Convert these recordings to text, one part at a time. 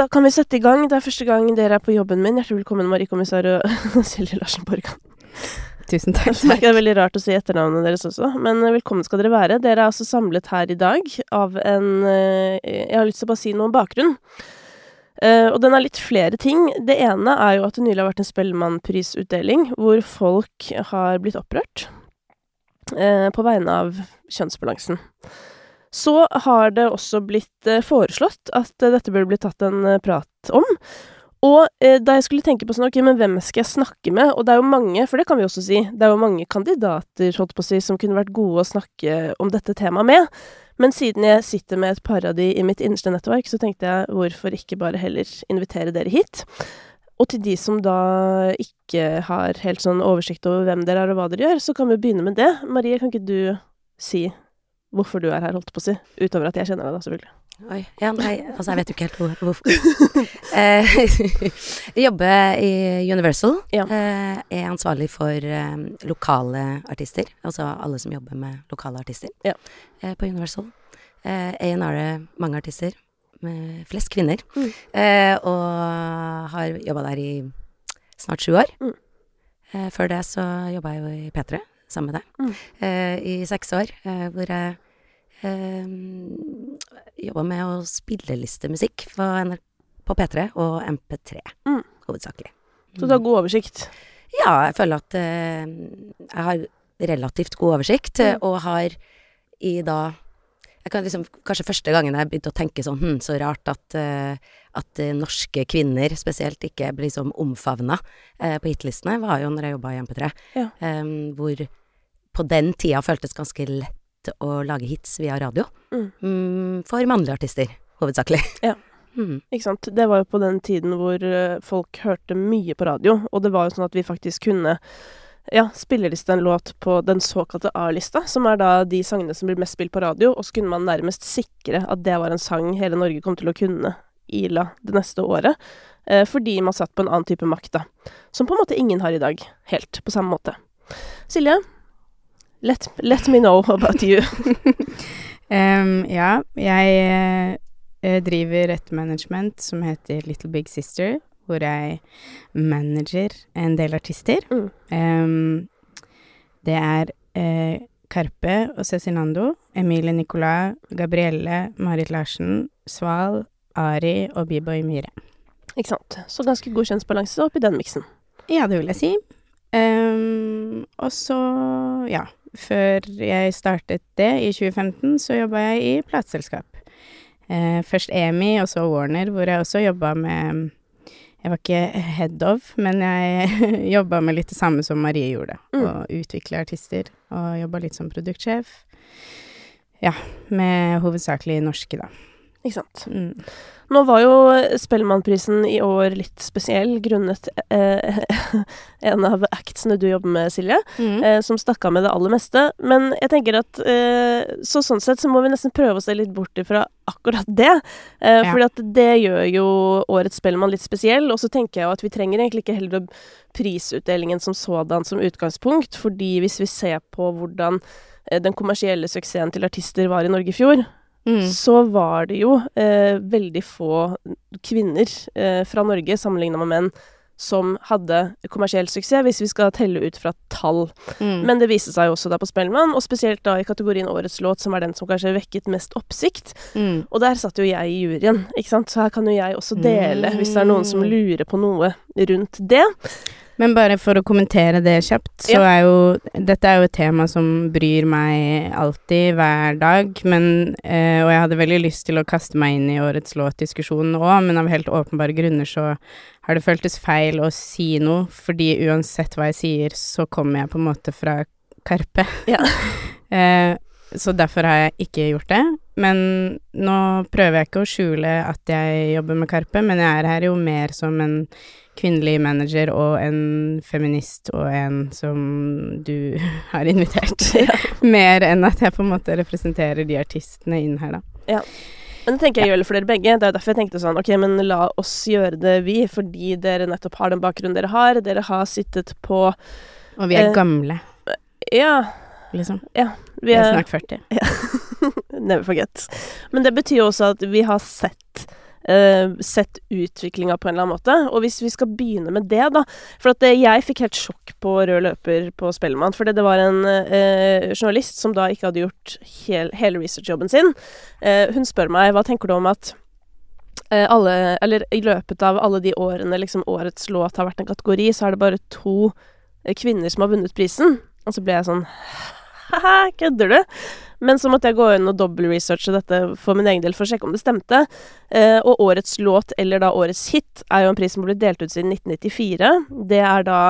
da kan vi sette i gang. Det er første gang dere er på jobben min. Hjertelig velkommen, Marie Kommissar og Silje Larsen Borgan. Tusen takk. takk. det er veldig rart å si etternavnet deres også, men velkommen skal dere være. Dere er altså samlet her i dag av en eh, Jeg har lyst til å bare si noe om bakgrunn. Uh, og den er litt flere ting. Det ene er jo at det nylig har vært en Spellemannprisutdeling hvor folk har blitt opprørt uh, på vegne av kjønnsbalansen. Så har det også blitt eh, foreslått at eh, dette burde bli tatt en eh, prat om. Og da jeg skulle tenke på sånn, ok, men hvem skal jeg snakke med? Og det er jo mange, for det kan vi også si, det er jo mange kandidater, holdt på å si, som kunne vært gode å snakke om dette temaet med. Men siden jeg sitter med et par i mitt innerste nettverk, så tenkte jeg hvorfor ikke bare heller invitere dere hit? Og til de som da ikke har helt sånn oversikt over hvem dere er og hva dere gjør, så kan vi begynne med det. Marie, kan ikke du si hvorfor du er her, holdt på å si? Utover at jeg kjenner deg, da, selvfølgelig. Oi. Ja, nei, altså jeg vet jo ikke helt hvor, hvorfor. Eh, jeg jobber i Universal. Ja. Eh, er ansvarlig for eh, lokale artister. Altså alle som jobber med lokale artister Ja. eh, på Universal. Eh, A&R er mange artister. Med flest kvinner. Mm. Eh, og har jobba der i snart sju år. Mm. Eh, før det så jobba jeg jo i P3 sammen med deg Mm. eh, i seks år, eh, hvor jeg eh, jobba med å spilleliste musikk på, på P3 og MP3, Mm. hovedsakelig. Så du har god oversikt? Ja, jeg føler at eh, jeg har relativt god oversikt, eh, Mm. og har i da jeg kan liksom, Kanskje første gangen jeg begynte å tenke sånn hm, Så rart at, eh, at norske kvinner spesielt ikke blir liksom omfavna eh, på hitlistene, var jo når jeg jobba i MP3. Ja. um, hvor på den tida føltes ganske lett å lage hits via radio. Mm. Mm, for mannlige artister, hovedsakelig. Ja. Mm. Ikke sant. Det var jo på den tiden hvor eh, folk hørte mye på radio, og det var jo sånn at vi faktisk kunne ja, spilleliste en låt på den såkalte A-lista, som er da de sangene som blir mest spilt på radio, og så kunne man nærmest sikre at det var en sang hele Norge kom til å kunne Ila det neste året, eh, fordi man satt på en annen type makt, da. Som på en måte ingen har i dag, helt på samme måte. Silje, let, let me know about you. um, ja, jeg eh, driver et management som heter Little Big Sister, hvor jeg manager en del artister. Mm. Um, det er eh, Karpe og Cezinando, Emilie Nicolas, Gabrielle, Marit Larsen, Sval, Ari og B-Boy Myhre. Ikke sant. Så ganske god kjønnsbalanse oppi den miksen. Ja, det vil jeg si. Um, og så, ja, før jeg startet det i 2015, så jobba jeg i plateselskap. Eh, først EMI, og så Warner, hvor jeg også jobba med Jeg var ikke head of, men jeg jobba med litt det samme som Marie gjorde. Mm. Og utvikle artister, og jobba litt som produktsjef. Ja, med hovedsakelig norske, da. Ikke sant. Mm. Nå var jo Spellemannprisen i år litt spesiell grunnet eh, en av actsene du jobber med, Silje, Mm. eh, som stakk av med det aller meste. Men jeg tenker at eh, så sånn sett så må vi nesten prøve å se litt bort ifra akkurat det. Eh, Ja. Fordi at det gjør jo årets Spellemann litt spesiell. Og så tenker jeg jo at vi trenger egentlig ikke heller prisutdelingen som sådan som utgangspunkt, fordi hvis vi ser på hvordan eh, den kommersielle suksessen til artister var i Norge i fjor, Mm. så var det jo eh, veldig få kvinner eh, fra Norge sammenligna med menn som hadde kommersiell suksess, hvis vi skal telle ut fra tall. Mm. Men det viste seg jo også da på Spellemann, og spesielt da i kategorien Årets låt, som er den som kanskje vekket mest oppsikt. Mm. Og der satt jo jeg i juryen, ikke sant, så her kan jo jeg også dele, hvis det er noen som Mm. lurer på noe rundt det. Men bare for å kommentere det kjapt, så Ja. er jo Dette er jo et tema som bryr meg alltid, hver dag, men eh, Og jeg hadde veldig lyst til å kaste meg inn i årets låtdiskusjon òg, men av helt åpenbare grunner så har det føltes feil å si noe, fordi uansett hva jeg sier, så kommer jeg på en måte fra Karpe. Ja. eh, så derfor har jeg ikke gjort det. Men nå prøver jeg ikke å skjule at jeg jobber med Karpe, men jeg er her jo mer som en kvinnelig manager og en feminist og en som du har invitert. Ja. Mer enn at jeg på en måte representerer de artistene inn her, da. Men det tenker jeg gjelder for dere begge. Det er jo derfor jeg tenkte sånn, ok, men la oss gjøre det vi, fordi dere nettopp har den bakgrunnen dere har. Dere har sittet på Og vi er Eh, gamle, Ja, liksom. vi Vi er er snart 40. Never forget. Men det betyr jo også at vi har sett eh, sett utviklinga på en eller annen måte. Og hvis vi skal begynne med det, da For at eh, jeg fikk helt sjokk på rød løper på Spellemann. For det var en eh, journalist som da ikke hadde gjort hel, hele researchjobben sin. Eh, hun spør meg hva tenker du om at eh, alle, eller i løpet av alle de årene liksom årets låt har vært en kategori, så er det bare to eh, kvinner som har vunnet prisen. Og så ble jeg sånn ha-ha, kødder du? Men så måtte jeg gå inn og dobbeltresearche dette for min egen del for å sjekke om det stemte. Eh, og årets låt, eller da årets hit, er jo en pris som ble delt ut siden 1994. Det er da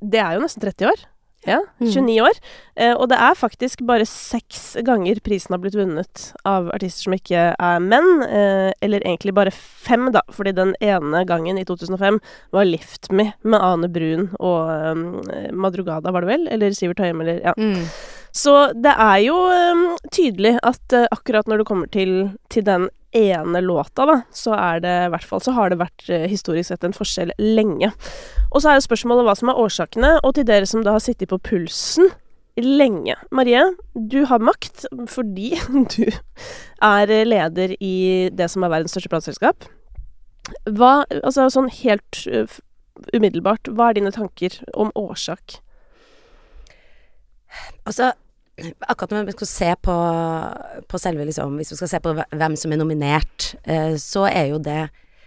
Det er jo nesten 30 år. Ja, 29 år. Eh, og det er faktisk bare seks ganger prisen har blitt vunnet av artister som ikke er menn. Eh, eller egentlig bare fem, da, fordi den ene gangen, i 2005, var 'Lift Me' med Ane Brun og eh, Madrugada, var det vel? Eller Sivert Høyem, eller Ja. Mm. Så det er jo um, tydelig at uh, akkurat når det kommer til, til den ene låta, da, så er det i hvert fall Så har det vært uh, historisk sett en forskjell lenge. Og så er jo spørsmålet hva som er årsakene, og til dere som da har sittet på pulsen lenge. Marie, du har makt fordi du er leder i det som er verdens største plateselskap. Hva Altså sånn helt uh, umiddelbart, hva er dine tanker om årsak? Altså, akkurat når vi skal se på, på selve liksom Hvis vi skal se på hvem som er nominert, eh, så er jo det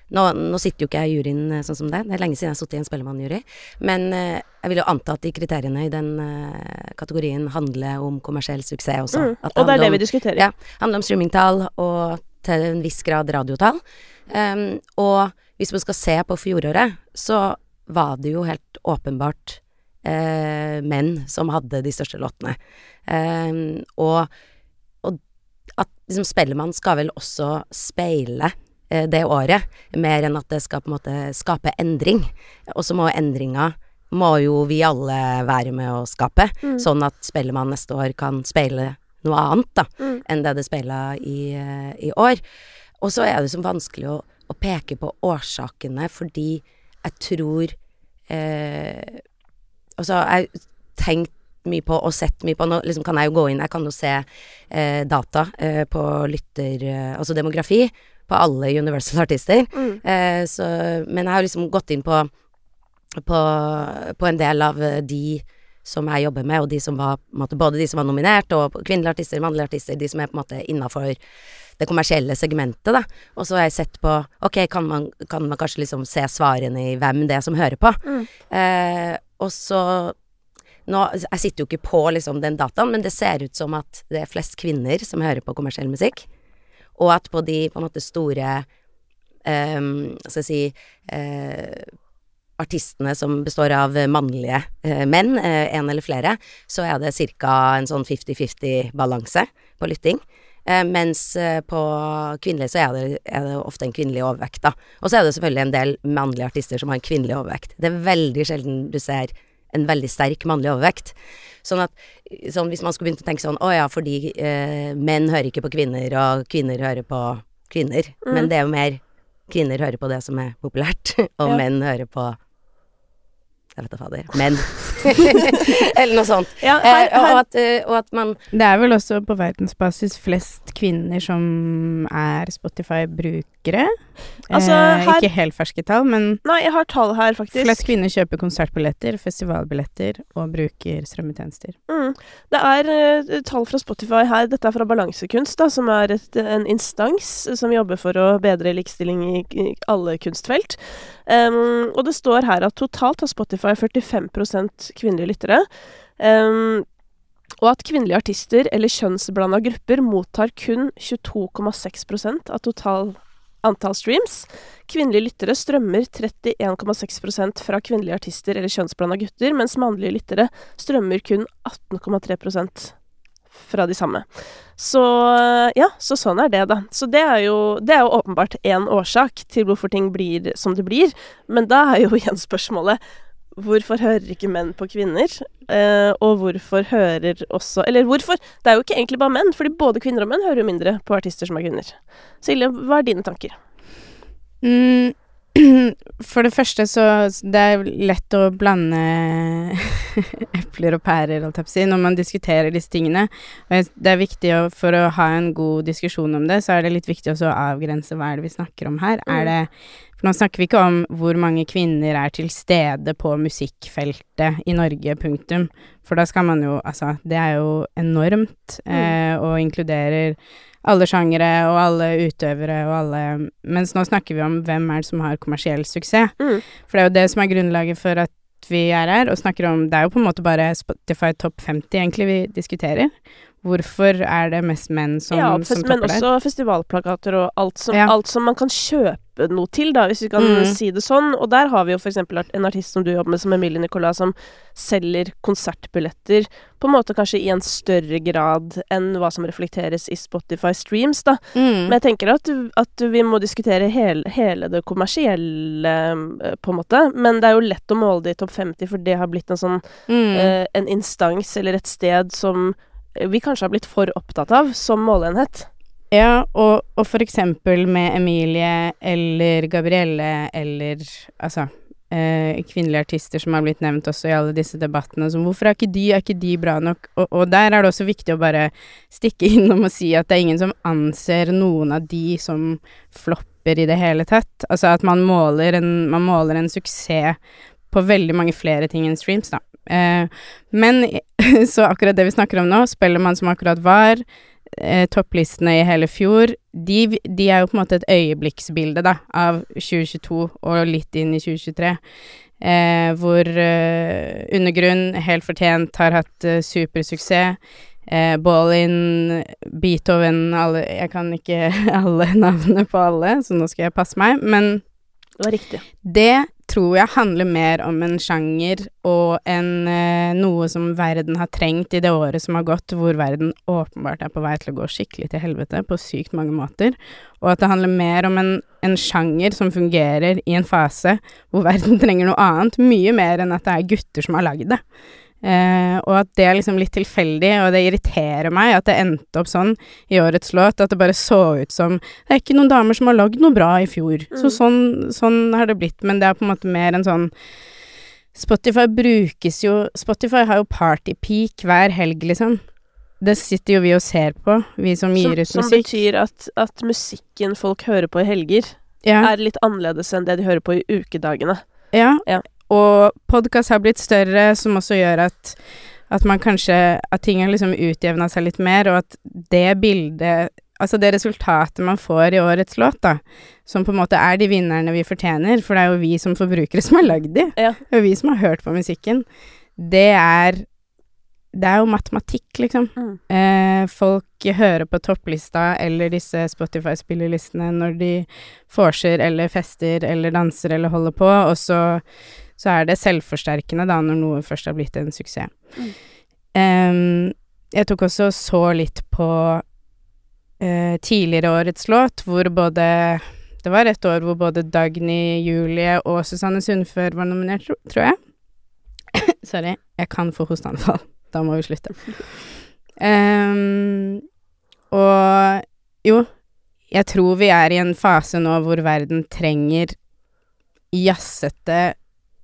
nå, nå sitter jo ikke jeg i juryen eh, sånn som det. Det er lenge siden jeg har sittet i en Spellemannjury. Men eh, jeg vil jo anta at de kriteriene i den eh, kategorien handler om kommersiell suksess også. Mm. At Og det er det om- vi diskuterer. Ja. handler om streamingtall og til en viss grad radiotall. Um, og hvis man skal se på fjoråret, så var det jo helt åpenbart eh, menn som hadde de største låtene. Eh, og, og at liksom Spellemann skal vel også speile eh, det året, mer enn at det skal på en måte skape endring. Og så må endringa må jo vi alle være med å skape, sånn at Spellemann neste år kan speile noe annet, da Mm. enn det det speila i, eh, i år. Og så er det så vanskelig å, å peke på årsakene, fordi jeg tror eh, Altså, jeg tenkt mye på og sett mye på Nå liksom kan jeg jo gå inn, jeg kan jo se eh, data eh, på lytter... Eh, altså demografi på alle Universal-artister. Mm. Eh, så, men jeg har liksom gått inn på, på, på en del av eh, de som jeg jobber med, og de som var måte, både de som var nominert, og kvinnelige artister, mannlige artister, de som er på en måte innafor det kommersielle segmentet, da. Og så har jeg sett på Ok, kan man, kan man kanskje liksom se svarene i hvem det er som hører på? Mm. Eh, og så nå, Jeg sitter jo ikke på liksom den dataen, men det ser ut som at det er flest kvinner som hører på kommersiell musikk. Og at på de på en måte store um, skal jeg si uh, Artistene som består av mannlige uh, menn, eh, en eller flere, så er det ca. en sånn 50-50 balanse på lytting. Eh, mens eh, på kvinnelig så er det, er det ofte en kvinnelig overvekt, da. Og så er det selvfølgelig en del mannlige artister som har en kvinnelig overvekt. Det er veldig sjelden du ser en veldig sterk mannlig overvekt. Sånn at sånn hvis man skulle begynt å tenke sånn Å ja, fordi eh, menn hører ikke på kvinner, og kvinner hører på kvinner. Mm. Men det er jo mer kvinner hører på det som er populært, og Ja. menn hører på Jeg vet da fader. Menn. Eller noe sånt. Ja, her, her, og, at, eh, og at man Det er vel også på verdensbasis flest kvinner som er Spotify-brukere. Altså, eh, her- Ikke helt ferske tall, men Nei, jeg har tall her, faktisk. flest kvinner kjøper konsertbilletter, festivalbilletter og bruker strømmetjenester. Mm. Det er uh, tall fra Spotify her. Dette er fra Balansekunst, da, som er et, en instans som jobber for å bedre likestilling i, i alle kunstfelt. Um, og det står her at totalt har Spotify 45 kvinnelige lyttere. Um, og at kvinnelige artister eller kjønnsblanda grupper mottar kun 22,6% av total antall streams. Kvinnelige lyttere strømmer 31,6% fra kvinnelige artister eller kjønnsblanda gutter, mens mannlige lyttere strømmer kun 18,3% fra de samme. Så ja, så sånn er det, da. Så det er jo, det er jo åpenbart én årsak til hvorfor ting blir som det blir. Men da er jo igjen spørsmålet Hvorfor hører ikke menn på kvinner? Eh, og hvorfor hører også Eller hvorfor? Det er jo ikke egentlig bare menn, fordi både kvinner og menn hører jo mindre på artister som er kvinner. Silje, hva er dine tanker? Mm, For det første så Det er lett å blande epler og pærer, holdt jeg på å si, når man diskuterer disse tingene. Og det er viktig å, for å ha en god diskusjon om det, så er det litt viktig også å avgrense hva er det vi snakker om her. Er Mm. det For nå snakker vi ikke om hvor mange kvinner er til stede på musikkfeltet i Norge, punktum. For da skal man jo Altså, det er jo enormt, eh, og inkluderer alle sjangere og alle utøvere og alle Mens nå snakker vi om hvem er det som har kommersiell suksess. Mm. For det er jo det som er grunnlaget for at vi er her og snakker om Det er jo på en måte bare Spotify topp 50 egentlig vi diskuterer. Hvorfor er det mest menn som, ja, som men topper der? også festivalplakater og alt som, Ja. alt som man kan kjøpe noe til, da, hvis vi kan Mm. si det sånn. Og der har vi jo eksempel en artist som du jobber med, som Emilie Nicolas, som selger konsertbilletter på en måte kanskje i en større grad enn hva som reflekteres i Spotify streams, da. Mm. Men jeg tenker at, at vi må diskutere hele, hele det kommersielle, eh, på en måte. Men det er jo lett å måle det i topp 50, for det har blitt en sånn mm. eh, en instans eller et sted som vi kanskje har blitt for opptatt av som måleenhet. Ja, og, og for eksempel med Emilie eller Gabrielle eller altså eh, kvinnelige artister som har blitt nevnt også i alle disse debattene. Som hvorfor er ikke de, er ikke de bra nok? Og, og der er det også viktig å bare stikke innom og si at det er ingen som anser noen av de som flopper i det hele tatt. Altså at man måler en, man måler en suksess på veldig mange flere ting enn streams, da. Eh, men så akkurat det vi snakker om nå, Spellemann som akkurat var, eh, topplistene i hele fjor, de, de er jo på en måte et øyeblikksbilde, da, av 2022 og litt inn i 2023. Eh, hvor eh, Undergrunn, helt fortjent, har hatt eh, supersuksess. Eh, Ballin, Beethoven alle, Jeg kan ikke alle navnene på alle, så nå skal jeg passe meg. Men Det var riktig. det tror jeg handler mer om en sjanger og en eh, noe som verden har trengt i det året som har gått, hvor verden åpenbart er på vei til å gå skikkelig til helvete på sykt mange måter, og at det handler mer om en, en sjanger som fungerer i en fase hvor verden trenger noe annet, mye mer enn at det er gutter som har lagd det. Eh, og at det er liksom litt tilfeldig, og det irriterer meg at det endte opp sånn i årets låt, at det bare så ut som Det er ikke noen damer som har lagd noe bra i fjor. Så Mm. sånn, sånn har det blitt, men det er på en måte mer en sånn Spotify brukes jo Spotify har jo partypeak hver helg, liksom. Det sitter jo vi og ser på, vi som gir ut musikk. som betyr at, at musikken folk hører på i helger, Ja, er litt annerledes enn det de hører på i ukedagene. ja. Ja. Og podkast har blitt større, som også gjør at at man kanskje At ting har liksom utjevna seg litt mer, og at det bildet Altså det resultatet man får i årets låt, da, som på en måte er de vinnerne vi fortjener, for det er jo vi som forbrukere som har lagd de, Ja. det jo vi som har hørt på musikken, det er Det er jo matematikk, liksom. Mm. Eh, folk hører på topplista eller disse Spotify-spillerlistene når de vorser eller fester eller danser eller holder på, og så, så er det selvforsterkende da når noe først har blitt en suksess. Mm. Eh, jeg tok også så litt på eh, tidligere årets låt, hvor både Det var et år hvor både Dagny, Julie og Susanne Sundfør var nominert, tror jeg. Sorry, jeg kan få hosteanfall. Da må vi slutte. Um, og jo, jeg tror vi er i en fase nå hvor verden trenger jazzete,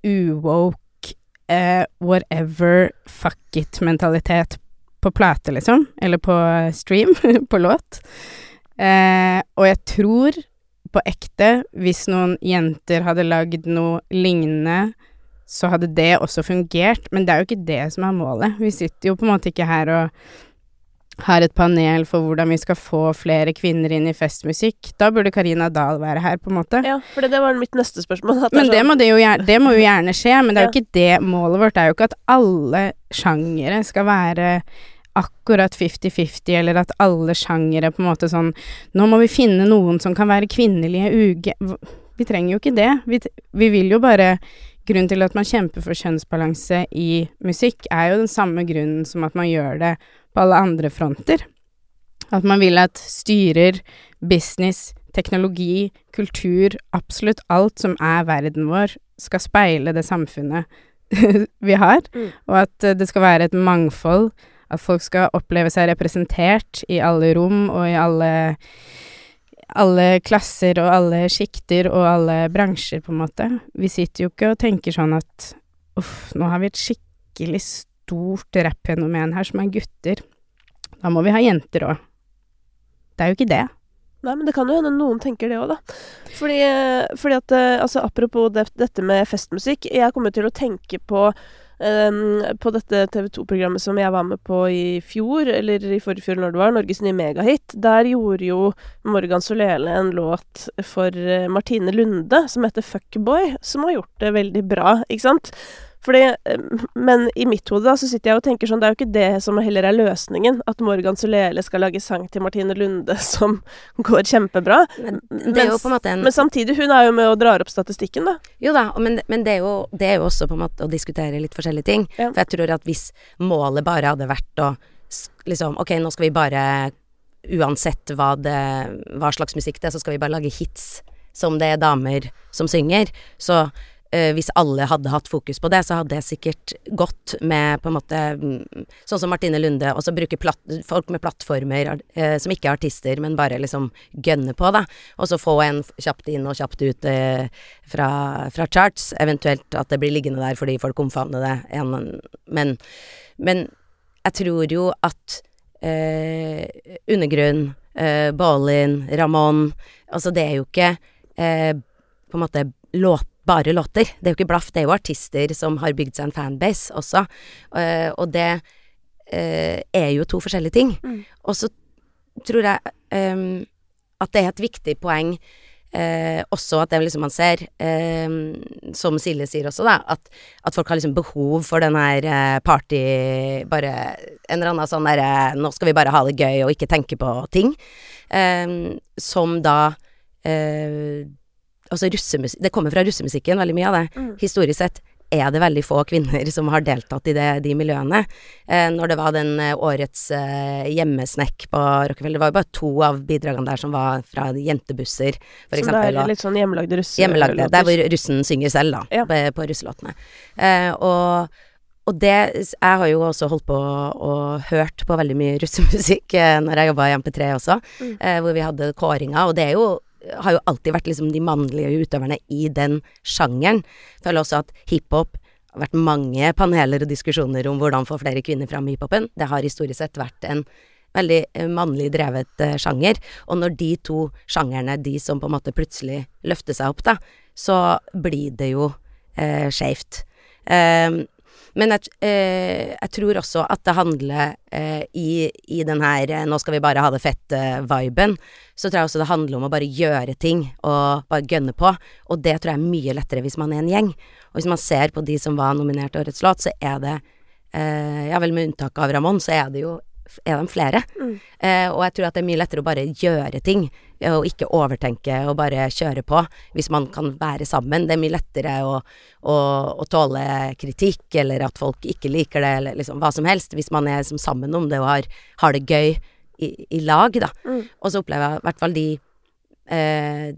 uwoke, uh, whatever, fuck it-mentalitet på plate, liksom. Eller på stream, på låt. Uh, og jeg tror på ekte, hvis noen jenter hadde lagd noe lignende, så hadde det også fungert. Men det er jo ikke det som er målet. Vi sitter jo på en måte ikke her og har et panel for hvordan vi skal få flere kvinner inn i festmusikk. Da burde Karina Dahl være her, på en måte. Ja, for det, det var mitt neste spørsmål. at Men det sånn- må, det, gjerne, det må jo gjerne skje, men det er jo ikke det målet vårt. Det er jo ikke at alle sjangere skal være akkurat 50-50, eller at alle sjangere på en måte sånn Nå må vi finne noen som kan være kvinnelige uge... Vi trenger jo ikke det. Vi, vi vil jo bare Grunnen til at man kjemper for kjønnsbalanse i musikk, er jo den samme grunnen som at man gjør det på alle andre fronter. At man vil at styrer, business, teknologi, kultur, absolutt alt som er verden vår, skal speile det samfunnet vi har, Mm. og at eh, det skal være et mangfold, at folk skal oppleve seg representert i alle rom og i alle alle klasser og alle sjikter og alle bransjer, på en måte. Vi sitter jo ikke og tenker sånn at uff, nå har vi et skikkelig stort rappfenomen her som er gutter. Da må vi ha jenter òg. Det er jo ikke det. Nei, men det kan jo hende noen tenker det òg, da. Fordi, fordi at eh, Altså, apropos det, dette med festmusikk. Jeg kommer til å tenke på på dette TV 2-programmet som jeg var med på i fjor, eller i forrige fjor når det var, Norges nye megahit. Der gjorde jo Morgan Solele en låt for eh, Martine Lunde som heter Fuckboy, som har gjort det veldig bra, ikke sant? Fordi, eh, men i mitt hode da, så sitter jeg og tenker sånn, det er jo ikke det som heller er løsningen. At Morgan Solele skal lage sang til Martine Lunde som går kjempebra. Men det er jo på en Men samtidig, hun er jo med og drar opp statistikken, da. Jo da, men, men det, er jo, det er jo også på en måte å diskutere litt forskjellige ting. Ja. For jeg tror at hvis målet bare hadde vært å liksom Ok, nå skal vi bare Uansett hva, det, hva slags musikk det er, så skal vi bare lage hits som det er damer som synger. Så hvis alle hadde hatt fokus på det, så hadde det sikkert gått med på en måte mm, Sånn som Martine Lunde, og så bruke folk med plattformer eh, som ikke er artister, men bare liksom gønne på, da. Og så få en kjapt inn og kjapt ut eh, fra, fra charts, eventuelt at det blir liggende der fordi folk omfavner det. En, men, men jeg tror jo at eh, Undergrunn, eh, Ballin, Ramón Altså, det er jo ikke eh, på en måte låt, bare låter. Det er jo ikke blaff, det er jo artister som har bygd seg en fanbase også. uh, og det uh, er jo to forskjellige ting. Mm. Og så tror jeg um, at det er et viktig poeng eh, også at det liksom man ser, eh, som Silje sier også, da, at, at folk har liksom behov for den her eh, party Bare en eller annen sånn derre Nå skal vi bare ha det gøy og ikke tenke på ting. Eh, som da Altså Det kommer fra russemusikken, veldig mye av det. Mm. Historisk sett er det veldig få kvinner som har deltatt i det, de miljøene. Eh, når det var den eh, årets eh, hjemmesnekk på Rockefeller, det var jo bare to av bidragene der som var fra jentebusser, for Som eksempel. det er litt sånn hjemmelagde russe... Hjemmelagde. Der hvor russen synger selv, da, Ja. på, på russelåtene. Eh, og, og det Jeg har jo også holdt på og hørt på veldig mye russemusikk eh, når jeg jobba i MP3 også, Mm. eh, hvor vi hadde kåringer, og det er jo har jo alltid vært liksom de mannlige utøverne i den sjangeren. Føler også at hiphop har vært mange paneler og diskusjoner om hvordan få flere kvinner fram i hiphopen. Det har historisk sett vært en veldig eh, mannlig drevet uh, sjanger. Og når de to sjangerne, de som på en måte plutselig løfter seg opp, da, så blir det jo uh, skeivt. Eh, men jeg, eh, jeg tror også at det handler eh, i, i den her eh, 'nå skal vi bare ha det fett'-viben, så tror jeg også det handler om å bare gjøre ting og bare gønne på. Og det tror jeg er mye lettere hvis man er en gjeng. Og hvis man ser på de som var nominert til Årets låt, så er det eh, Ja vel, med unntak av Ramón, så er det jo er de flere. Mm. Eh, og jeg tror at det er mye lettere å bare gjøre ting, og ikke overtenke og bare kjøre på, hvis man kan være sammen. Det er mye lettere å, å, å tåle kritikk, eller at folk ikke liker det, eller liksom hva som helst, hvis man er liksom sammen om det og har, har det gøy i, i lag, da. Mm. Og så opplever jeg i hvert fall de eh,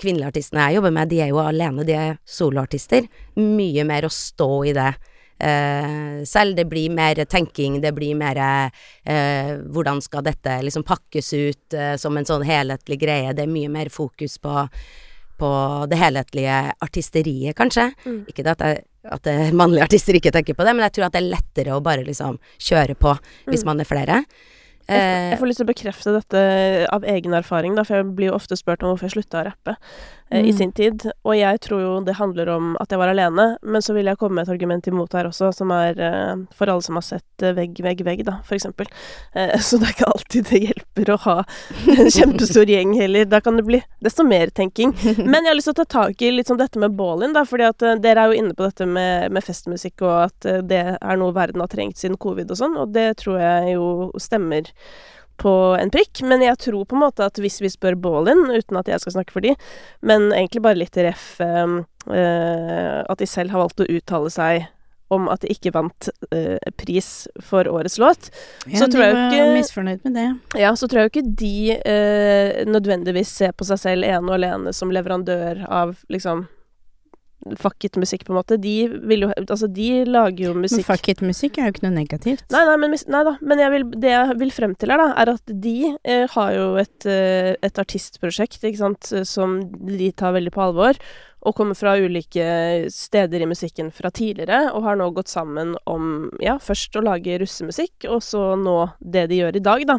kvinnelige artistene jeg jobber med, de er jo alene, de er soloartister. Mye mer å stå i det eh, selv. Det blir mer tenking, det blir mer eh, hvordan skal dette liksom pakkes ut eh, som en sånn helhetlig greie. Det er mye mer fokus på, på det helhetlige artisteriet, kanskje. Mm. Ikke det at, jeg, at mannlige artister ikke tenker på det, men jeg tror at det er lettere å bare liksom kjøre på hvis Mm. man er flere. Eh, jeg får lyst til å bekrefte dette av egen erfaring, da, for jeg blir jo ofte spurt om hvorfor jeg slutta å rappe eh, i Mm. sin tid. Og jeg tror jo det handler om at jeg var alene, men så vil jeg komme med et argument imot her også, som er eh, for alle som har sett eh, Vegg, vegg, vegg, da, for eksempel. Så det er ikke alltid det hjelper å ha en kjempestor gjeng heller. Da kan det bli desto mer tenking. Men jeg har lyst til å ta tak i litt sånn dette med ball-in, da, fordi at dere er jo inne på dette med, med festmusikk, og at det er noe verden har trengt siden covid og sånn, og det tror jeg jo stemmer på en prikk, men jeg tror på en måte at hvis vi spør Ballin, uten at jeg skal snakke for de, men egentlig bare litt ref eh, eh, at de selv har valgt å uttale seg om at de ikke vant eh, pris for årets låt, Ja, Så tror jeg jo var ikke- misfornøyd med det. ja, så tror jeg jo ikke de eh, nødvendigvis ser på seg selv ene og alene som leverandør av liksom fuck it-musikk, på en måte, de vil jo Altså, de lager jo Men fuck it-musikk er jo ikke noe negativt. Nei, nei, men, nei da. Men jeg vil, det jeg vil frem til her, da, er at de eh, har jo et, eh, et artistprosjekt, ikke sant, eh, som de tar veldig på alvor. Og kommer fra ulike steder i musikken fra tidligere, og har nå gått sammen om ja, først å lage russemusikk, og så nå det de gjør i dag, da.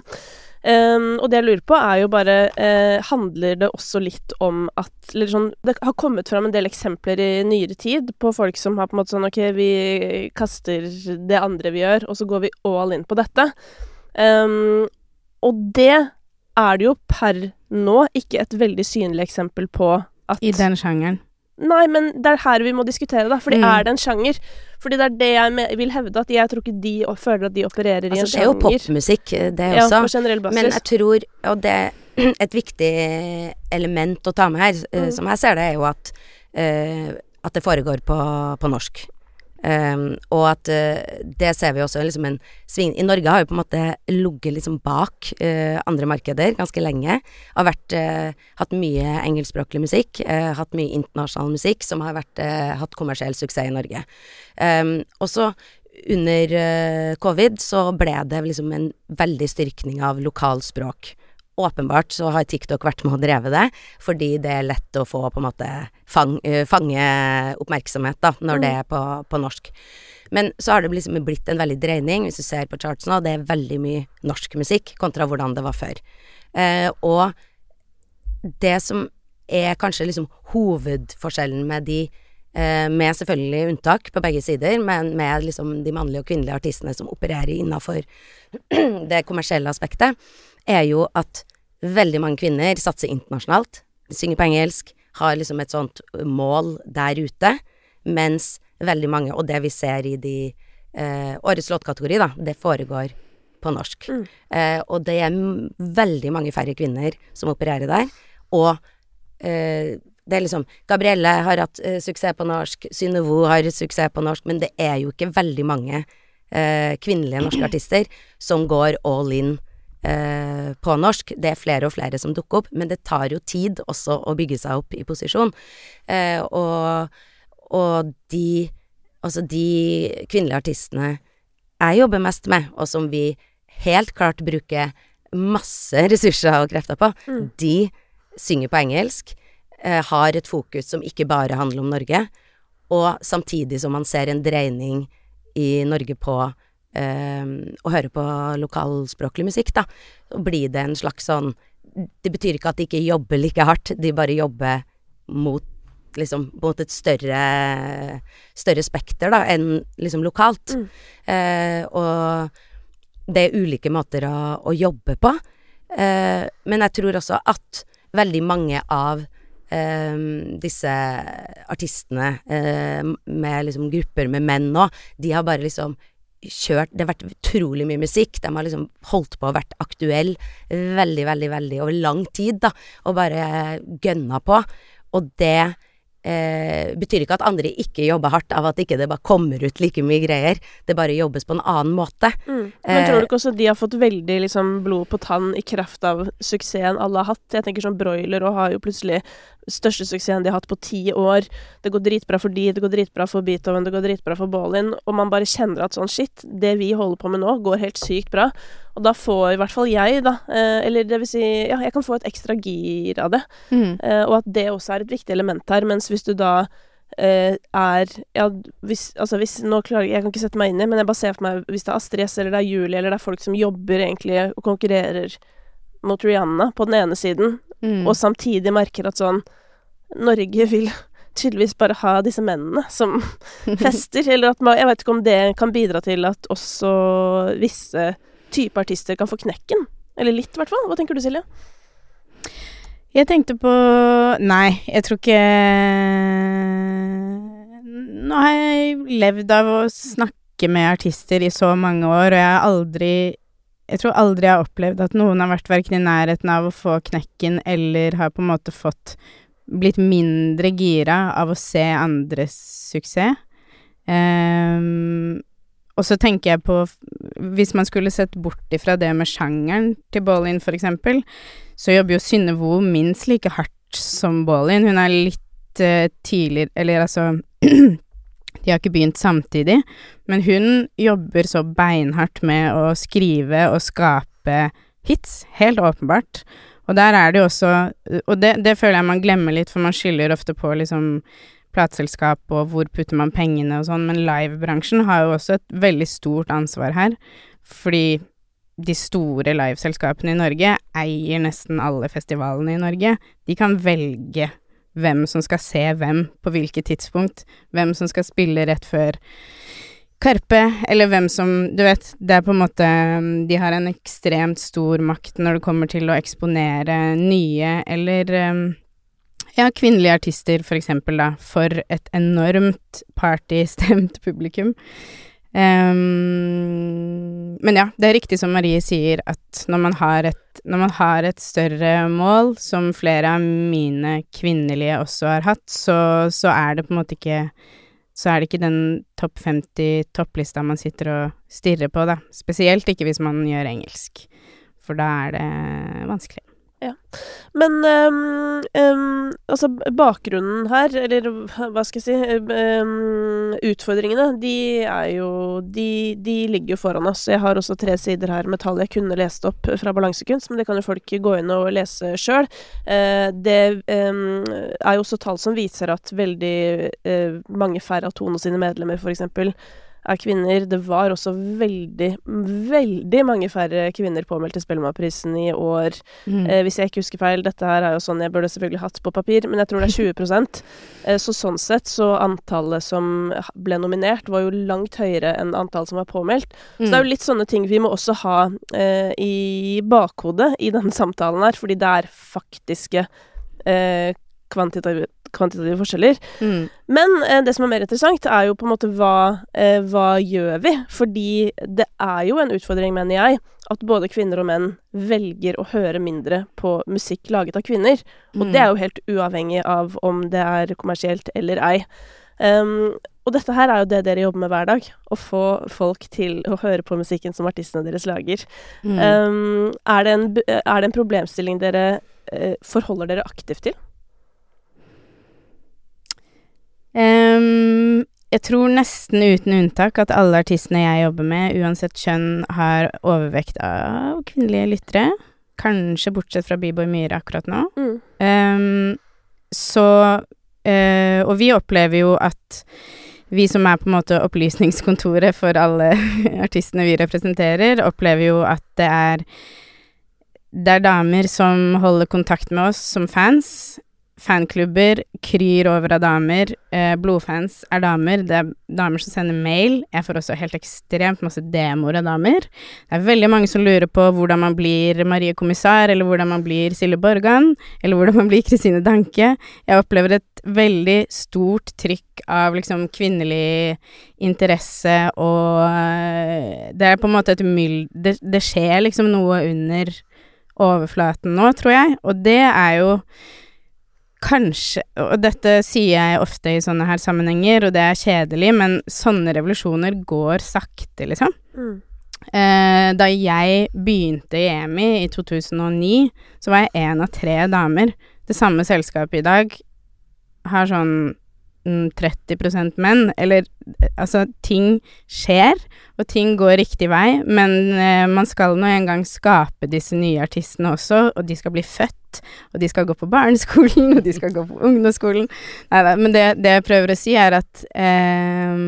Ehm, og det jeg lurer på, er jo bare eh, Handler det også litt om at eller sånn, Det har kommet fram en del eksempler i nyere tid på folk som har på en måte sånn OK, vi kaster det andre vi gjør, og så går vi all in på dette. Um, og det er det jo per nå ikke et veldig synlig eksempel på at I den sjangeren. Nei, men det er her vi må diskutere, da. Fordi Mm. er det en sjanger? Fordi det er det jeg vil hevde, at jeg tror ikke de føler at de opererer i en Altså, det er jo popmusikk, eh, det Ja, også. på generell basis. Men jeg tror, og det er et viktig element å ta med her, eh, Mm. som jeg ser det, er jo at, uh, at det foregår på, på norsk. Um, og at uh, det ser vi også liksom en sving I Norge har jo på en måte ligget liksom bak uh, andre markeder ganske lenge. Har vært, uh, hatt mye engelskspråklig musikk, hatt mye internasjonal musikk som har vært, hatt kommersiell suksess i Norge. Um, og så under covid så ble det liksom en veldig styrkning av lokalspråk. Åpenbart så har TikTok vært med og drevet det, fordi det er lett å få på en måte fang, fange oppmerksomhet da, når det er på, på norsk. Men så har det liksom blitt en veldig dreining, hvis du ser på charts nå, det er veldig mye norsk musikk kontra hvordan det var før. Eh, og det som er kanskje liksom hovedforskjellen med de med selvfølgelig unntak på begge sider, men med liksom de mannlige og kvinnelige artistene som opererer innafor det kommersielle aspektet, er jo at veldig mange kvinner satser internasjonalt. Synger på engelsk, har liksom et sånt mål der ute, mens veldig mange, og det vi ser i de eh, årets låtkategori, da, det foregår på norsk. Mm. Eh, og det er veldig mange færre kvinner som opererer der, og eh, det er liksom Gabrielle har hatt eh, suksess på norsk, Synnøve har suksess på norsk, men det er jo ikke veldig mange eh, kvinnelige norske artister som går all in eh, på norsk. Det er flere og flere som dukker opp, men det tar jo tid også å bygge seg opp i posisjon. Eh, og, og de Altså de kvinnelige artistene jeg jobber mest med, og som vi helt klart bruker masse ressurser og krefter på, Mm. de synger på engelsk, eh, har et fokus som ikke bare handler om Norge, og samtidig som man ser en dreining i Norge på å høre på lokalspråklig musikk, da, så blir det en slags sånn Det betyr ikke at de ikke jobber like hardt, de bare jobber mot liksom mot et større større spekter da, enn liksom lokalt. Mm. Eh, og det er ulike måter å, å jobbe på. Eh, men jeg tror også at veldig mange av eh, disse artistene eh, med liksom grupper med menn nå, de har bare liksom kjørt Det har vært utrolig mye musikk. De har liksom holdt på og vært aktuelle veldig, veldig, veldig over lang tid, da, og bare gønna på. Og det eh, betyr ikke at andre ikke jobber hardt av at ikke det bare kommer ut like mye greier. Det bare jobbes på en annen måte. Mm. Men Eh, tror du ikke også de har fått veldig liksom, blod på tann i kraft av suksessen alle har hatt? Jeg tenker sånn Broiler og har jo plutselig største suksessen de har hatt på ti år. Det går dritbra for de, det går dritbra for Beethoven, det går dritbra for Ballin. Og man bare kjenner at sånn shit, det vi holder på med nå, går helt sykt bra. Og da får i hvert fall jeg, da, eh, eller det vil si, ja, jeg kan få et ekstra gir av det. Mm. Eh, og at det også er et viktig element her. Mens hvis du da Uh, er Ja, hvis Altså hvis Nå klarer jeg Jeg kan ikke sette meg inn i, men jeg bare ser for meg hvis det er Astrid S, eller det er Julie, eller det er folk som jobber egentlig og konkurrerer mot Rihanna på den ene siden, Mm. og samtidig merker at sånn Norge vil tydeligvis bare ha disse mennene som fester, eller at man Jeg vet ikke om det kan bidra til at også visse type artister kan få knekken. Eller litt, i hvert fall. Hva tenker du, Silje? Jeg tenkte på Nei, jeg tror ikke Nå har jeg levd av å snakke med artister i så mange år, og jeg har aldri Jeg tror aldri jeg har opplevd at noen har vært verken i nærheten av å få knekken, eller har på en måte fått Blitt mindre gira av å se andres suksess. Um, og så tenker jeg på Hvis man skulle sett bort ifra det med sjangeren til Ballin, for eksempel, så jobber jo Synne Vo minst like hardt som Ballin. Hun er litt uh, tidligere Eller altså De har ikke begynt samtidig, men hun jobber så beinhardt med å skrive og skape hits, helt åpenbart. Og der er det jo også Og det, det føler jeg man glemmer litt, for man skylder ofte på liksom plateselskap og hvor putter man pengene og sånn, men livebransjen har jo også et veldig stort ansvar her, fordi de store liveselskapene i Norge eier nesten alle festivalene i Norge. De kan velge hvem som skal se hvem på hvilket tidspunkt, hvem som skal spille rett før Karpe, eller hvem som Du vet, det er på en måte De har en ekstremt stor makt når det kommer til å eksponere nye eller ja, kvinnelige artister, for eksempel, da, for et enormt partystemt publikum. Um, men ja, det er riktig som Marie sier, at når man, har et, når man har et større mål, som flere av mine kvinnelige også har hatt, så, så er det på en måte ikke så er det ikke den topp 50 topplista man sitter og stirrer på, da. Spesielt ikke hvis man gjør engelsk, for da er det vanskelig. Ja. Men um, um, altså, bakgrunnen her, eller hva skal jeg si um, Utfordringene, de er jo de, de, ligger jo foran oss. Jeg har også tre sider her med tall jeg kunne lest opp fra Balansekunst, men det kan jo folk gå inn og lese sjøl. Uh, det er jo også tall som viser at veldig uh, mange færre av Tone sine medlemmer, for er kvinner. Det var også veldig, veldig mange færre kvinner påmeldt til Spellemannprisen i år. Mm. Eh, hvis jeg ikke husker feil. Dette her er jo sånn jeg burde selvfølgelig hatt på papir, men jeg tror det er 20 eh, Så sånn sett så antallet som ble nominert, var jo langt høyere enn antallet som var påmeldt. Mm. Så det er jo mm. litt sånne ting vi må også ha eh, i bakhodet i denne samtalen her, fordi det er faktiske eh, kvantitative kvantitative forskjeller. Mm. Men eh, det som er mer interessant, er jo på en måte hva, eh, hva gjør vi? Fordi det er jo en utfordring, mener jeg, at både kvinner og menn velger å høre mindre på musikk laget av kvinner. Og mm. det er jo helt uavhengig av om det er kommersielt eller ei. Um, og dette her er jo det dere jobber med hver dag. Å få folk til å høre på musikken som artistene deres lager. Mm. Um, er, det en, er, det en, problemstilling dere uh, forholder dere aktivt til? Um, jeg tror nesten uten unntak at alle artistene jeg jobber med, uansett kjønn, har overvekt av kvinnelige lyttere. Kanskje bortsett fra B-boy Myhre akkurat nå. Mm. Um, så uh, Og vi opplever jo at vi som er på en måte opplysningskontoret for alle artistene vi representerer, opplever jo at det er det er damer som holder kontakt med oss som fans, fanklubber kryr over av damer. Eh, blodfans er damer. Det er damer som sender mail. Jeg får også helt ekstremt masse demoer av damer. Det er veldig mange som lurer på hvordan man blir Marie Kommissar, eller hvordan man blir Silje Borgan, eller hvordan man blir Kristine Danke. Jeg opplever et veldig stort trykk av liksom kvinnelig interesse, og uh, det er på en måte et myld... Det, det skjer liksom noe under overflaten nå, tror jeg, og det er jo Kanskje Og dette sier jeg ofte i sånne her sammenhenger, og det er kjedelig, men sånne revolusjoner går sakte, liksom. Mm. Eh, da jeg begynte i EMI i 2009, så var jeg én av tre damer. Det samme selskapet i dag har sånn 30% menn. Eller altså, ting skjer, og ting går riktig vei, men eh, man skal nå en gang skape disse nye artistene også, og de skal bli født, og de skal gå på barneskolen, og de skal gå på ungdomsskolen Nei da, men det, det, jeg prøver å si, er at eh,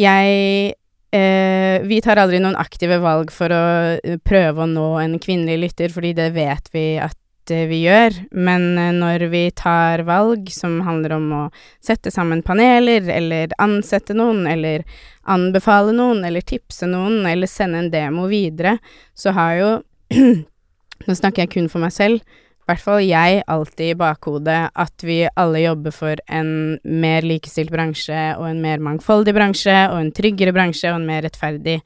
jeg Eh, vi tar aldri noen aktive valg for å eh, prøve å nå en kvinnelig lytter, fordi det vet vi at vi gjør, men eh, når vi tar valg som handler om å sette sammen paneler, eller ansette noen, eller anbefale noen, eller tipse noen, eller sende en demo videre, så har jo Nå snakker jeg kun for meg selv. I hvert fall jeg alltid i bakhodet at vi alle jobber for en mer likestilt bransje, og en mer mangfoldig bransje, og en tryggere bransje, og en mer rettferdig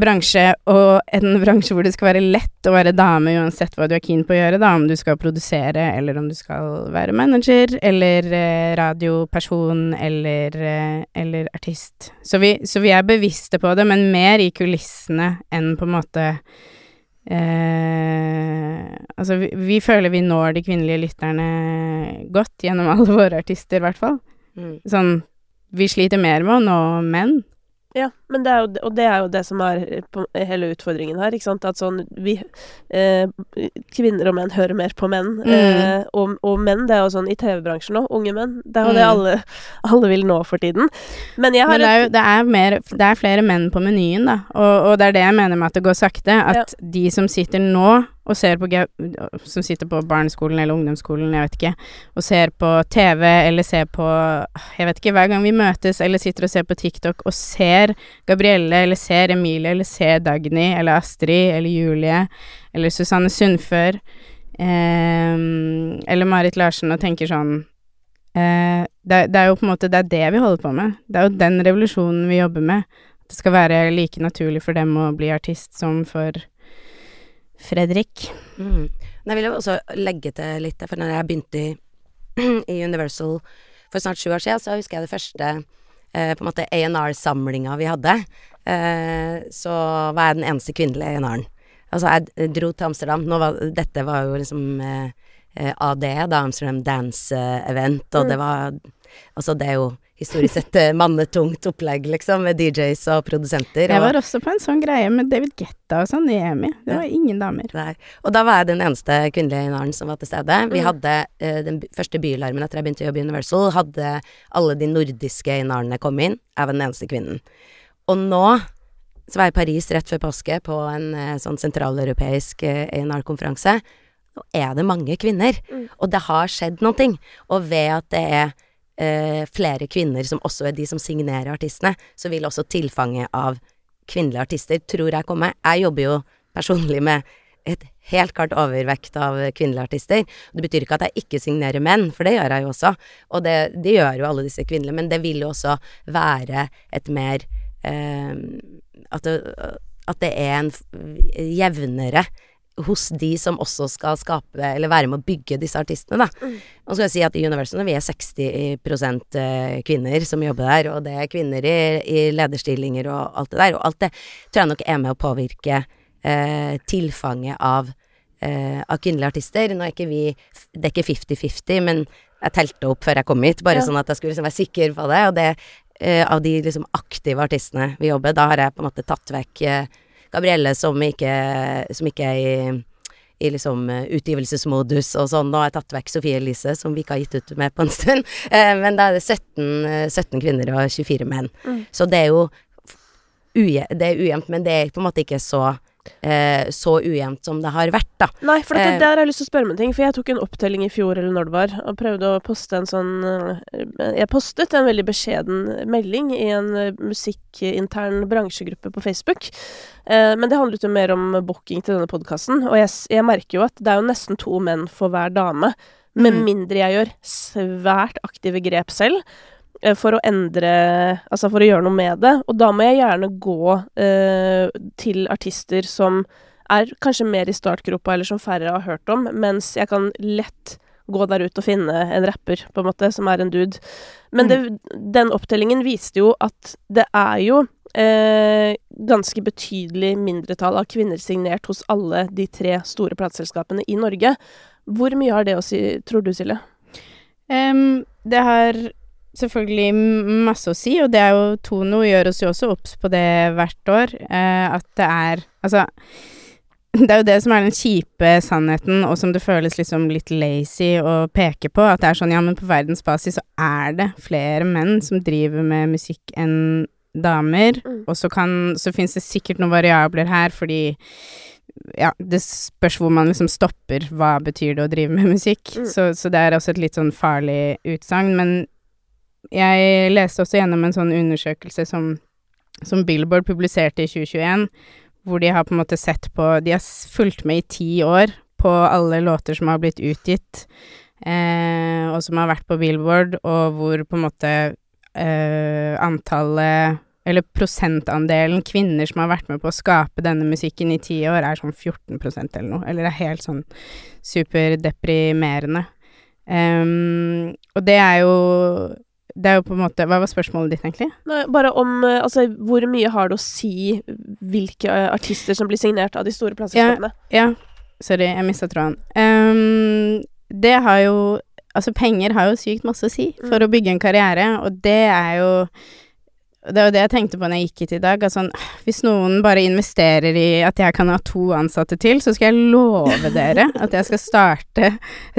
og en bransje hvor det skal være lett å være dame uansett hva du er keen på å gjøre, da, om du skal produsere, eller om du skal være manager, eller eh, radioperson, eller, eh, eller artist. Så vi, så vi, er bevisste på det, men mer i kulissene enn på en måte eh, Altså, vi, vi føler vi når de kvinnelige lytterne godt gjennom alle våre artister, i hvert fall. Mm. Sånn Vi sliter mer med å nå menn. Ja, men det er jo, og det er jo det som er hele utfordringen her, ikke sant. At sånn vi eh, Kvinner og menn hører mer på menn. Mm. Eh, og, og menn, det er jo sånn i TV-bransjen òg, unge menn. Det er jo det Mm. alle, alle vil nå for tiden. Men jeg har Men det er jo det er mer Det er flere menn på menyen, da. Og, og det er det jeg mener med at det går sakte. At de som sitter nå og ser på Som sitter på barneskolen eller ungdomsskolen, jeg vet ikke, og ser på TV eller ser på Jeg vet ikke, hver gang vi møtes eller sitter og ser på TikTok og ser Gabrielle eller ser Emilie eller ser Dagny eller Astrid eller Julie eller Susanne Sundfør eh, eller Marit Larsen og tenker sånn eh, det, det er jo på en måte det det vi holder på med. Det er jo den revolusjonen vi jobber med. Det skal være like naturlig for dem å bli artist som for Fredrik. Mm. Jeg vil jo også legge til litt, for når jeg begynte i, i Universal for snart sju år siden, så husker jeg det første på en måte A&R-samlinga vi hadde. Eh, så var jeg den eneste kvinnelige A&R-en. Altså, jeg dro til Amsterdam. Var, dette var jo liksom eh, eh, AD, da, Amsterdam Dance eh, Event, og Mm. det var Altså, det er jo historisk sett eh, mannetungt opplegg, liksom, med DJs og produsenter. Jeg var også på en sånn greie med David Getta og sånn i EMI. Det Ja. var ingen damer. Nei. Og da var jeg den eneste kvinnelige A&R-en som var til stede. Vi Mm. hadde eh, den første bylarmen etter jeg begynte å jobbe i Universal, hadde alle de nordiske A&R-ene kommet inn. Jeg var den eneste kvinnen. Og nå så var jeg i Paris rett før påske på en eh, sånn sentraleuropeisk A&R-konferanse. Nå er det mange kvinner, Mm. og det har skjedd noe. Og ved at det er eh, flere kvinner som også er de som signerer artistene, så vil også tilfanget av kvinnelige artister, tror jeg, komme. Jeg jobber jo personlig med et helt klart overvekt av kvinnelige artister. Det betyr ikke at jeg ikke signerer menn, for det gjør jeg jo også. Og det, det gjør jo alle disse kvinnelige, men det vil jo også være et mer eh, at, det, at det er en jevnere hos de som også skal skape, eller være med å bygge disse artistene, da. Mm. Og skal jeg si at i Universal vi er 60 eh, kvinner som jobber der, og det er kvinner i, i lederstillinger og alt det der. Og alt det tror jeg nok er med å påvirke eh, tilfanget av, eh, av kvinnelige artister. Nå er ikke vi Det er ikke 50-50, men jeg telte opp før jeg kom hit, bare Ja. sånn at jeg skulle liksom være sikker på det. Og det eh, av de liksom aktive artistene vi jobber, da har jeg på en måte tatt vekk eh, Gabrielle som ikke, som ikke er i i liksom eh, utgivelsesmodus og sånn. Nå har jeg tatt vekk Sofie Elise, som vi ikke har gitt ut med på en stund. Eh, men da er det 17, eh, 17 kvinner og 24 menn. Mm. Så det er jo uje det er ujevnt, men det er på en måte ikke så eh, så ujevnt som det har vært, da. Nei, for det, Eh. der har jeg lyst til å spørre om en ting. For jeg tok en opptelling i fjor, eller når det var, og prøvde å poste en sånn eh, Jeg postet en veldig beskjeden melding i en eh, musikkintern bransjegruppe på Facebook. Eh, men det handlet jo mer om booking til denne podkasten. Og jeg, jeg merker jo at det er jo nesten to menn for hver dame. Med Mm. mindre jeg gjør svært aktive grep selv. Eh, For å endre Altså for å gjøre noe med det. Og da må jeg gjerne gå eh, til artister som er kanskje mer i startgropa, eller som færre har hørt om, mens jeg kan lett gå der ut og finne en rapper, på en måte, som er en dude. Men det, den opptellingen viste jo at det er jo eh, ganske betydelig mindretall av kvinner signert hos alle de tre store plateselskapene i Norge. Hvor mye har det å si, tror du, Silje? Um, det har selvfølgelig masse å si, og det er jo Tono gjør oss jo også obs på det hvert år, eh, at det er Altså, det er jo det som er den kjipe sannheten, og som det føles liksom litt lazy å peke på, at det er sånn, ja, men på verdensbasis så er det flere menn som driver med musikk enn damer, Mm. og så kan Så fins det sikkert noen variabler her, fordi ja, det spørs hvor man liksom stopper hva betyr det å drive med musikk. Mm. Så, så det er også et litt sånn farlig utsagn. Men jeg leste også gjennom en sånn undersøkelse som, som Billboard publiserte i 2021, hvor de har på en måte sett på De har fulgt med i ti år på alle låter som har blitt utgitt, eh, og som har vært på Billboard, og hvor på en måte eh, antallet eller prosentandelen kvinner som har vært med på å skape denne musikken i ti år, er sånn 14% eller noe. Eller det er helt sånn superdeprimerende. Um, og det er jo det er jo på en måte Hva var spørsmålet ditt, egentlig? Nei, bare om eh, Altså, hvor mye har det å si hvilke eh, artister som blir signert av de store plateselskapene? Ja, sorry, jeg mista tråden. Um, det har jo Altså, penger har jo sykt masse å si for Mm. å bygge en karriere, og det er jo Det var det jeg tenkte på når jeg gikk hit i dag. At sånn, hvis noen bare investerer i at jeg kan ha to ansatte til, så skal jeg love dere at jeg skal starte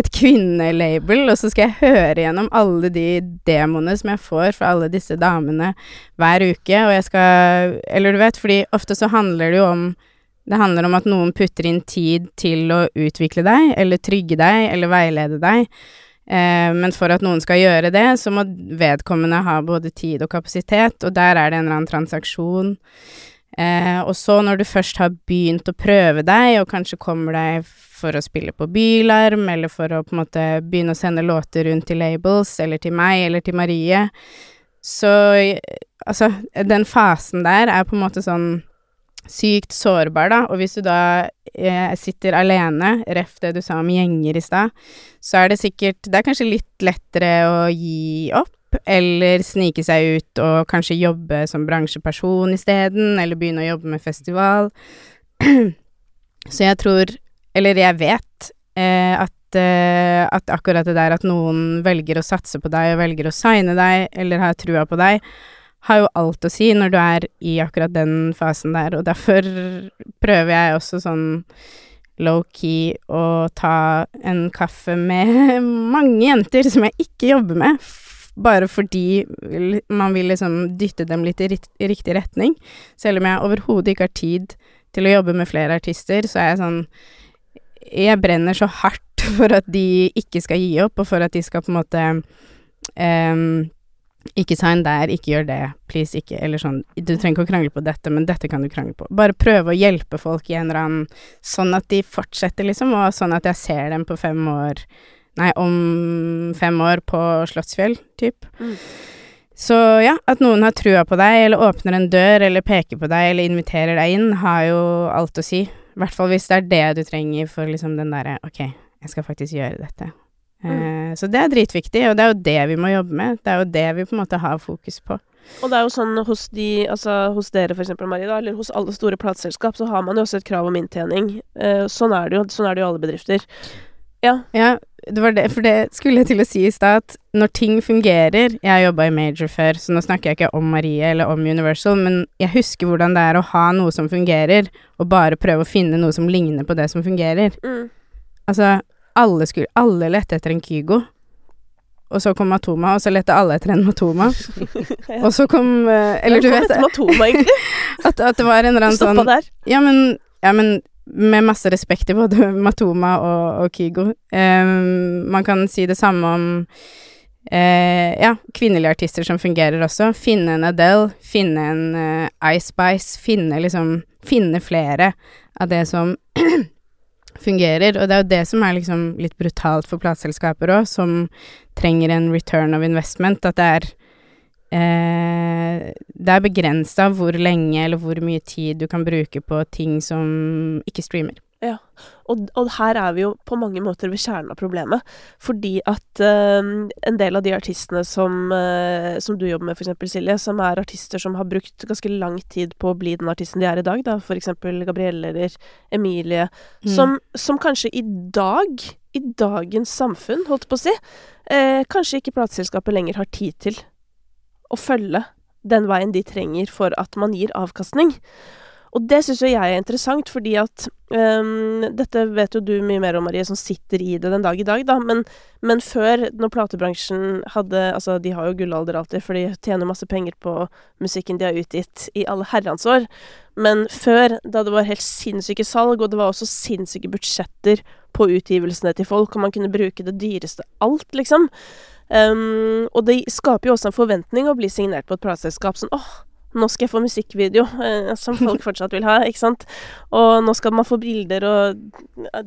et kvinnelabel, og så skal jeg høre gjennom alle de demoene som jeg får fra alle disse damene hver uke, og jeg skal Eller du vet, fordi ofte så handler det jo om det handler om at noen putter inn tid til å utvikle deg, eller trygge deg, eller veilede deg. Eh, men for at noen skal gjøre det, så må vedkommende ha både tid og kapasitet, og der er det en eller annen transaksjon. Eh, og så når du først har begynt å prøve deg, og kanskje kommer deg for å spille på Bylarm, eller for å på en måte begynne å sende låter rundt til labels, eller til meg, eller til Marie, så eh, altså, den fasen der er på en måte sånn sykt sårbar, da, og hvis du da eh, sitter alene, ref det du sa om gjenger i stad, så er det sikkert Det er kanskje litt lettere å gi opp, eller snike seg ut og kanskje jobbe som bransjeperson isteden, eller begynne å jobbe med festival. så jeg tror, eller jeg vet, eh, at eh, at akkurat det der at noen velger å satse på deg og velger å signe deg eller har trua på deg, har jo alt å si når du er i akkurat den fasen der, og derfor prøver jeg også sånn low-key å ta en kaffe med mange jenter som jeg ikke jobber med, bare fordi man vil liksom dytte dem litt i i riktig retning. Selv om jeg overhodet ikke har tid til å jobbe med flere artister, så er jeg sånn Jeg brenner så hardt for at de ikke skal gi opp, og for at de skal på en måte ehm, ikke sign der, ikke gjør det, please, ikke Eller sånn Du trenger ikke å krangle på dette, men dette kan du krangle på. Bare prøve å hjelpe folk i en eller annen Sånn at de fortsetter, liksom, og sånn at jeg ser dem på fem år Nei, om fem år på Slottsfjell, typ. Mm. Så ja, at noen har trua på deg, eller åpner en dør, eller peker på deg, eller inviterer deg inn, har jo alt å si. I hvert fall hvis det er det du trenger for liksom den derre Ok, jeg skal faktisk gjøre dette. Eh, så det er dritviktig, og det er jo det vi må jobbe med. Det er jo det vi på en måte har fokus på. Og det er jo sånn hos de, altså hos dere eksempel, Marie, da, eller hos alle store plateselskap, så har man jo også et krav om inntjening. Eh, sånn er det jo. Sånn er det jo i alle bedrifter. Ja. Ja, det var det, for det skulle jeg til å si i stad, at når ting fungerer Jeg har jobba i Major før, så nå snakker jeg ikke om Marie eller om Universal, men jeg husker hvordan det er å ha noe som fungerer, og bare prøve å finne noe som ligner på det som fungerer. Mm. Altså, alle skulle Alle lette etter en Kygo. Og så kom Matoma, og så lette alle etter en Matoma. Ja. Og så kom eh, Eller du vet Matoma, egentlig. at, at det var en eller annen Stoppa sånn der. Ja, men, ja, men med masse respekt til både Matoma og, og Kygo. Um, man kan si det samme om eh, ja, kvinnelige artister som fungerer også. Finne en Adele, finne en uh, Ice Spice, finne liksom Finne flere av det som fungerer. Og det er jo det som er liksom litt brutalt for plateselskaper òg, som trenger en return of investment. At det er eh, Det er begrensa hvor lenge eller hvor mye tid du kan bruke på ting som ikke streamer. Og, og her er vi jo på mange måter ved kjernen av problemet. Fordi at uh, en del av de artistene som, uh, som du jobber med, f.eks. Silje, som er artister som har brukt ganske lang tid på å bli den artisten de er i dag, da, f.eks. Gabrielle eller Emilie, Mm. som, som kanskje i dag, i dagens samfunn, holdt på å si, uh, kanskje ikke plateselskapet lenger har tid til å følge den veien de trenger for at man gir avkastning. Og det syns jo jeg er interessant, fordi at um, Dette vet jo du mye mer om, Marie, som sitter i det den dag i dag, da. Men, men før, når platebransjen hadde Altså, de har jo gullalder alltid, for de tjener masse penger på musikken de har utgitt i alle herrens år. Men før, da det var helt sinnssyke salg, og det var også sinnssyke budsjetter på utgivelsene til folk, og man kunne bruke det dyreste alt, liksom. Um, og det skaper jo også en forventning å bli signert på et plateselskap. Sånn åh, nå skal jeg få musikkvideo, eh, som folk fortsatt vil ha, ikke sant. Og nå skal man få bilder og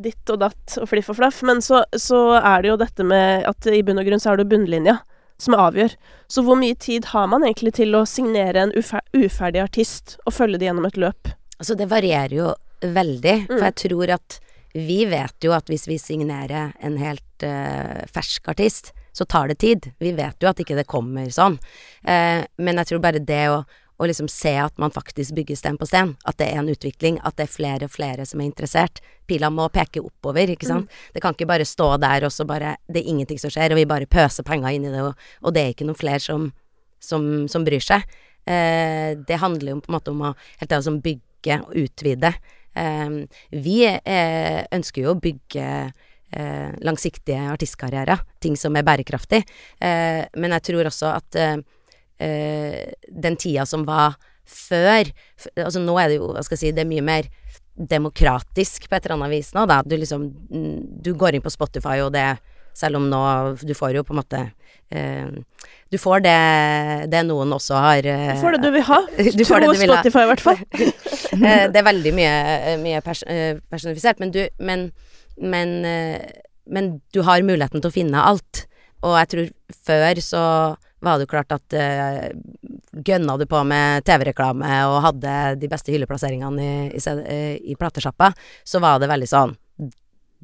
ditt og datt og fliff og flaff. Men så, så er det jo dette med at i bunn og grunn så er det bunnlinja som avgjør. Så hvor mye tid har man egentlig til å signere en ufer uferdig artist og følge det gjennom et løp? Altså, det varierer jo veldig, for Mm. jeg tror at vi vet jo at hvis vi signerer en helt uh, fersk artist, så tar det tid. Vi vet jo at ikke det kommer sånn. Eh, men jeg tror bare det å, å liksom se at man faktisk bygger sten på sten, at det er en utvikling, at det er flere og flere som er interessert. Pila må peke oppover, ikke sant. Det kan ikke bare stå der og så bare Det er ingenting som skjer, og vi bare pøser penger inn i det, og, og det er ikke noen flere som, som, som bryr seg. Eh, det handler jo på en måte om å helt tatt sånn bygge og utvide. Eh, vi eh, ønsker jo å bygge eh, langsiktige artistkarrierer, ting som er bærekraftig. Eh, men jeg tror også at eh, den tida som var før Altså nå er det jo, hva skal jeg si, det er mye mer demokratisk på et eller annet vis nå, da. Du liksom mm, Du går inn på Spotify, og det Selv om nå Du får jo på en måte eh, Du får det, det noen også har eh, Du får det du vil ha. Du får det Tro du vil ha. Spotify, i hvert fall. Eh, det er veldig mye, mye pers eh, personifisert, men du Men, men, eh, men du har muligheten til å finne alt. Og jeg tror før så var det jo klart at uh, gønna du på med TV-reklame og hadde de beste hylleplasseringene i, i, eh, i platesjappa, så var det veldig sånn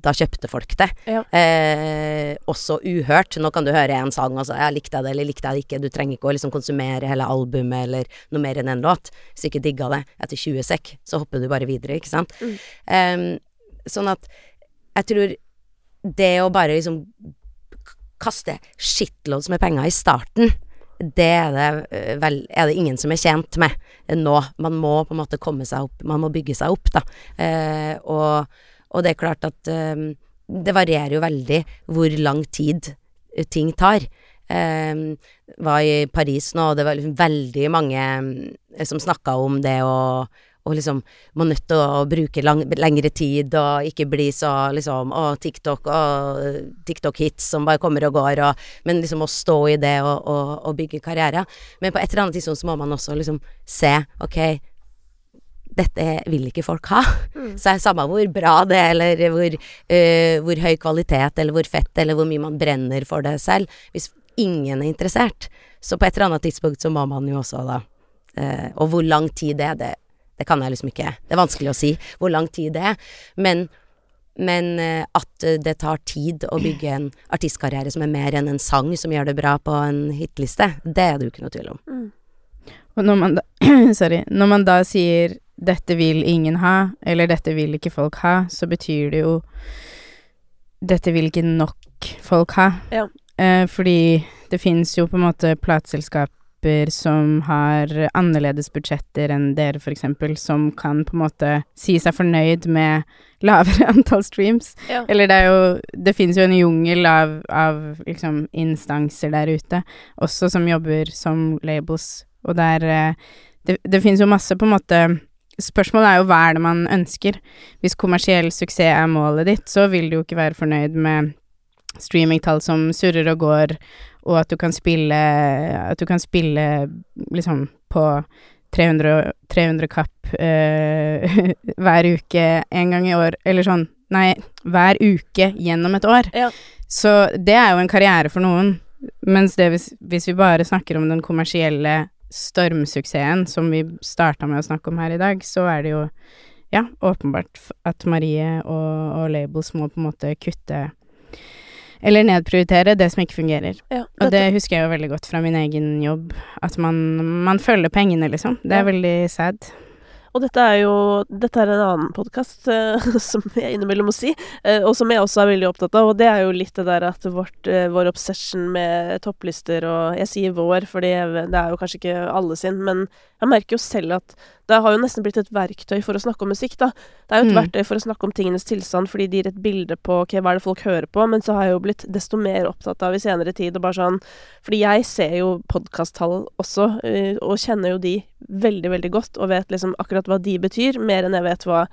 da kjøpte folk det. Ja. Eh, også uhørt. Nå kan du høre en sang og så ja, likte jeg det eller likte jeg det ikke. Du trenger ikke å liksom konsumere hele albumet eller noe mer enn en låt. Hvis du ikke digga det etter 20 sekk, så hopper du bare videre, ikke sant. Mm. Em, sånn at jeg tror det å bare liksom kaste shitloads med penger i starten, det er det, eh, vel, er det ingen som er tjent med nå. Man må på en måte komme seg opp, man må bygge seg opp, da. Eh, og, og det er klart at eh, det varierer jo veldig hvor lang tid ting tar. Eh, var i Paris nå, og det var liksom veldig mange eh, som snakka om det å og liksom må nødt til å bruke lang, lengre tid og ikke bli så liksom Å, TikTok å, TikTok-hits som bare kommer og går, og Men liksom å stå i det og, og, og bygge karriere. Men på et eller annet tidspunkt så må man også liksom se Ok, dette vil ikke folk ha. Mm. Så er det samme hvor bra det er, eller hvor, uh, hvor høy kvalitet, eller hvor fett, eller hvor mye man brenner for det selv. Hvis ingen er interessert, så på et eller annet tidspunkt så må man jo også da uh, Og hvor lang tid det er, det, det kan jeg liksom ikke Det er vanskelig å si hvor lang tid det er. Men, men øh, at det tar tid å bygge en artistkarriere som er mer enn en sang som gjør det bra på en hitliste, det er det jo ikke noe tvil om. Mm. Og når man da, sorry, når man da sier 'dette vil ingen ha', eller 'dette vil ikke folk ha', så betyr det jo 'dette vil ikke nok folk ha'. Ja. Eh, fordi det finnes jo på en måte plateselskaper som har annerledes budsjetter enn dere, eksempel, som kan på en måte si seg fornøyd med lavere antall streams. Ja. Eller det er jo Det finnes jo en jungel av, av liksom instanser der ute, også som jobber som labels, og der eh, Det, det finnes jo masse på en måte Spørsmålet er jo hva er det man ønsker. Hvis kommersiell suksess er målet ditt, så vil du jo ikke være fornøyd med streamingtall som surrer og går, og at du kan spille At du kan spille liksom på 300, 300 kapp eh, hver uke en gang i år, eller sånn Nei, hver uke gjennom et år. Ja. Så det er jo en karriere for noen. Mens det hvis, hvis vi bare snakker om den kommersielle stormsuksessen som vi starta med å snakke om her i dag, så er det jo ja, åpenbart at Marie og, og Labels må på en måte kutte eller nedprioritere det som ikke fungerer. Ja, Og det husker jeg jo veldig godt fra min egen jobb, at man, man følger pengene, liksom. Det er Ja. veldig sad. Og dette er jo Dette er en annen podkast som jeg innimellom må si, uh, og som jeg også er veldig opptatt av, og det er jo litt det der at vårt, uh, vår obsession med topplister og Jeg sier vår, fordi det er jo kanskje ikke alle sin, men jeg merker jo selv at det har jo nesten blitt et verktøy for å snakke om musikk, da. Det er jo et Mm. verktøy for å snakke om tingenes tilstand, fordi det gir et bilde på ok, hva er det folk hører på, men så har jeg jo blitt desto mer opptatt av i senere tid, og bare sånn Fordi jeg ser jo podkasttall også, eh, og kjenner jo de veldig, veldig godt, og vet liksom akkurat hva de betyr, mer enn jeg vet hva,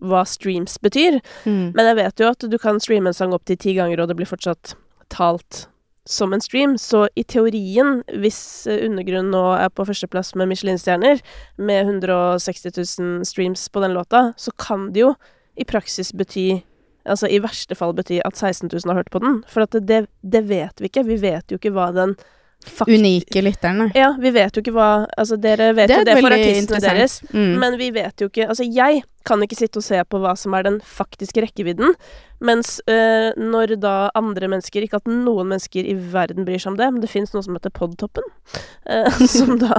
hva streams betyr. Mm. Men jeg vet jo at du kan streame en sang opp til ti ganger, og det blir fortsatt talt som en stream. Så i teorien, hvis eh, Undergrunn nå er på førsteplass med Michelin-stjerner, med 160 000 streams på den låta, så kan det jo i praksis bety Altså i verste fall bety at 16 000 har hørt på den. For at det, det, vet vi ikke. Vi vet jo ikke hva den fakt... Unike lytterne. Ja, vi vet jo ikke hva Altså, dere vet Det jo det for artistene deres. Mm. Men vi vet jo ikke Altså, jeg kan ikke sitte og se på hva som er den faktiske rekkevidden, Mens eh, når da andre mennesker Ikke at noen mennesker i verden bryr seg om det, men det fins noe som heter Podtoppen. Eh, som da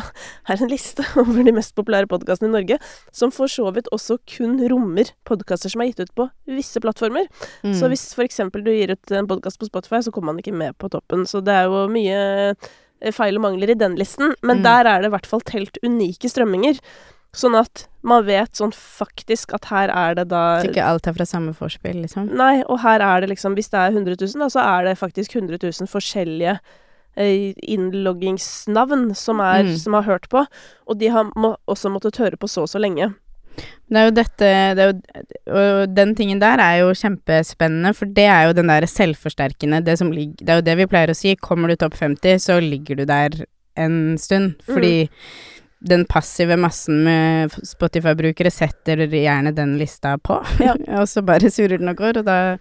er en liste over de mest populære podkastene i Norge. Som for så vidt også kun rommer podkaster som er gitt ut på visse plattformer. Mm. Så hvis eksempel du gir ut en podkast på Spotify, så kommer man ikke med på toppen. Så det er jo mye eh, feil og mangler i den listen. Men Mm. der er det i hvert fall telt unike strømminger. Sånn at man vet sånn faktisk at her er det da Så ikke alt er fra samme forspill, liksom. Nei, og her er det liksom Hvis det er 100 000, da, så er det faktisk 100 000 forskjellige eh, innloggingsnavn som, er, Mm. som har hørt på. Og de har må, også måttet høre på så og så lenge. Det er jo dette det er jo, Og den tingen der er jo kjempespennende, for det er jo den der selvforsterkende det, som ligger, det er jo det vi pleier å si. Kommer du topp 50, så ligger du der en stund. Fordi den passive massen med Spotify-brukere setter gjerne den lista på, Ja. og så bare surrer den og går, og da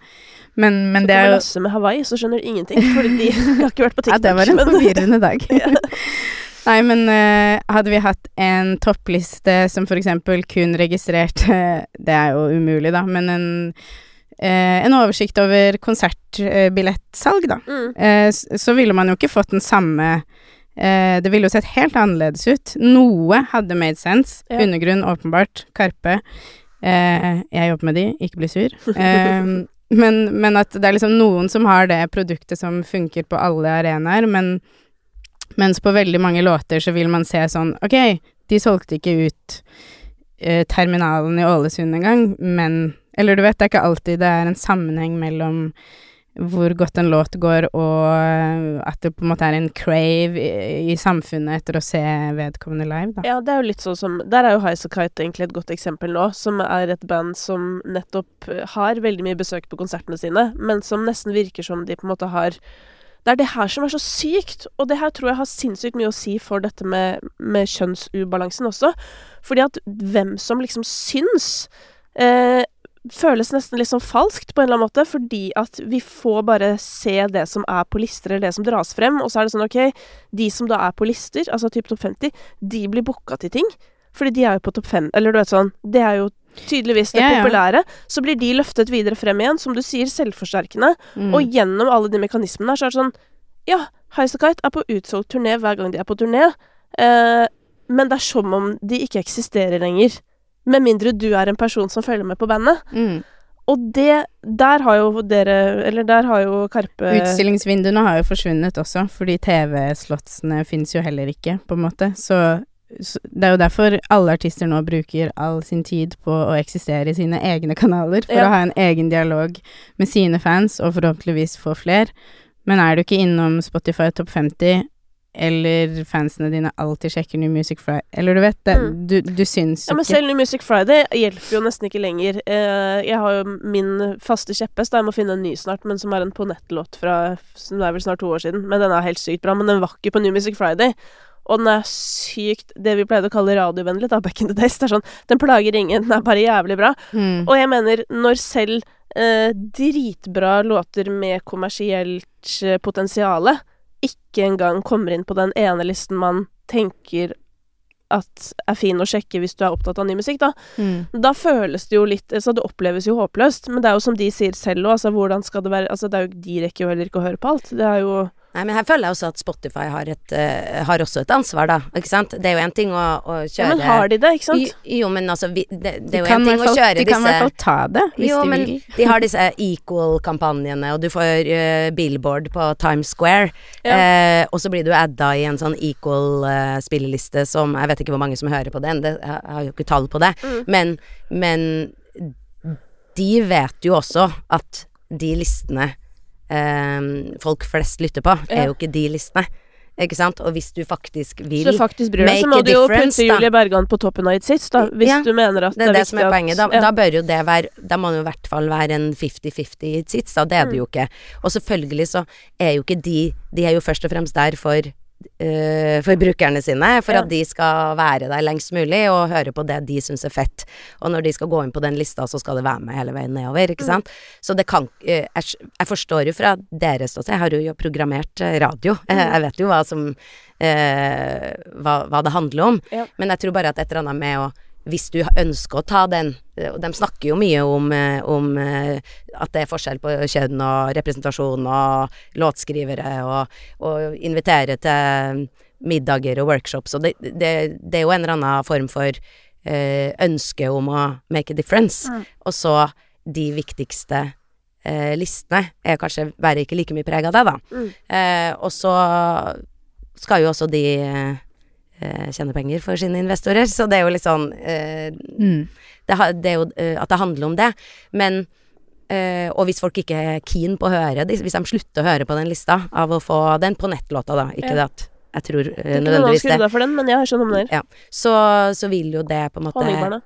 Men, men Så det er jo Lasse med Hawaii, så skjønner du ingenting. Fordi de har ikke vært på TikTok. Ja, det var en forvirrende dag. Ja. Nei, men uh, hadde vi hatt en toppliste som for eksempel kun registrerte Det er jo umulig, da, men en, eh, en oversikt over konsertbillettsalg, da. Mm. Eh, så ville man jo ikke fått den samme eh, Det ville jo sett helt annerledes ut. Noe hadde made sense. Ja. Undergrunn, åpenbart. Karpe. Eh, jeg jobber med de, ikke bli sur. Eh, men, men at det er liksom noen som har det produktet som funker på alle arenaer, men mens på veldig mange låter så vil man se sånn Ok, de solgte ikke ut eh, terminalen i Ålesund engang, men Eller du vet, det er ikke alltid det er en sammenheng mellom hvor godt en låt går, og eh, at det på en måte er en crave i, i samfunnet etter å se vedkommende live, da. Ja, det er jo litt sånn som Der er jo Highasakite egentlig et godt eksempel nå, som er et band som nettopp eh, har veldig mye besøk på konsertene sine, men som nesten virker som de på en måte har Det er det her som er så sykt, og det her tror jeg har sinnssykt mye å si for dette med, med kjønnsubalansen også. Fordi at hvem som liksom syns eh, føles nesten litt sånn falskt på en eller annen måte, fordi at vi får bare se det som er på lister, eller det som dras frem, og så er det sånn OK, de som da er på lister, altså typ topp 50, de blir booka til ting. Fordi de er jo på topp fem, eller du vet sånn Det er jo tydeligvis det Ja, ja. populære. Så blir de løftet videre frem igjen, som du sier, selvforsterkende. Mm. Og gjennom alle de mekanismene her, så er det sånn Ja, Highasakite er på utsolgt turné hver gang de er på turné, eh, men det er som om de ikke eksisterer lenger. Med mindre du er en person som følger med på bandet. mm. Og det Der har jo dere Eller der har jo Karpe Utstillingsvinduene har jo forsvunnet også, fordi TV-slottsene fins jo heller ikke, på en måte. Så, så det er jo derfor alle artister nå bruker all sin tid på å eksistere i sine egne kanaler, for Ja. å ha en egen dialog med sine fans, og forhåpentligvis få fler. Men er du ikke innom Spotify Topp 50, eller fansene dine alltid sjekker New Music Friday Eller du vet det, Mm. du, du syns Ja, men selv New Music Friday hjelper jo nesten ikke lenger. Eh, jeg har jo min faste kjepphest, jeg må finne en ny snart, men som er en på nett-låt fra som er vel snart to år siden. Men den er helt sykt bra. Men den var ikke på New Music Friday. Og den er sykt Det vi pleide å kalle radiovennlig, da, back in the days. Det er sånn Den plager ingen, den er bare jævlig bra. mm. Og jeg mener, når selv eh, dritbra låter med kommersielt eh, potensiale ikke engang kommer inn på den ene listen man tenker at er fin å sjekke hvis du er opptatt av ny musikk, da. Mm. Da føles det jo litt Altså, det oppleves jo håpløst, men det er jo som de sier selv òg, altså hvordan skal det være Altså, det er jo De rekker jo heller ikke å høre på alt. Det er jo Nei, men her føler jeg også at Spotify har, et, uh, har også et ansvar, da. Ikke sant? Det er jo en ting å, å kjøre Ja, men har de det, ikke sant? Jo, jo, men altså vi, det, det er jo kan en ting folk, å kjøre kjøre de kan i hvert fall ta det, hvis jo, de men vil. de har disse Equal-kampanjene, og du får uh, billboard på Times Square. Ja. uh, og så blir du adda i en sånn Equal-spilleliste som Jeg vet ikke hvor mange som hører på den, det, jeg har jo ikke tall på det. Mm. Men, men de vet jo også at de listene folk flest lytter på, er jo ikke de listene. Ikke sant? Og hvis du faktisk vil Så faktisk bryr deg, så må du jo putte. Julie Bergan på toppen av Hits sits, da. Hvis Ja, du mener at Det er det, det som er poenget. Da, ja. da bør jo det være Da må det jo i hvert fall være en 50-50 sits, da. Det er Mm. det jo ikke. Og selvfølgelig så er jo ikke de De er jo først og fremst der for eh, for brukerne sine, for Ja. at de skal være der lengst mulig og høre på det de syns er fett. Og når de skal gå inn på den lista, så skal det være med hele veien nedover, ikke Mm. Så det kan eh, jeg, jeg forstår jo fra deres ståsted, jeg har jo programmert eh, radio, Mm. jeg vet jo hva som eh, hva, hva det handler om. Ja. Men jeg tror bare at et eller annet med å hvis du ønsker å ta den Og de snakker jo mye om, eh, om eh, at det er forskjell på kjønn og representasjon og låtskrivere, og, og invitere til middager og workshops, og det, det, det er jo en eller annen form for eh, ønske om å make a difference. Mm. Og så de viktigste eh, listene er kanskje være ikke like mye preg av det, da. Mm. Eh, og så skal jo også de eh, tjene penger for sine investorer, så det er jo litt sånn eh, Mm. det, det er jo eh, at det handler om det. Men Uh, Og hvis folk ikke er keen på å høre det, hvis de slutter å høre på den lista av å få den på nettlåta, da, ikke Ja. det at jeg tror Det eh, ikke noen nødvendigvis det, for den, men jeg skjønner hva du mener. så, så vil jo det på en måte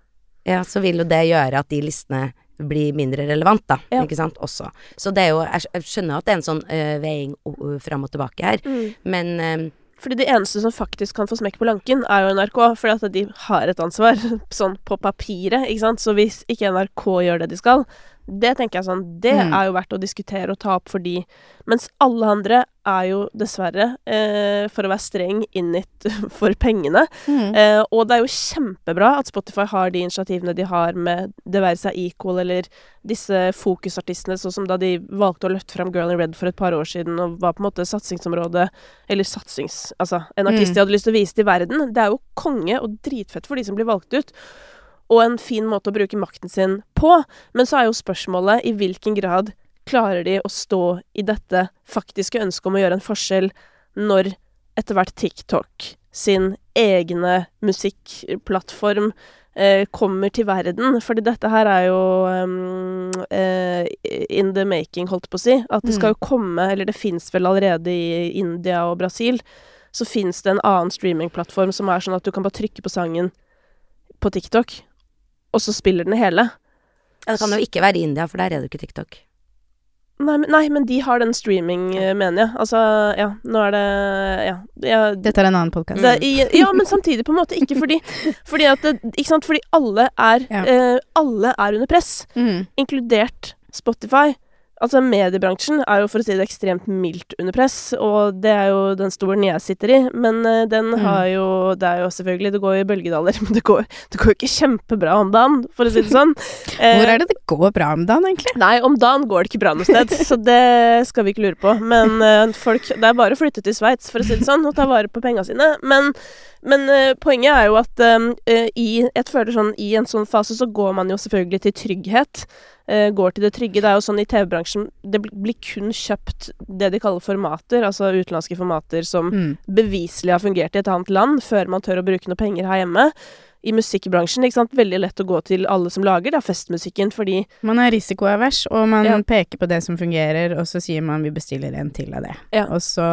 ja, så vil jo det gjøre at de listene blir mindre relevant, da. Ja. Ikke sant, også. Så det er jo Jeg, skjønner at det er en sånn uh, veiing uh, fram og tilbake her, Mm. men eh, Fordi de eneste som faktisk kan få smekk på lanken, er jo NRK, fordi at de har et ansvar, sånn på papiret, ikke sant. Så hvis ikke NRK gjør det de skal, det tenker jeg sånn, det Mm. er jo verdt å diskutere og ta opp for de. Mens alle andre er jo dessverre, eh, for å være streng, innit for pengene. Mm. Eh, og det er jo kjempebra at Spotify har de initiativene de har med det være seg Equal eller disse fokusartistene, sånn som da de valgte å løfte fram Girl in Red for et par år siden og var på en måte satsingsområde Eller satsings... Altså en artist Mm. de hadde lyst til å vise til verden. Det er jo konge og dritfett for de som blir valgt ut. Og en fin måte å bruke makten sin på. Men så er jo spørsmålet i hvilken grad klarer de å stå i dette faktiske ønsket om å gjøre en forskjell når etter hvert TikTok sin egne musikkplattform eh, kommer til verden. Fordi dette her er jo um, eh, in the making, holdt på å si. At det skal jo komme, eller det fins vel allerede i India og Brasil, så fins det en annen streamingplattform som er sånn at du kan bare trykke på sangen på TikTok, og så spiller den hele. ja, det kan jo ikke være i India, for der er det jo ikke TikTok. Nei, men, nei, men de har den streaming, eh, mener jeg. Altså, ja, nå er det Ja. ja Dette er en annen podkast. ja, men samtidig på en måte ikke fordi Fordi at det, Ikke sant, fordi alle er Ja. eh, Alle er under press, Mm. inkludert Spotify. Altså Mediebransjen er jo for å si det ekstremt mildt under press, og det er jo den stolen jeg sitter i. Men eh, den Mm. har jo Det er jo selvfølgelig Det går i bølgedaler, men det går, det går jo ikke kjempebra om dagen, for å si det sånn. Hvor er det det går bra om dagen, egentlig? Nei, om dagen går det ikke bra noe sted, så det skal vi ikke lure på. Men eh, folk Det er bare å flytte til Sveits, for å si det sånn, og ta vare på penga sine. Men, men eh, poenget er jo at eh, i Jeg føler sånn i en sånn fase så går man jo selvfølgelig til trygghet. Eh, går til det trygge. Det er jo sånn i TV-bransjen Det blir kun kjøpt det de kaller formater, altså utenlandske formater som Mm. beviselig har fungert i et annet land, før man tør å bruke noe penger her hjemme. I musikkbransjen, ikke sant, veldig lett å gå til alle som lager da, festmusikken, fordi Man er risikoavers, og man Ja. peker på det som fungerer, og så sier man vi bestiller en til av det. Ja. Og så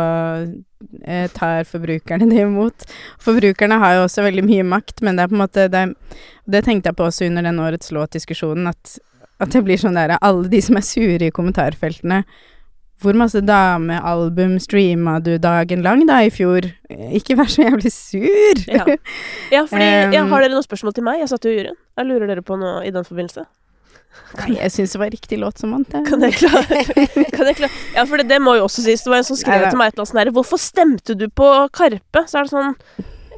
eh, tar forbrukerne det imot. Forbrukerne har jo også veldig mye makt, men det er på en måte Det, det tenkte jeg på også under den årets låt-diskusjonen, at, at det blir sånn der Alle de som er sure i kommentarfeltene hvor masse damealbum streama du dagen lang da i fjor? Ikke vær så jævlig sur! Ja. Ja, fordi ja, Um, Har dere noen spørsmål til meg? Jeg satt jo i juryen. Jeg lurer dere på noe i den forbindelse? Nei, jeg syns det var riktig låt som vant, jeg. Kan jeg klare? Kan jeg klare? Ja, for det, det må jo også sies. Det var en som skrev Neida. til meg et eller annet sånt her Hvorfor stemte du på Karpe? Så er det sånn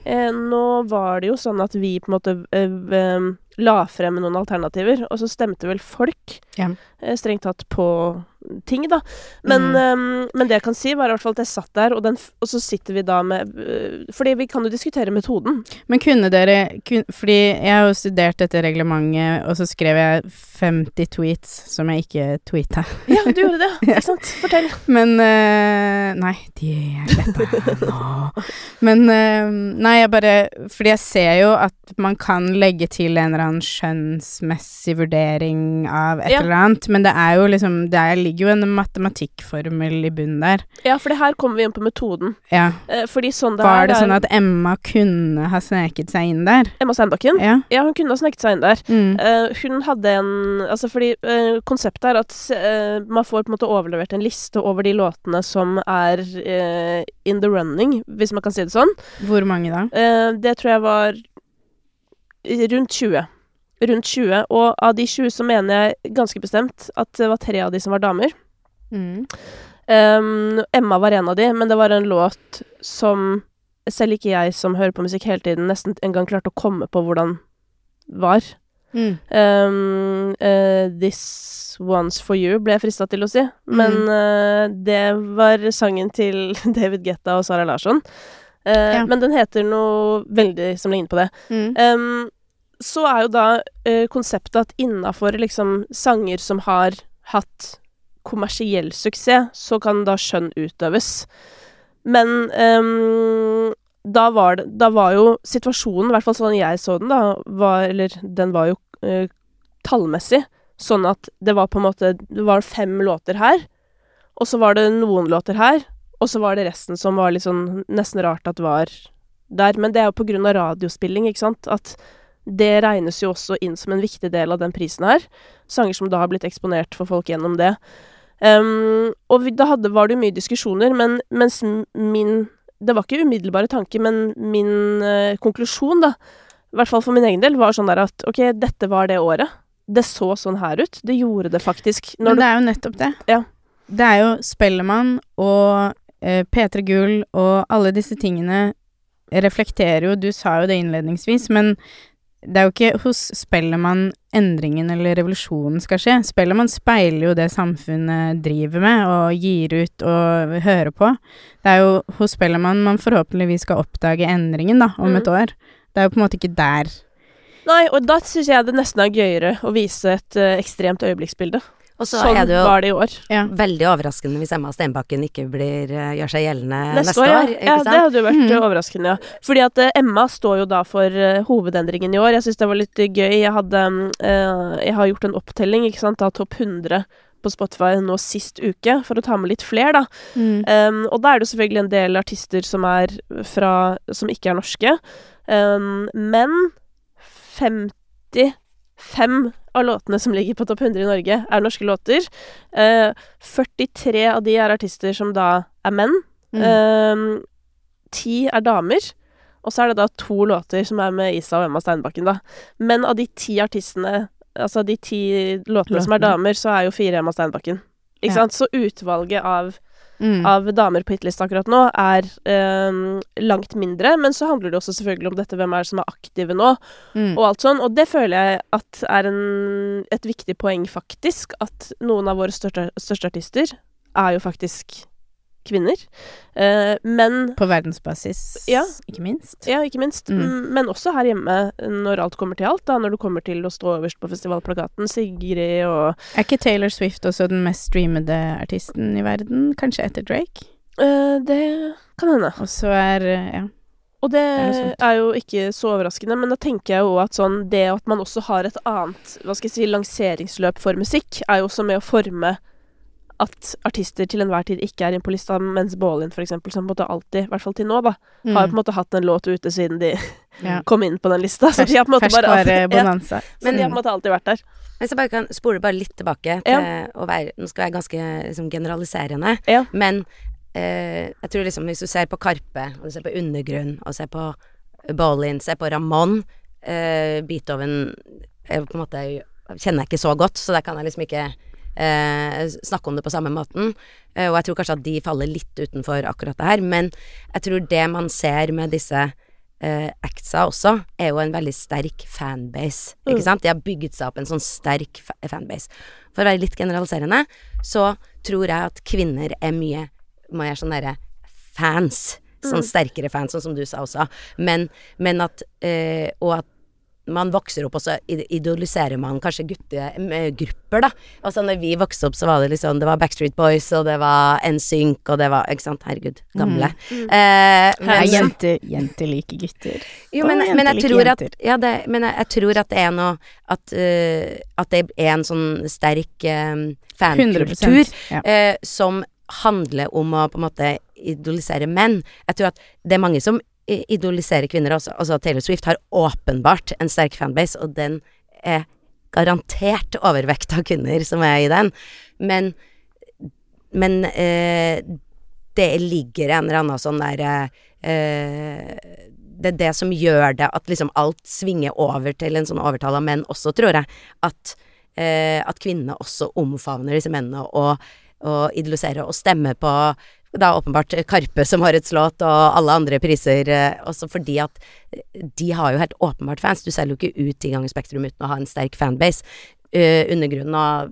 eh, Nå var det jo sånn at vi på en måte eh, eh, la frem noen alternativer, og så stemte vel folk Ja. eh, strengt tatt på ting, da. Men, Mm. um, men det jeg kan si, var i hvert fall at jeg satt der, og, den, og så sitter vi da med eh, Fordi vi kan jo diskutere metoden. Men kunne dere kun, Fordi jeg har jo studert dette reglementet, og så skrev jeg 50 tweets som jeg ikke tweeta. Ja, du gjorde det, ikke sant? Fortell. Men uh, Nei, de er sletta nå. Men uh, Nei, jeg bare Fordi jeg ser jo at man kan legge til en eller annen skjønnsmessig vurdering av et Ja. eller annet, men det er jo liksom Det er, ligger jo en matematikkformel i bunnen der. Ja, for det her kommer vi inn på metoden. Ja. Eh, fordi sånn det Var det er sånn at Emma kunne ha sneket seg inn der? Emma Steinbakken? Ja. Ja, hun kunne ha sneket seg inn der. Mm. Uh, hun hadde en Altså fordi uh, konseptet er at uh, man får på en måte overlevert en liste over de låtene som er in the running, hvis man kan si det sånn. Hvor mange da? Det tror jeg var rundt 20. Rundt 20. Og av de 20 så mener jeg ganske bestemt at det var tre av de som var damer. Mm. Um, Emma var en av de, men det var en låt som selv ikke jeg som hører på musikk hele tiden, nesten en gang klarte å komme på hvordan var. Mm. Um, uh, This One's For You ble jeg frista til å si, men Mm. uh, det var sangen til David Getta og Sara Larsson. Uh, Ja. Men den heter noe veldig som ligner på det. Um, så er jo da eh, konseptet at innafor liksom sanger som har hatt kommersiell suksess, så kan da skjønn utøves. Men ehm, da var det Da var jo situasjonen, i hvert fall sånn jeg så den, da, var Eller den var jo eh, tallmessig sånn at det var på en måte Det var fem låter her, og så var det noen låter her, og så var det resten som var litt sånn nesten rart at var der. Men det er jo på grunn av radiospilling, ikke sant, at det regnes jo også inn som en viktig del av den prisen her. Sanger som da har blitt eksponert for folk gjennom det. Um, og vi, da hadde, var det jo mye diskusjoner, men mens min Det var ikke umiddelbare tanke, men min uh, konklusjon, da, i hvert fall for min egen del, var sånn der at ok, dette var det året. Det så sånn her ut. Det gjorde det faktisk. Men det er jo nettopp det. Ja. Det er jo Spellemann og eh, P3 Gull og alle disse tingene reflekterer jo Du sa jo det innledningsvis, men det er jo ikke hos Spellemann endringen eller revolusjonen skal skje. Spellemann speiler jo det samfunnet driver med og gir ut og hører på. Det er jo hos Spellemann man forhåpentligvis skal oppdage endringen, da, om mm. et år. Det er jo på en måte ikke der. Nei, og da syns jeg det nesten er gøyere å vise et eh, ekstremt øyeblikksbilde. Og så Sånn er det jo var det i år. Ja. veldig overraskende hvis Emma Stenbakken ikke blir, eh, gjør seg gjeldende Neste, neste, år, ja. år. Ikke ja. Det hadde jo vært Mhm. eh, overraskende, ja. Fordi at eh, Emma står jo da for hovedendringen i år. Jeg syns det var litt gøy. Jeg hadde mm, eh, Jeg har gjort en opptelling, ikke sant, av topp 100 på Spotify nå sist uke, for å ta med litt flere, da. Um, og da er det selvfølgelig en del artister som er fra Som ikke er norske. Um, men 55 av låtene som ligger på topp 100 i Norge, er norske låter. Uh, 43 av de er artister som da er menn. Mm. Um, Ti er damer. Og så er det da to låter som er med Isa og Emma Steinbakken, da. Men av de ti artistene, altså de ti låtene som er damer, så er jo fire Emma Steinbakken. Ikke Ja. sant? Så utvalget av Mm. av damer på hitlista akkurat nå er eh, langt mindre. Men så handler det også selvfølgelig om dette, hvem er det som er aktive nå, Mm. og alt sånn. Og det føler jeg at er en, et viktig poeng, faktisk. At noen av våre største, største artister er jo faktisk kvinner. Eh, men På verdensbasis, Ja. ikke minst. ja, ikke minst. Mm. Mm, Men også her hjemme, når alt kommer til alt. da Når du kommer til å stå øverst på festivalplakaten. Sigrid og Er ikke Taylor Swift også den mest streamede artisten i verden? Kanskje etter Drake? eh, Det kan hende. Og så er eh, Ja. Og det Er det er jo ikke så overraskende, men da tenker jeg jo at sånn Det at man også har et annet hva skal jeg si, lanseringsløp for musikk, er jo også med å forme at artister til enhver tid ikke er inn på lista, mens Baalin for eksempel, som på en måte alltid, i hvert fall til nå, da, har på en måte hatt en låt ute siden de Mm. ja. kom inn på den lista. Så de har på en måte bare alltid, ja, så de har på en måte alltid vært der. Hvis jeg bare kan spole bare litt tilbake til å være Nå skal jeg være ganske liksom, generaliserende, Ja. men eh, jeg tror liksom hvis du ser på Karpe, og du ser på Undergrunn, og ser på Bolin, ser på Ramón eh, Beethoven er på en måte kjenner jeg ikke så godt, så der kan jeg liksom ikke eh, snakke om det på samme måten. Eh, og jeg tror kanskje at de faller litt utenfor akkurat det her, men jeg tror det man ser med disse eh, actsa også, er jo en veldig sterk fanbase. Ikke Mm. sant? De har bygget seg opp en sånn sterk fa fanbase. For å være litt generaliserende, så tror jeg at kvinner er mye mer sånn derre fans. Sånn Mm. sterkere fans, sånn som du sa også. Men, men at øh, Og at man vokser opp, og så idoliserer man kanskje guttegrupper, da. Og så når vi vokste opp, så var det liksom Det var Backstreet Boys, og det var NSYNC, og det var Ikke sant, herregud, gamle. Mm. Eh, Nei, men, jenter, jenter liker gutter. jo, men, men jeg tror at. Ja, det, men jeg, jeg tror at det er noe At, uh, at det er en sånn sterk eh, 100 fankultur ja. uh, som handler om å på en måte idolisere menn. Jeg tror at det er mange som i- idoliserer kvinner også. Altså Taylor Swift har åpenbart en sterk fanbase, og den er garantert overvekt av kvinner som er i den. Men, men eh, det ligger en eller annen sånn der eh, Det er det som gjør det at liksom alt svinger over til en sånn overtall av menn også, tror jeg. At, eh, at kvinnene også omfavner disse mennene og, og idoliserer og stemmer på da åpenbart Karpe som har et slott, og alle andre priser, eh, også fordi at de har jo helt åpenbart fans. Du selger jo ikke ut ti ganger Spektrum uten å ha en sterk fanbase. Uh, undergrunnen har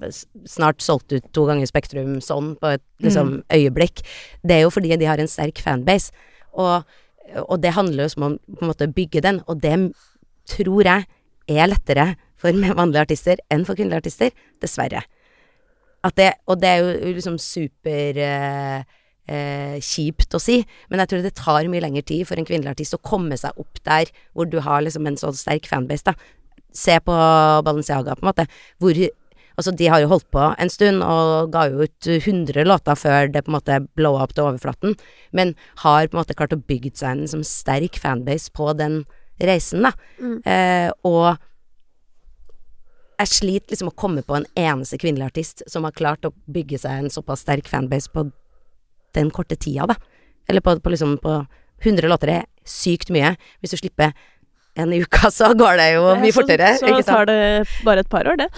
snart solgt ut to ganger Spektrum sånn på et liksom, øyeblikk. Det er jo fordi de har en sterk fanbase. Og, og det handler jo om å på en måte bygge den, og det tror jeg er lettere for mannlige artister enn for kvinnelige artister, dessverre. At det, og det er jo liksom super eh, eh, kjipt å si, men jeg tror det tar mye lengre tid for en kvinnelig artist å komme seg opp der hvor du har liksom en så sterk fanbase, da. Se på Balenciaga, på en måte, hvor Altså, de har jo holdt på en stund og ga jo ut 100 låter før det på en måte blow up til overflaten, men har på en måte klart å bygge seg en liksom sterk fanbase på den reisen, da. Mm. Eh, og jeg sliter liksom å komme på en eneste kvinnelig artist som har klart å bygge seg en såpass sterk fanbase på den korte tida, da. Eller på, på liksom på 100 låter er sykt mye. Hvis du slipper en i uka, så går det jo mye så, fortere. Så sant? tar det bare et par år, det.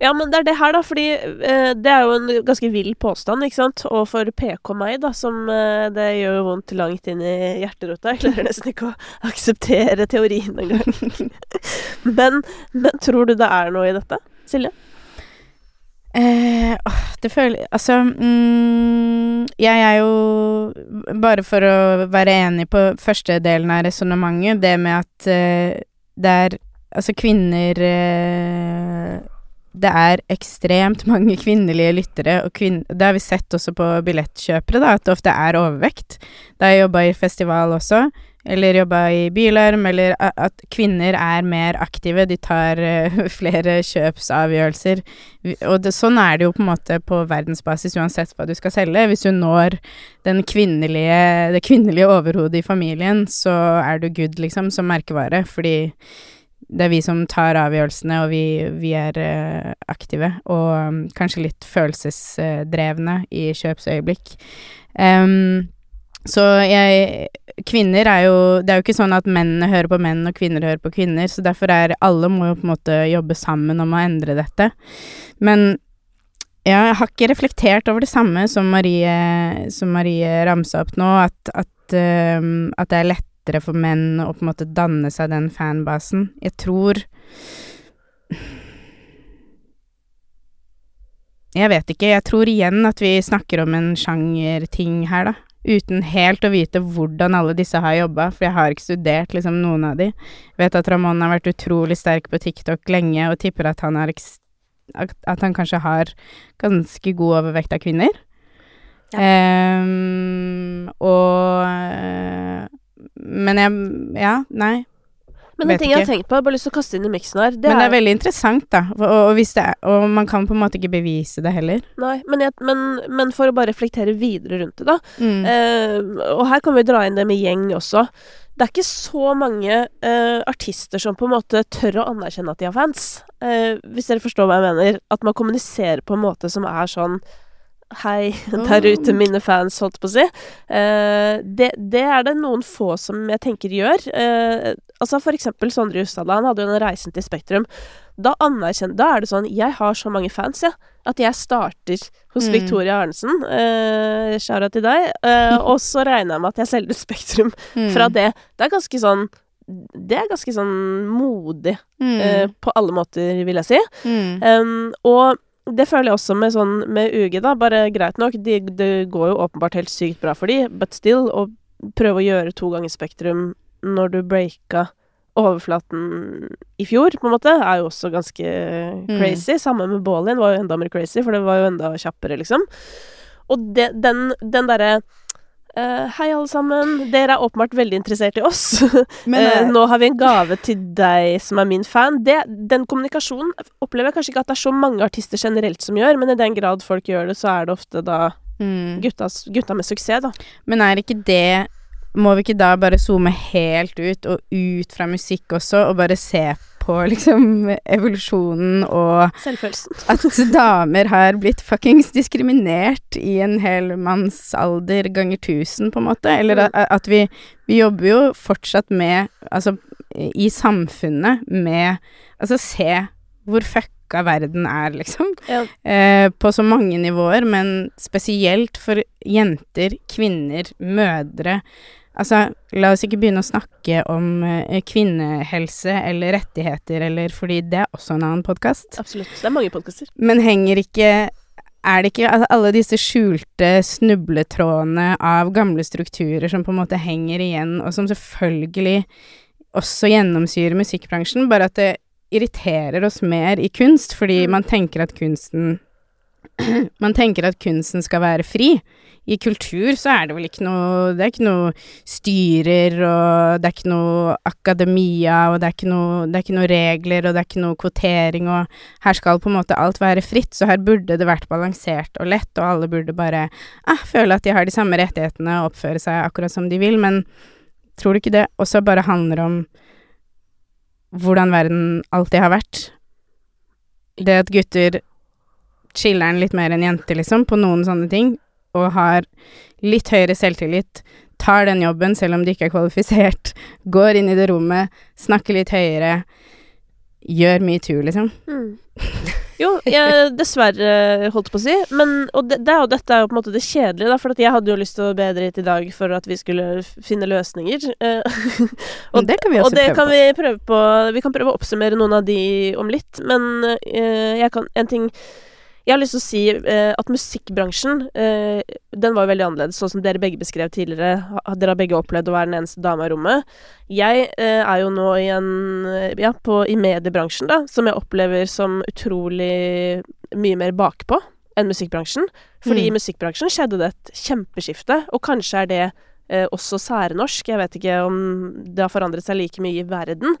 Ja, men det er det her, da, fordi eh, det er jo en ganske vill påstand, ikke sant. Og for PK meg, da, som eh, det gjør jo vondt langt inn i hjerterota. Jeg klarer nesten ikke å akseptere teorien engang. men, men tror du det er noe i dette, Silje? Eh, åh, det føler Altså mm, Jeg er jo Bare for å være enig på første delen av resonnementet, det med at eh, det er Altså, kvinner eh, Det er ekstremt mange kvinnelige lyttere, og kvinn, det har vi sett også på billettkjøpere, da, at det ofte er overvekt. Da jeg jobba i festival også, eller jobba i Bylarm, eller at kvinner er mer aktive, de tar eh, flere kjøpsavgjørelser. Og det, sånn er det jo på en måte på verdensbasis uansett hva du skal selge. Hvis du når kvinnelige, det kvinnelige overhodet i familien, så er du good, liksom, som merkevare, fordi det er vi som tar avgjørelsene, og vi, vi er eh, aktive, og um, kanskje litt følelsesdrevne i kjøpsøyeblikk. Em, så jeg Kvinner er jo Det er jo ikke sånn at mennene hører på menn og kvinner hører på kvinner, så derfor er alle må jo på en måte jobbe sammen om å endre dette. Men jeg har ikke reflektert over det samme som Marie, som Marie ramsa opp nå, at, at, ehm, at det er lettere for menn å på en måte danne seg den fanbasen. Jeg tror Jeg vet ikke, jeg tror igjen at vi snakker om en sjangerting her, da. Uten helt å vite hvordan alle disse har jobba, for jeg har ikke studert liksom noen av de. Vet at Ramón har vært utrolig sterk på TikTok lenge, og tipper at han at, han kanskje har ganske god overvekt av kvinner. Ehm, og eh, Men jeg Ja, nei. Men en ting jeg har tenkt på, jeg har bare lyst til å kaste inn i miksen her. Det men det er, er veldig interessant, da. Og, og, er, og man kan på en måte ikke bevise det heller. Nei, men, jeg, men, men for å bare reflektere videre rundt det, da. Mm. Eh, og her kan vi dra inn det med gjeng også. Det er ikke så mange eh, artister som på en måte tør å anerkjenne at de har fans. Eh, hvis dere forstår hva jeg mener. At man kommuniserer på en måte som er sånn Hei, der ute, mine fans, holdt på å si. Eh, det, det er det noen få som jeg tenker gjør. Eh, altså for eksempel Sondre Justad. han hadde jo den reisen til Spektrum. Da Da er det sånn Jeg har så mange fans, jeg. At jeg starter hos Mm. Victoria Arnesen. Eh, Shara til deg. Eh, og så regner jeg med at jeg selger Spektrum Mm. fra det. Det er ganske sånn Det er ganske sånn modig Mm. eh, på alle måter, vil jeg si. Mm. Um, og det føler jeg også med sånn med UG, da. Bare greit nok, de, det går jo åpenbart helt sykt bra for de, but still, å prøve å gjøre to ganger Spektrum når du breaka overflaten i fjor, på en måte, er jo også ganske crazy. Samme med Ballin var jo enda mer crazy, for det var jo enda kjappere, liksom. Og det, den, den derre eh, Hei, alle sammen. Dere er åpenbart veldig interessert i oss. Men, eh, nå har vi en gave til deg som er min fan. Det, den kommunikasjonen opplever jeg kanskje ikke at det er så mange artister generelt som gjør, men i den grad folk gjør det, så er det ofte da mm. gutta, gutta med suksess, da. Men er ikke det Må vi ikke da bare zoome helt ut, og ut fra musikk også, og bare se på liksom evolusjonen og at damer har blitt fuckings diskriminert i en hel mannsalder ganger tusen, på en måte? Eller at, at vi Vi jobber jo fortsatt med Altså, i samfunnet med Altså, se hvor fucka verden er, liksom. Ja. Eh, på så mange nivåer, men spesielt for jenter, kvinner, mødre. Altså, la oss ikke begynne å snakke om eh, kvinnehelse eller rettigheter, eller fordi det er også en annen podkast. Absolutt. Det er mange podkaster. Men henger ikke Er det ikke altså, alle disse skjulte snubletrådene av gamle strukturer som på en måte henger igjen, og som selvfølgelig også gjennomsyrer musikkbransjen, bare at det irriterer oss mer i kunst, fordi Mm. man tenker at kunsten Man tenker at kunsten skal være fri. I kultur så er det vel ikke noe Det er ikke noe styrer, og det er ikke noe akademia, og det er ikke noe, det er ikke noe regler, og det er ikke noe kvotering, og her skal på en måte alt være fritt, så her burde det vært balansert og lett, og alle burde bare ah, føle at de har de samme rettighetene og oppføre seg akkurat som de vil, men tror du ikke det også bare handler om hvordan verden alltid har vært? Det at gutter chiller'n litt mer enn jenter, liksom, på noen sånne ting, og har litt høyere selvtillit, tar den jobben selv om de ikke er kvalifisert, går inn i det rommet, snakker litt høyere, gjør metoo, liksom. Mm. Jo, jeg, dessverre, holdt på å si. Men, og det, det er jo, dette er jo på en måte det kjedelige, da, for jeg hadde jo lyst til å be dere hit i dag for at vi skulle finne løsninger. eh, Og det kan vi også og det prøve kan på. vi prøve på. Vi kan prøve å oppsummere noen av de om litt, men uh, jeg kan En ting jeg har lyst til å si eh, at musikkbransjen, eh, den var jo veldig annerledes, sånn som dere begge beskrev tidligere. Dere har begge opplevd å være den eneste dama i rommet. Jeg eh, er jo nå i en eh, Ja, på, i mediebransjen, da, som jeg opplever som utrolig mye mer bakpå enn musikkbransjen. Fordi Mm. i musikkbransjen skjedde det et kjempeskifte, og kanskje er det eh, også særnorsk. Jeg vet ikke om det har forandret seg like mye i verden,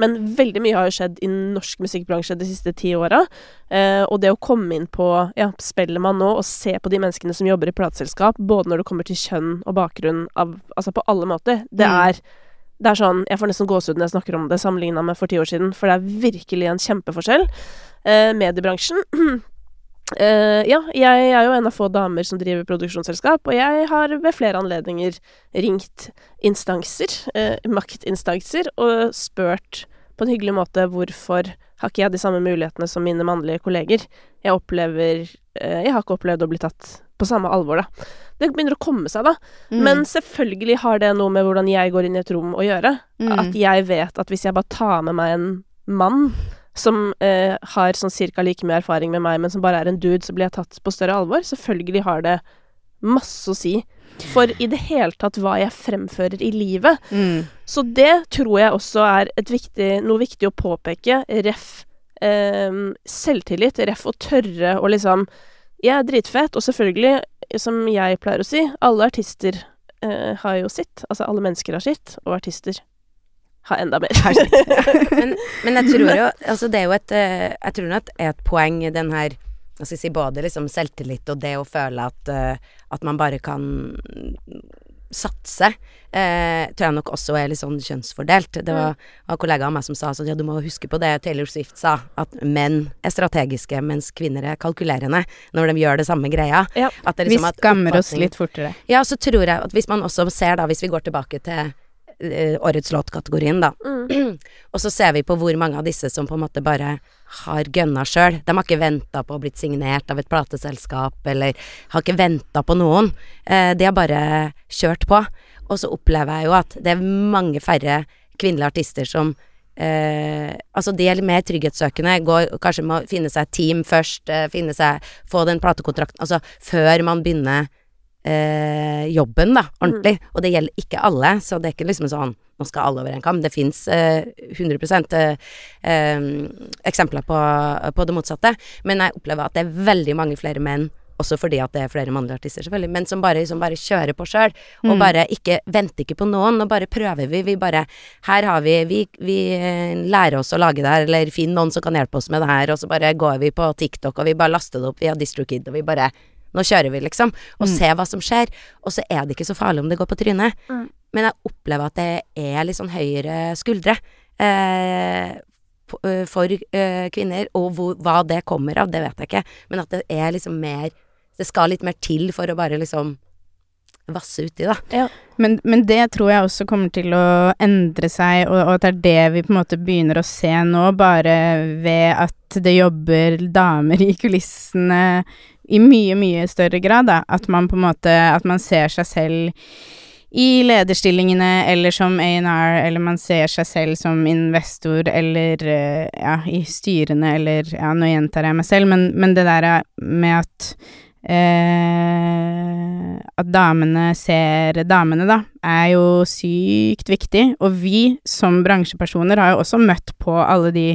men veldig mye har jo skjedd i norsk musikkbransje de siste ti åra. Eh, og det å komme inn på ja, Spellemann nå og se på de menneskene som jobber i plateselskap, både når det kommer til kjønn og bakgrunn, av, altså på alle måter, det Mm. er det er sånn, Jeg får nesten gåsehud når jeg snakker om det, sammenligna med for ti år siden. For det er virkelig en kjempeforskjell. Eh, mediebransjen Eh, ja, jeg er jo en av få damer som driver produksjonsselskap, og jeg har ved flere anledninger ringt instanser, uh, maktinstanser, og spurt på en hyggelig måte hvorfor har ikke jeg de samme mulighetene som mine mannlige kolleger. Jeg opplever uh, Jeg har ikke opplevd å bli tatt på samme alvor, da. Det begynner å komme seg, da. Mm. Men selvfølgelig har det noe med hvordan jeg går inn i et rom å gjøre. Mm. At jeg vet at hvis jeg bare tar med meg en mann som eh, har sånn cirka like mye erfaring med meg, men som bare er en dude, så blir jeg tatt på større alvor. Selvfølgelig har det masse å si for i det hele tatt hva jeg fremfører i livet. Mm. Så det tror jeg også er viktig, noe viktig å påpeke. Ref eh, selvtillit. Ref å tørre å liksom Jeg er dritfett, og selvfølgelig, som jeg pleier å si, alle artister eh, har jo sitt. Altså alle mennesker har sitt, og artister har enda mer. Men, men jeg tror jo Altså, det er jo et eh, Jeg tror nok at er et poeng i den her hva skal jeg si, både liksom selvtillit og det å føle at, eh, at man bare kan satse, eh, tror jeg nok også er litt sånn kjønnsfordelt. Det var, var en kollega av meg som sa sånn, ja, du må huske på det Taylor Swift sa, at menn er strategiske, mens kvinner er kalkulerende når de gjør det samme greia. Ja. At det Vi liksom at skammer oss litt fortere. Ja, så tror jeg at hvis man også ser da, hvis vi går tilbake til årets låtkategorien, da, Mm. og så ser vi på hvor mange av disse som på en måte bare har gønna sjøl. De har ikke venta på å blitt signert av et plateselskap, eller har ikke venta på noen. Eh, de har bare kjørt på. Og så opplever jeg jo at det er mange færre kvinnelige artister som Eh, altså de er mer trygghetssøkende, går, kanskje må finne seg et team først, eh, finne seg Få den platekontrakten Altså før man begynner eh, jobben, da, ordentlig. Og det gjelder ikke alle, så det er ikke liksom sånn nå skal alle over en kam. Det fins eh, 100 eh, eh, eksempler på, på det motsatte. Men jeg opplever at det er veldig mange flere menn, også fordi at det er flere mannlige artister, selvfølgelig, men som bare, som bare kjører på sjøl. Og Mm. bare ikke venter ikke på noen, og bare prøver vi. Vi bare Her har vi Vi, vi eh, lærer oss å lage det her, eller finner noen som kan hjelpe oss med det her, og så bare går vi på TikTok, og vi bare laster det opp via DistroKid, og vi bare nå kjører vi, liksom. Og Mm. ser hva som skjer. Og så er det ikke så farlig om det går på trynet. Mm. Men jeg opplever at det er litt sånn høyere skuldre eh, eh, for eh, kvinner. Og hvor, hva det kommer av, det vet jeg ikke. Men at det er liksom mer Det skal litt mer til for å bare liksom vasse uti, da. Men, men det tror jeg også kommer til å endre seg, og, og at det er det vi på en måte begynner å se nå, bare ved at det jobber damer i kulissene i mye, mye større grad, da. At man på en måte At man ser seg selv i lederstillingene eller som A&R, eller man ser seg selv som investor eller eh, ja, i styrene eller Ja, nå gjentar jeg meg selv, men, men det der med at eh, At damene ser damene, da, er jo sykt viktig. Og vi som bransjepersoner har jo også møtt på alle de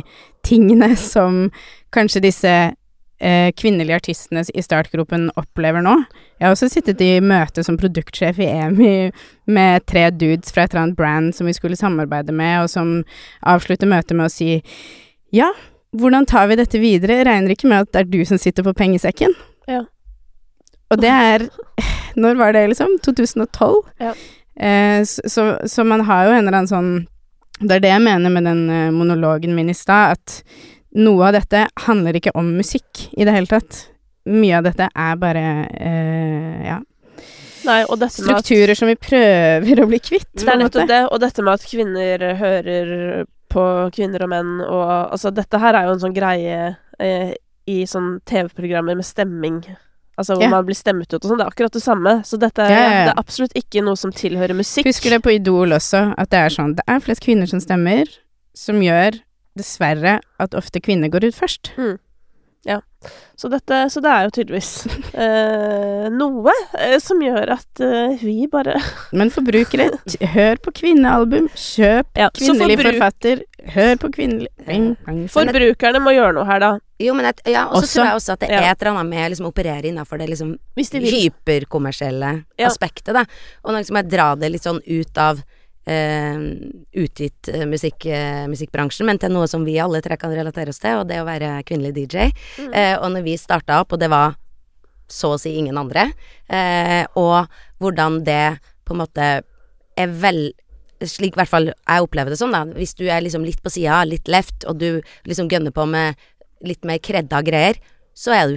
tingene som kanskje disse eh, kvinnelige artistene i startgropen opplever nå. Jeg har også sittet i møte som produktsjef i EMI med tre dudes fra et eller annet brand som vi skulle samarbeide med, og som avslutter møtet med å si ja, hvordan tar vi dette videre? Jeg regner ikke med at det er du som sitter på pengesekken. Ja. Og det er Når var det, liksom? 2012? Ja. Eh, så, så, man har jo en eller annen sånn Det er det jeg mener med den eh, monologen min i stad, at noe av dette handler ikke om musikk i det hele tatt. Mye av dette er bare eh, ja, Nei, med at strukturer som vi prøver å bli kvitt. Det er nettopp det, og dette med at kvinner hører på kvinner og menn, og altså Dette her er jo en sånn greie eh, i sånn TV-programmer med stemming. Altså hvor yeah. man blir stemmet ut og sånn. Det er akkurat det samme. Så dette ja. det er absolutt ikke noe som tilhører musikk. Husker det på Idol også, at det er sånn Det er flest kvinner som stemmer, som gjør dessverre at ofte kvinner går ut først. Så, dette, så det er jo tydeligvis eh, noe eh, som gjør at eh, vi bare Men forbrukere, hør på kvinnealbum, kjøp ja, kvinnelig forbruk- forfatter, hør på kvinnelig. Forbrukerne må gjøre noe her, da. Jo, men jeg, ja, og så Også- tror jeg også at det er et eller annet med liksom, å operere innafor det liksom de hyperkommersielle Ja. aspektet, da. Og nå liksom jeg dra det litt sånn ut av eh, utgitt eh, musikk, eh, musikkbransjen, men til noe som vi alle tre kan relatere oss til, og det å være kvinnelig DJ. Mm. Eh, og når vi starta opp, og det var så å si ingen andre, eh, og hvordan det på en måte er vel slik i hvert fall jeg opplever det sånn, da. Hvis du er liksom litt på sida, litt left, og du liksom gønner på med litt mer kredda greier, så du,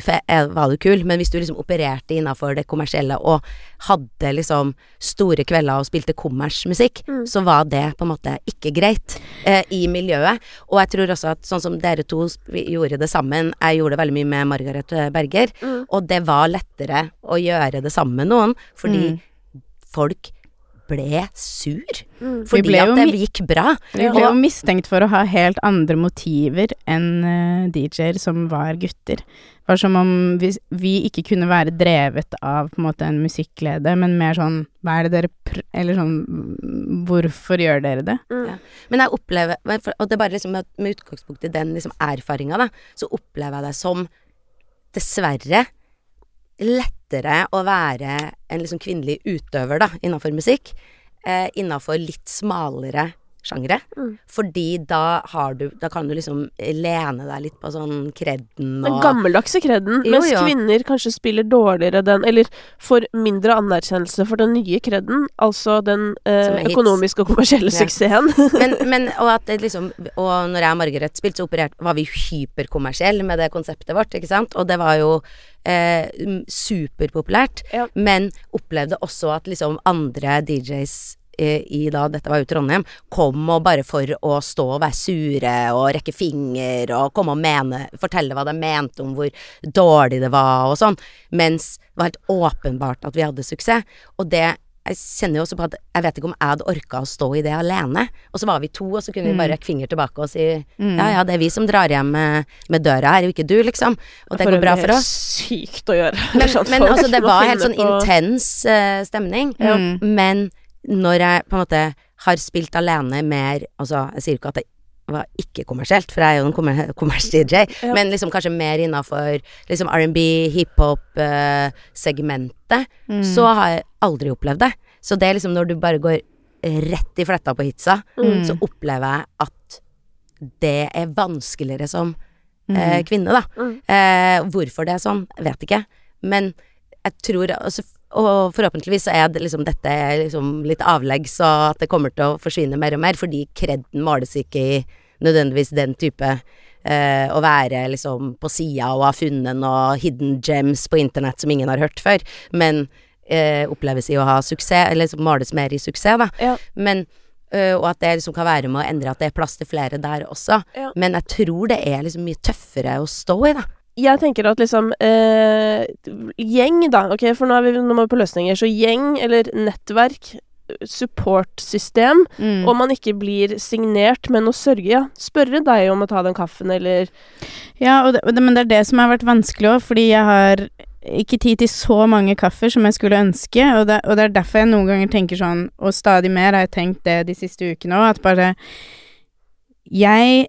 var du kul. Men hvis du liksom opererte innafor det kommersielle og hadde liksom store kvelder og spilte kommersmusikk, Mm. så var det på en måte ikke greit eh, i miljøet. Og jeg tror også at sånn som dere to gjorde det sammen, jeg gjorde det veldig mye med Margaret eh, Berger, Mm. og det var lettere å gjøre det sammen med noen, fordi Mm. folk ble sur. Mm. Fordi ble at det gikk bra. Vi ble jo mistenkt for å ha helt andre motiver enn eh, DJ-er som var gutter. Det var som om vi, vi ikke kunne være drevet av på en måte en musikklede, men mer sånn Hva er det dere pr... Eller sånn Hvorfor gjør dere det? Mm. Ja. Men jeg opplever Og det er bare liksom med, med utgangspunkt i den liksom erfaringa, da, så opplever jeg det som dessverre lettere å være en liksom kvinnelig utøver, da, innafor musikk, eh, innafor litt smalere sjangre. Mm. Fordi da har du Da kan du liksom lene deg litt på sånn kredden Den gammeldagse kredden, Jo, mens jo. kvinner kanskje spiller dårligere den, eller får mindre anerkjennelse for den nye kredden, altså den eh, økonomiske og kommersielle Ja. suksessen. men, men, og at det liksom Og når jeg og Margaret spilte, så operert, var vi hyperkommersielle med det konseptet vårt, ikke sant? Og det var jo eh, superpopulært. Ja. Men opplevde også at liksom andre DJs i da, dette var jo Trondheim, kom og bare for å stå og være sure og rekke finger og komme og mene, fortelle hva de mente om hvor dårlig det var og sånn. Mens det var helt åpenbart at vi hadde suksess. Og det jeg kjenner jo også på at jeg vet ikke om jeg hadde orka å stå i det alene. Og så var vi to, og så kunne vi bare rekke finger tilbake og si Mm. ja ja, det er vi som drar hjem med, med døra her, jo ikke du, liksom. Og det For går bra for det oss. Sykt å gjøre. Men, Sånn men altså, det var helt sånn intens uh, stemning. Mm. Men når jeg på en måte har spilt alene mer Altså, jeg sier ikke at det var ikke kommersielt, for jeg er jo en kommer kommers-DJ, Ja. men liksom kanskje mer innafor liksom R&B, hiphop-segmentet, Mm. så har jeg aldri opplevd det. Så det er liksom når du bare går rett i fletta på hitsa, Mm. så opplever jeg at det er vanskeligere som Mm. eh, kvinne, da. Mm. Eh, hvorfor det er sånn, vet ikke. Men jeg tror altså, Og forhåpentligvis så er det liksom dette er liksom litt avlegg, så at det kommer til å forsvinne mer og mer, fordi kredden måles ikke i nødvendigvis den type eh, å være liksom på sida og ha funnet noen hidden gems på internett som ingen har hørt før, men eh, oppleves i å ha suksess, eller liksom måles mer i suksess, da. Ja. Men Uh, og at det liksom kan være med å endre at det er plass til flere der også. Ja. Men jeg tror det er liksom mye tøffere å stå i, da. Jeg tenker at liksom eh, Gjeng, da. Ok, for nå, er vi, nå er vi på løsninger. Så gjeng eller nettverk, supportsystem, Mm. og man ikke blir signert, men å sørge, ja. Spørre deg om å ta den kaffen, eller Ja, og det, og det, men det er det som har vært vanskelig òg, fordi jeg har ikke tid til så mange kaffer som jeg skulle ønske, og det, og det er derfor jeg noen ganger tenker sånn, og stadig mer har jeg tenkt det de siste ukene òg, at bare Jeg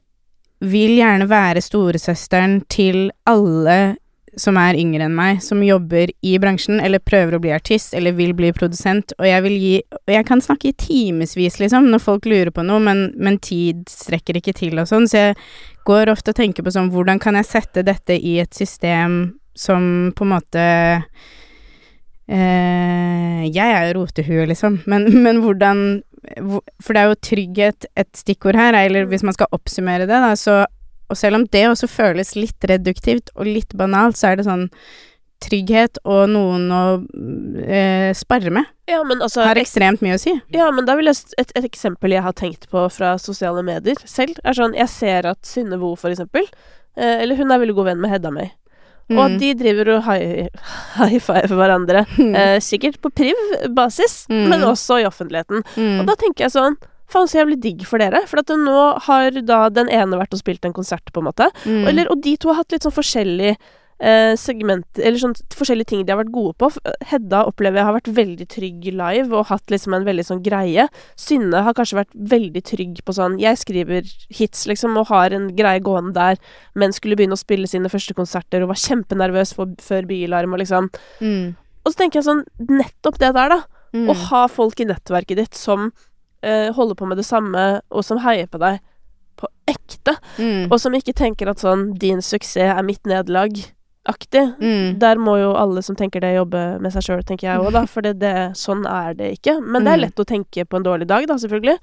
vil gjerne være storesøsteren til alle som er yngre enn meg, som jobber i bransjen, eller prøver å bli artist, eller vil bli produsent, og jeg vil gi Og jeg kan snakke i timevis, liksom, når folk lurer på noe, men, men tid strekker ikke til og sånn, så jeg går ofte og tenker på sånn Hvordan kan jeg sette dette i et system som på en måte eh, Jeg er jo rotehue, liksom, men, men hvordan hvor- For det er jo trygghet et stikkord her, eller hvis man skal oppsummere det, da, så Og selv om det også føles litt reduktivt og litt banalt, så er det sånn Trygghet og noen å eh, spare med. Ja, men altså har ekstremt mye å si. Ja, men da vil jeg et, et eksempel jeg har tenkt på fra sosiale medier selv, er sånn Jeg ser at Synne Vo, for eksempel, eh, eller hun er veldig god venn med Hedda May, og Mm. de driver og high, high five hverandre. Eh, sikkert på priv-basis, Mm. men også i offentligheten. Mm. Og da tenker jeg sånn Faen, så jævlig digg for dere. For at nå har da den ene vært og spilt en konsert, på en måte. Mm. Eller, og de to har hatt litt sånn forskjellig eh, segment Eller sånn forskjellige ting de har vært gode på. Hedda opplever jeg har vært veldig trygg live og hatt liksom en veldig sånn greie. Synne har kanskje vært veldig trygg på sånn Jeg skriver hits, liksom, og har en greie gående der, men skulle begynne å spille sine første konserter og var kjempenervøs for, før Bylarm og liksom mm. Og så tenker jeg sånn Nettopp det der, da. Mm. Å ha folk i nettverket ditt som eh, holder på med det samme, og som heier på deg på ekte. Mm. Og som ikke tenker at sånn 'din suksess er mitt nederlag'-aktig. Mm. Der må jo alle som tenker det, jobbe med seg sjøl, tenker jeg òg, da. For det, det, sånn er det ikke. Men det er Mm. lett å tenke på en dårlig dag, da, selvfølgelig.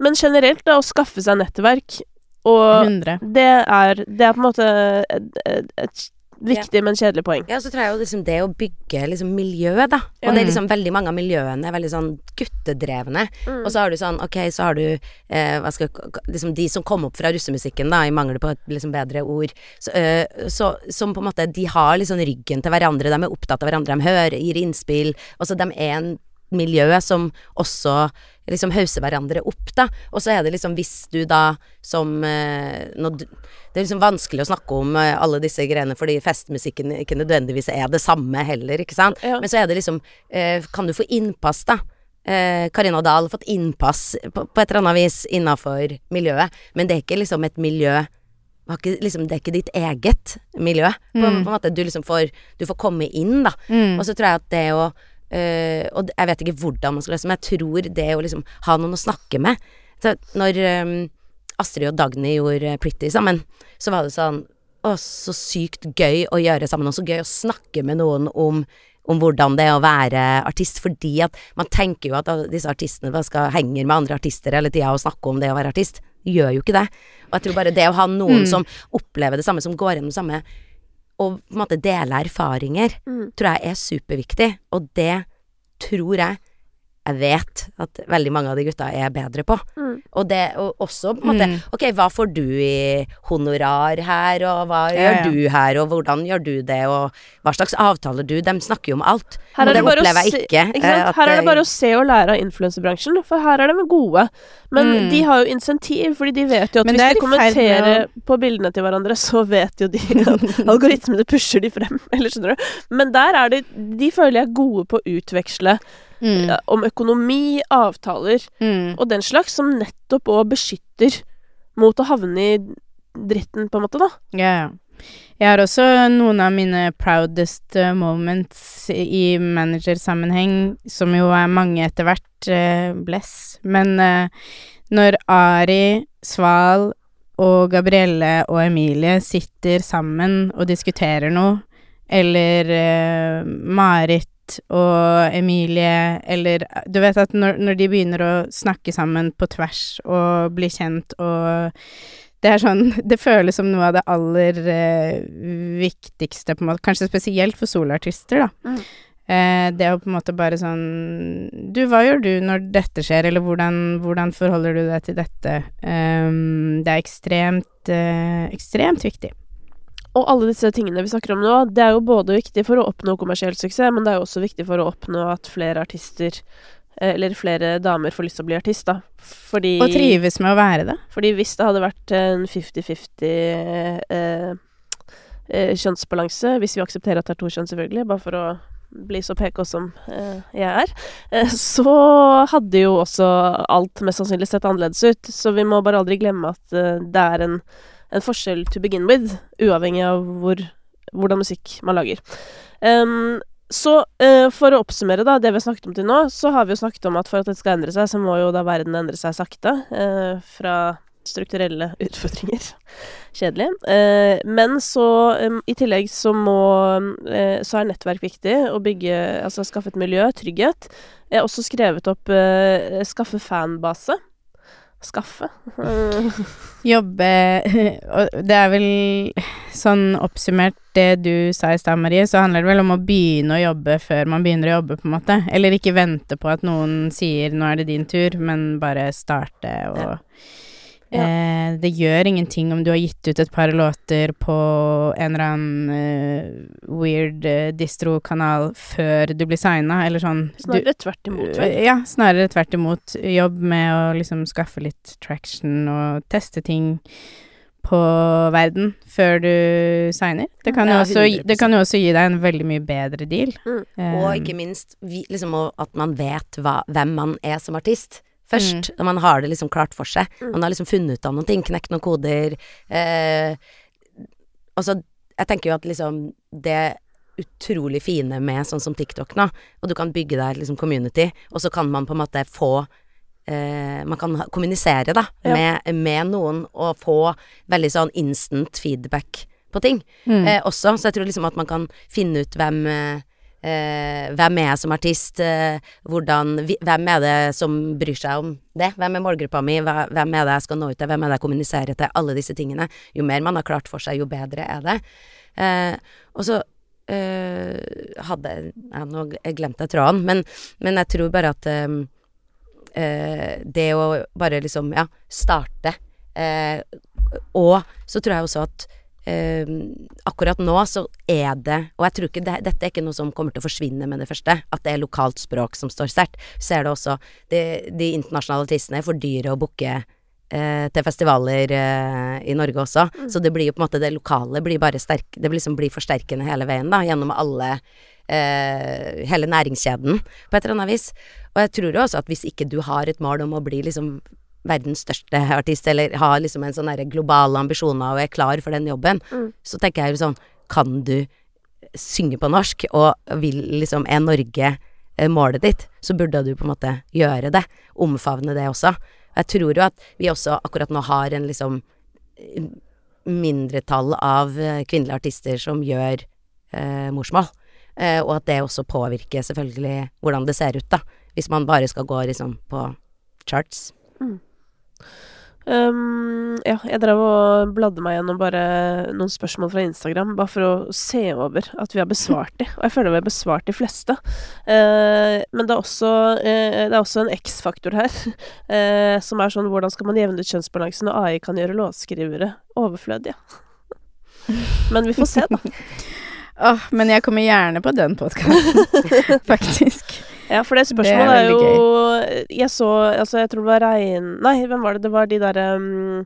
Men generelt, da, å skaffe seg nettverk, og 100. det er, det er på en måte et, et, et viktig, men kjedelig poeng. Ja, så tror jeg jo liksom det å bygge liksom miljø, da. Og Ja. det er liksom veldig mange av miljøene er veldig sånn guttedrevne. Mm. Og så har du sånn, ok, så har du eh, hva skal Liksom de som kom opp fra russemusikken, da, i mangel på liksom bedre ord, så, øh, så, som på en måte De har liksom ryggen til hverandre, de er opptatt av hverandre, de hører, gir innspill. Og så de er en miljø som også liksom hauser hverandre opp, da. Og så er det liksom hvis du da som eh, du, Det er liksom vanskelig å snakke om eh, alle disse greiene fordi festmusikken ikke nødvendigvis er det samme heller, ikke sant. Ja. Men så er det liksom eh, Kan du få innpass, da? Eh, Karina Dahl har fått innpass på, på et eller annet vis innafor miljøet, men det er ikke liksom et miljø ikke, liksom, Det er ikke ditt eget miljø. På, Mm. på en måte Du liksom får Du får komme inn, da. Mm. Og så tror jeg at det å øh, Og jeg vet ikke hvordan man skal løse det, men jeg tror det å liksom ha noen å snakke med så Når um, Astrid og Dagny gjorde Pretty sammen, så var det sånn Å, så sykt gøy å gjøre sammen, og så gøy å snakke med noen om om hvordan det er å være artist, fordi at man tenker jo at disse artistene skal henger med andre artister hele tida og snakke om det å være artist. Gjør jo ikke det. Og jeg tror bare det å ha noen Mm. som opplever det samme, som går gjennom det samme, og på en måte dele erfaringer, Mm. tror jeg er superviktig, og det tror jeg jeg vet at veldig mange av de gutta er bedre på. Mm. Og det og også på en måte Mm. Ok, hva får du i honorar her, og hva Ja, gjør ja. du her, og hvordan gjør du det, og hva slags avtaler du De snakker jo om alt. Her og er det å opplever jeg ikke. Ikke eh, sant? at Her er det bare å se og lære av influensebransjen, for her er de gode. Men Mm. de har jo insentiv, fordi de vet jo at Men hvis de kommenterer kommenterer på bildene til hverandre, så vet jo de at algoritmene pusher de frem, eller skjønner du. Men der er det De føler jeg er gode på å utveksle Mm. om økonomi, avtaler Mm. og den slags, som nettopp òg beskytter mot å havne i dritten, på en måte, da. Ja, ja. Jeg har også noen av mine proudest eh, moments i managersammenheng, som jo er mange etter hvert, eh, bless. Men eh, når Ari, Sval og Gabrielle og Emilie sitter sammen og diskuterer noe, eller Marit og Emilie, eller Du vet at når, når de begynner å snakke sammen på tvers og bli kjent og det er sånn Det føles som noe av det aller eh, viktigste, på en måte. Kanskje spesielt for soloartister, da. Mm. Eh, det å på en måte bare sånn Du, hva gjør du når dette skjer, eller hvordan, hvordan forholder du deg til dette? Um, det er ekstremt, eh, ekstremt viktig. Og alle disse tingene vi snakker om nå, det er jo både viktig for å oppnå kommersiell suksess, men det er jo også viktig for å oppnå at flere artister eh, eller flere damer får lyst til å bli artist, da. Fordi Og trives med å være det. Fordi hvis det hadde vært en 50-50 eh, eh, kjønnsbalanse, hvis vi aksepterer at det er to kjønn, selvfølgelig, bare for å bli så PK som eh, jeg er, eh, så hadde jo også alt mest sannsynlig sett annerledes ut. Så vi må bare aldri glemme at det er en, en forskjell to begin with, uavhengig av hvor, hvordan musikk man lager. Um, så uh, for å oppsummere da, det vi har snakket om til nå, så har vi jo snakket om at for at dette skal endre seg, så må jo da verden endre seg sakte. Uh, fra strukturelle utfordringer. Kjedelig. Eh, men så em, i tillegg så må eh, Så er nettverk viktig. Å bygge Altså skaffe et miljø, trygghet. Jeg har også skrevet opp eh, skaffe fanbase. Skaffe. Jobbe det er vel sånn oppsummert det du sa i stad, Marie, så handler det vel om å begynne å jobbe før man begynner å jobbe, på en måte. Eller ikke vente på at noen sier 'nå er det din tur', men bare starte og Ja. Eh, det gjør ingenting om du har gitt ut et par låter på en eller annen eh, weird eh, distro-kanal før du blir signa, eller sånn. Du, Snarere tvert imot. vel? ja, snarere tvert imot. Jobb med å liksom skaffe litt traction og teste ting på verden før du signer. Det kan, jo også, gi- 100%. det kan jo også gi deg en veldig mye bedre deal. Mm. Um, Og ikke minst vi, liksom, at man vet hva, hvem man er som artist. Først, når man har det liksom klart for seg. Mm. Man har liksom funnet ut av noen ting, knekt noen koder. Eh, altså, jeg tenker jo at liksom det utrolig fine med sånn som TikTok nå, og du kan bygge deg liksom community, og så kan man på en måte få eh, Man kan kommunisere, da, Ja. med, med noen, og få veldig sånn instant feedback på ting mm. eh, også. Så jeg tror liksom at man kan finne ut hvem eh, eh, hvem er jeg som artist? Eh, hvordan, hvem er det som bryr seg om det? Hvem er målgruppa mi? Hvem er det jeg skal nå ut til? Hvem er det jeg kommuniserer til? Alle disse tingene. Jo mer man har klart for seg, jo bedre er det. Eh, og så eh, hadde ja, Nå glemte jeg tråden, men, men jeg tror bare at eh, eh, det å bare liksom, ja, starte Og så tror jeg også at eh, akkurat nå så er det Og jeg tror ikke det, dette er ikke noe som kommer til å forsvinne med det første. At det er lokalt språk som står sterkt. Ser det også de, De internasjonale artistene er for dyre å booke eh, til festivaler eh, i Norge også. Så det blir jo på en måte det lokale blir bare sterk Det blir liksom blir forsterkende hele veien, da, gjennom alle eh, Hele næringskjeden, på et eller annet vis. Og jeg tror jo også at hvis ikke du har et mål om å bli liksom verdens største artist, eller har liksom en sånn derre globale ambisjoner og er klar for den jobben, Mm. så tenker jeg jo sånn Kan du synge på norsk, og vil liksom Er Norge eh, målet ditt, så burde du på en måte gjøre det. Omfavne det også. Jeg tror jo at vi også akkurat nå har en liksom mindretall av eh, kvinnelige artister som gjør eh, morsmål. Eh, og at det også påvirker selvfølgelig hvordan det ser ut, da. Hvis man bare skal gå liksom på charts. Um, ja, jeg drev og bladde meg gjennom bare noen spørsmål fra Instagram, bare for å se over at vi har besvart de. Og jeg føler vi har besvart de fleste. Uh, men det er også, uh, det er også en X-faktor her, uh, som er sånn hvordan skal man jevne ut kjønnsbalansen når AI kan gjøre låtskrivere overflødige? Men vi får se, da. Åh, men jeg kommer gjerne på den podkasten, faktisk. Ja, for det Det er spørsmålet er, jo jo Jeg så Altså, jeg tror det var Rein... Nei, hvem var det? Det var de derre um,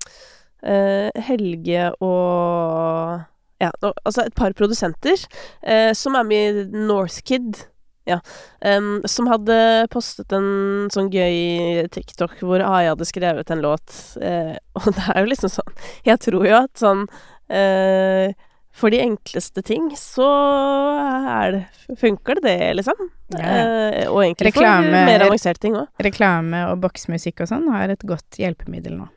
uh, Helge og Ja, altså et par produsenter uh, som er med i Northkid. Ja. Um, som hadde postet en sånn gøy TikTok hvor AI hadde skrevet en låt. Uh, og det er jo liksom sånn Jeg tror jo at sånn eh, For de enkleste ting så det, funker det, det, liksom. Ja. Eh, og egentlig Reklame- for mer avanserte ting òg. Reklame og boksmusikk og sånn har et godt hjelpemiddel nå.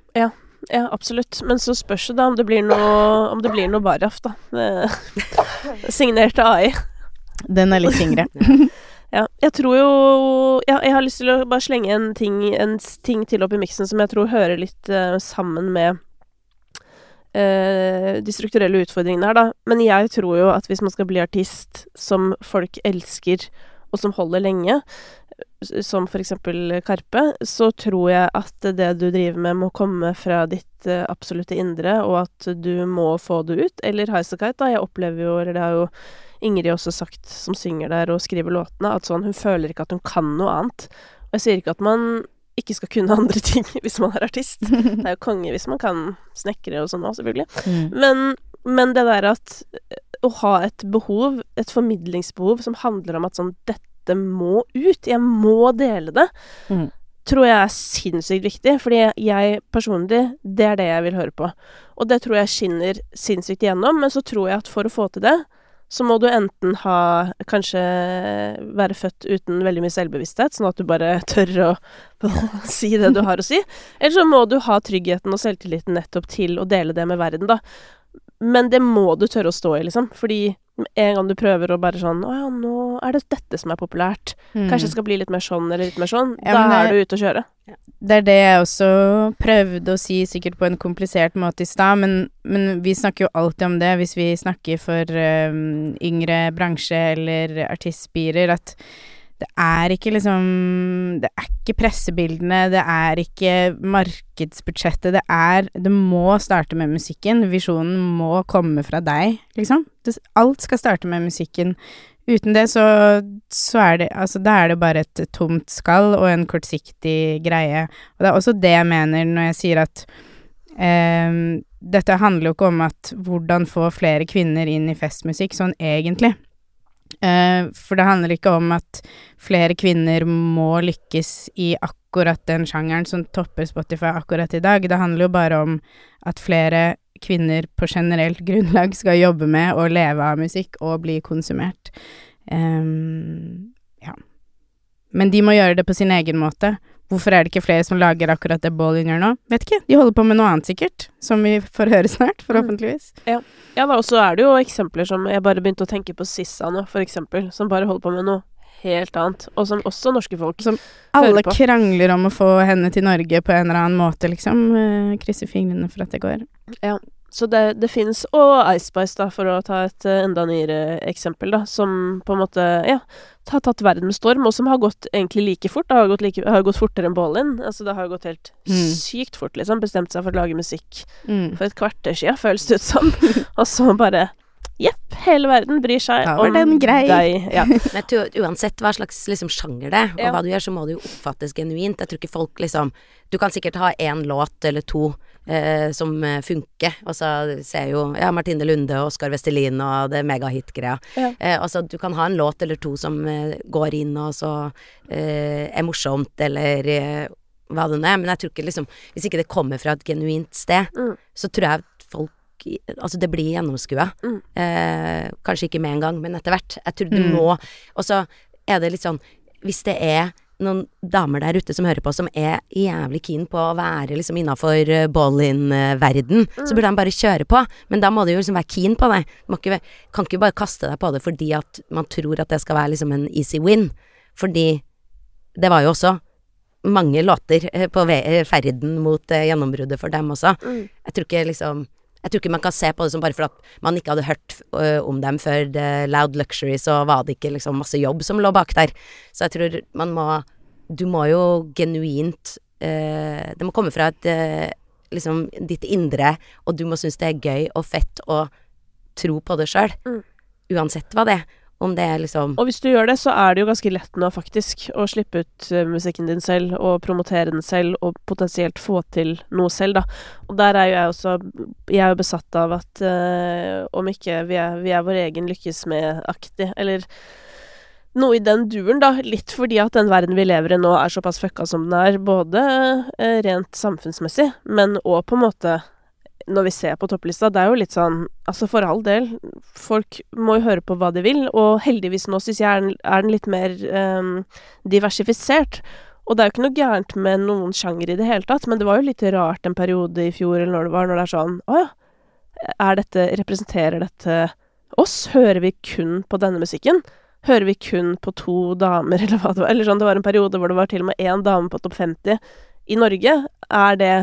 Ja, absolutt. Men så spørs det da om det blir noe Om det blir noe Baraf, da. Eh, Signert av AI. Den er litt tyngre. Ja, jeg tror jo ja, Jeg har lyst til å bare slenge en ting, en ting til opp i miksen som jeg tror hører litt uh, sammen med de strukturelle utfordringene her, da. Men jeg tror jo at hvis man skal bli artist som folk elsker og som holder lenge, som for eksempel Karpe, så tror jeg at det du driver med må komme fra ditt eh, absolutte indre, og at du må få det ut. Eller Highasakite, da. Jeg opplever jo, eller det har jo Ingrid også sagt, som synger der og skriver låtene, at sånn, hun føler ikke at hun kan noe annet. Og jeg sier ikke at man ikke skal kunne andre ting hvis man er artist. Det er jo konge hvis man kan snekre og sånn òg, selvfølgelig. Mm. Men, men det der at eh, å ha et behov, et formidlingsbehov, som handler om at sånn Dette må ut. Jeg må dele det. Mm. Tror jeg er sinnssykt viktig. Fordi jeg personlig, det er det jeg vil høre på. Og det tror jeg skinner sinnssykt igjennom. Men så tror jeg at for å få til det, så må du enten ha Kanskje være født uten veldig mye selvbevissthet, sånn at du bare tør å si det du har å si. Eller så må du ha tryggheten og selvtilliten nettopp til å dele det med verden, da. Men det må du tørre å stå i, liksom. Fordi en gang du prøver å bare sånn Å ja, nå er det dette som er populært. Kanskje det skal bli litt mer sånn eller litt mer sånn. Mm. Ja, da er du ute å kjøre. Det er det jeg også prøvde å si, sikkert på en komplisert måte i stad, men, men vi snakker jo alltid om det hvis vi snakker for um, yngre bransje eller artistspirer, at det er ikke liksom Det er ikke pressebildene, det er ikke markedsbudsjettet, det er Det må starte med musikken. Visjonen må komme fra deg, liksom. Det, alt skal starte med musikken. Uten det så, så er det Altså, da er det bare et tomt skall og en kortsiktig greie. Og det er også det jeg mener når jeg sier at ehm, dette handler jo ikke om at hvordan få flere kvinner inn i festmusikk, sånn egentlig. Eh, for det handler ikke om at flere kvinner må lykkes i akkurat den sjangeren som topper Spotify akkurat i dag. Det handler jo bare om at flere kvinner på generelt grunnlag skal jobbe med og leve av musikk og bli konsumert. Um, ja. Men de må gjøre det på sin egen måte. Hvorfor er det ikke flere som lager akkurat det Ballin gjør nå? Vet ikke. De holder på med noe annet, sikkert. Som vi får høre snart, forhåpentligvis. Ja da, og så er det jo eksempler som Jeg bare begynte å tenke på Sissa nå, for eksempel. Som bare holder på med noe helt annet. Og som også norske folk Som Alle krangler om å få henne til Norge på en eller annen måte, liksom. Uh, krysser fingrene for at det går. Ja. Så det, det fins Og Icespice, da, for å ta et eh, enda nyere eksempel, da, som på en måte ja, har tatt verden med storm, og som har gått egentlig like fort. Det har gått, like, har gått fortere enn Ballin. Altså, det har gått helt Mm. sykt fort, liksom. Bestemt seg for å lage musikk Mm. for et kvarter sia, føles det ut som. og så bare Jepp, hele verden bryr seg om deg. Ja. Men jeg tror, uansett hva slags liksom, sjanger det er, og Ja. hva du gjør, så må det jo oppfattes genuint. Jeg tror ikke folk liksom Du kan sikkert ha én låt eller to eh, som eh, funker, og så ser jeg jo ja, Martine Lunde og Oskar Vestelin og det megahit-greia. Ja. Eh, altså, du kan ha en låt eller to som eh, går inn og så eh, er morsomt, eller eh, hva det nå er, men jeg tror ikke liksom Hvis ikke det kommer fra et genuint sted, Mm. så tror jeg at folk Altså, det blir gjennomskua. Mm. Eh, kanskje ikke med en gang, men etter hvert. Jeg tror du Mm. må Og så er det litt sånn Hvis det er noen damer der ute som hører på, som er jævlig keen på å være liksom innafor ball-in-verden, så burde de bare kjøre på. Men da må du jo liksom være keen på det. Du ikke, kan ikke bare kaste deg på det fordi at man tror at det skal være liksom en easy win. Fordi det var jo også mange låter eh, på eh, ferden mot eh, gjennombruddet for dem også. Mm. Jeg tror ikke liksom jeg tror ikke man kan se på det som bare for at man ikke hadde hørt ø, om dem før Loud Luxury, så var det ikke liksom masse jobb som lå bak der. Så jeg tror man må Du må jo genuint uh, Det må komme fra et uh, liksom ditt indre, og du må synes det er gøy og fett å tro på det sjøl. Mm. Uansett hva det er. Om det er liksom Og hvis du gjør det, så er det jo ganske lett nå, faktisk, å slippe ut eh, musikken din selv, og promotere den selv, og potensielt få til noe selv, da. Og der er jo jeg også Jeg er jo besatt av at eh, om ikke vi er, vi er vår egen lykkes med-aktig, eller noe i den duren, da. Litt fordi at den verden vi lever i nå, er såpass fucka som den er, både eh, rent samfunnsmessig, men òg på en måte når vi ser på topplista, det er jo litt sånn Altså, for all del, folk må jo høre på hva de vil, og heldigvis nå syns jeg er den, er den litt mer um, diversifisert. Og det er jo ikke noe gærent med noen sjanger i det hele tatt, men det var jo litt rart en periode i fjor eller når det var, når det er sånn Å ja, er dette Representerer dette oss? Hører vi kun på denne musikken? Hører vi kun på to damer, eller hva det var? Eller sånn, det var en periode hvor det var til og med én dame på topp 50 i Norge. Er det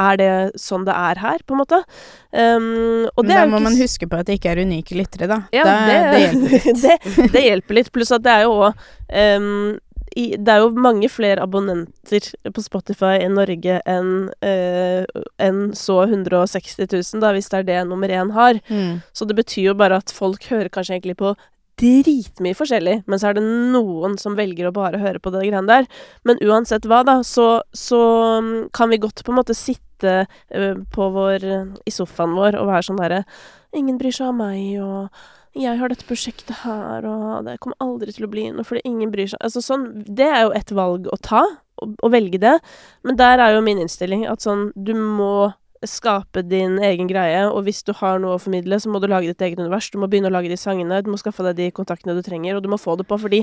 er det sånn det er her, på en måte? Um, og det da må ikke man huske på at det ikke er unike lyttere, da. Ja, det, det hjelper. det, det hjelper litt. Pluss at det er jo òg Det er jo mange flere abonnenter på Spotify i Norge enn uh, en så 160 000, da, hvis det er det nummer én har. Mm. Så det betyr jo bare at folk hører kanskje egentlig på dritmye forskjellig, men så er det noen som velger å bare høre på det greiene der. Men uansett hva, da, så, så mm, kan vi godt på en måte sitte eh, på vår i sofaen vår og være sånn derre Ingen bryr seg om meg, og jeg har dette prosjektet her, og det kommer aldri til å bli noe fordi ingen bryr seg Altså sånn Det er jo et valg å ta, å, å velge det, men der er jo min innstilling at sånn Du må skape din egen greie, og hvis du har noe å formidle, så må du lage ditt eget univers. Du må begynne å lage de sangene, du må skaffe deg de kontaktene du trenger, og du må få det på, fordi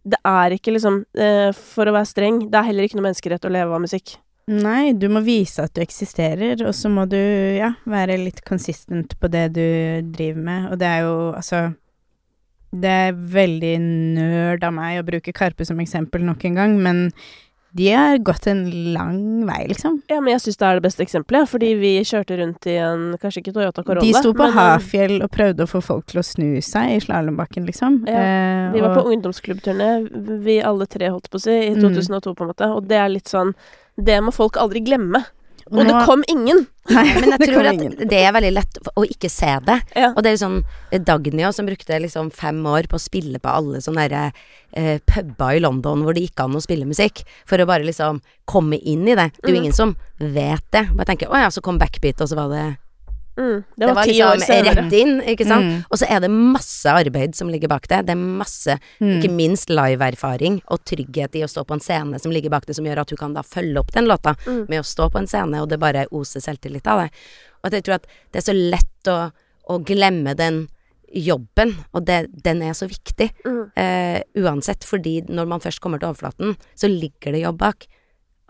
det er ikke liksom eh, For å være streng, det er heller ikke noe menneskerett å leve av musikk. Nei, du må vise at du eksisterer, og så må du, ja, være litt consistent på det du driver med, og det er jo, altså Det er veldig nerd av meg å bruke Karpe som eksempel nok en gang, men de har gått en lang vei, liksom. Ja, men jeg syns det er det beste eksempelet, fordi vi kjørte rundt i en Kanskje ikke Toyota Corolla, De sto på men, eh, Hafjell og prøvde å få folk til å snu seg i slalåmbakken, liksom. Ja, Eh, Vi var på og- ungdomsklubbturné, vi alle tre, holdt på å si, i Mm. 2002, på en måte. Og det er litt sånn Det må folk aldri glemme. Og det kom ingen. Nei, Men jeg tror at det er veldig lett å ikke se det. Ja. Og det er sånn Dagny som brukte liksom fem år på å spille på alle sånne derre eh, puber i London hvor det gikk an å spille musikk, for å bare liksom komme inn i det. Det er jo Mm. ingen som vet det. Bare tenker å ja, så kom backbeat, og så var det Mm, det var ti år liksom senere. rett inn, ikke sant. Mm, Og så er det masse arbeid som ligger bak det. Det er masse, mm. ikke minst live-erfaring og trygghet i å stå på en scene som ligger bak det, som gjør at du kan da følge opp den låta Mm. med å stå på en scene, og det bare oser selvtillit av det. Og at jeg tror at det er så lett å, å glemme den jobben, og det, den er så viktig. Mm. Eh, uansett, fordi når man først kommer til overflaten, så ligger det jobb bak.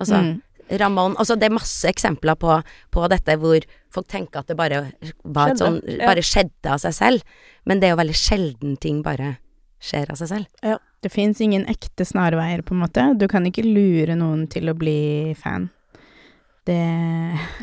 Altså, Mm. Ramón Altså, det er masse eksempler på, på dette hvor folk tenker at det bare var et sånn Skjedde. Bare skjedde av seg selv. Men det er jo veldig sjelden ting bare skjer av seg selv. Det fins ingen ekte snarveier, på en måte. Du kan ikke lure noen til å bli fan. Det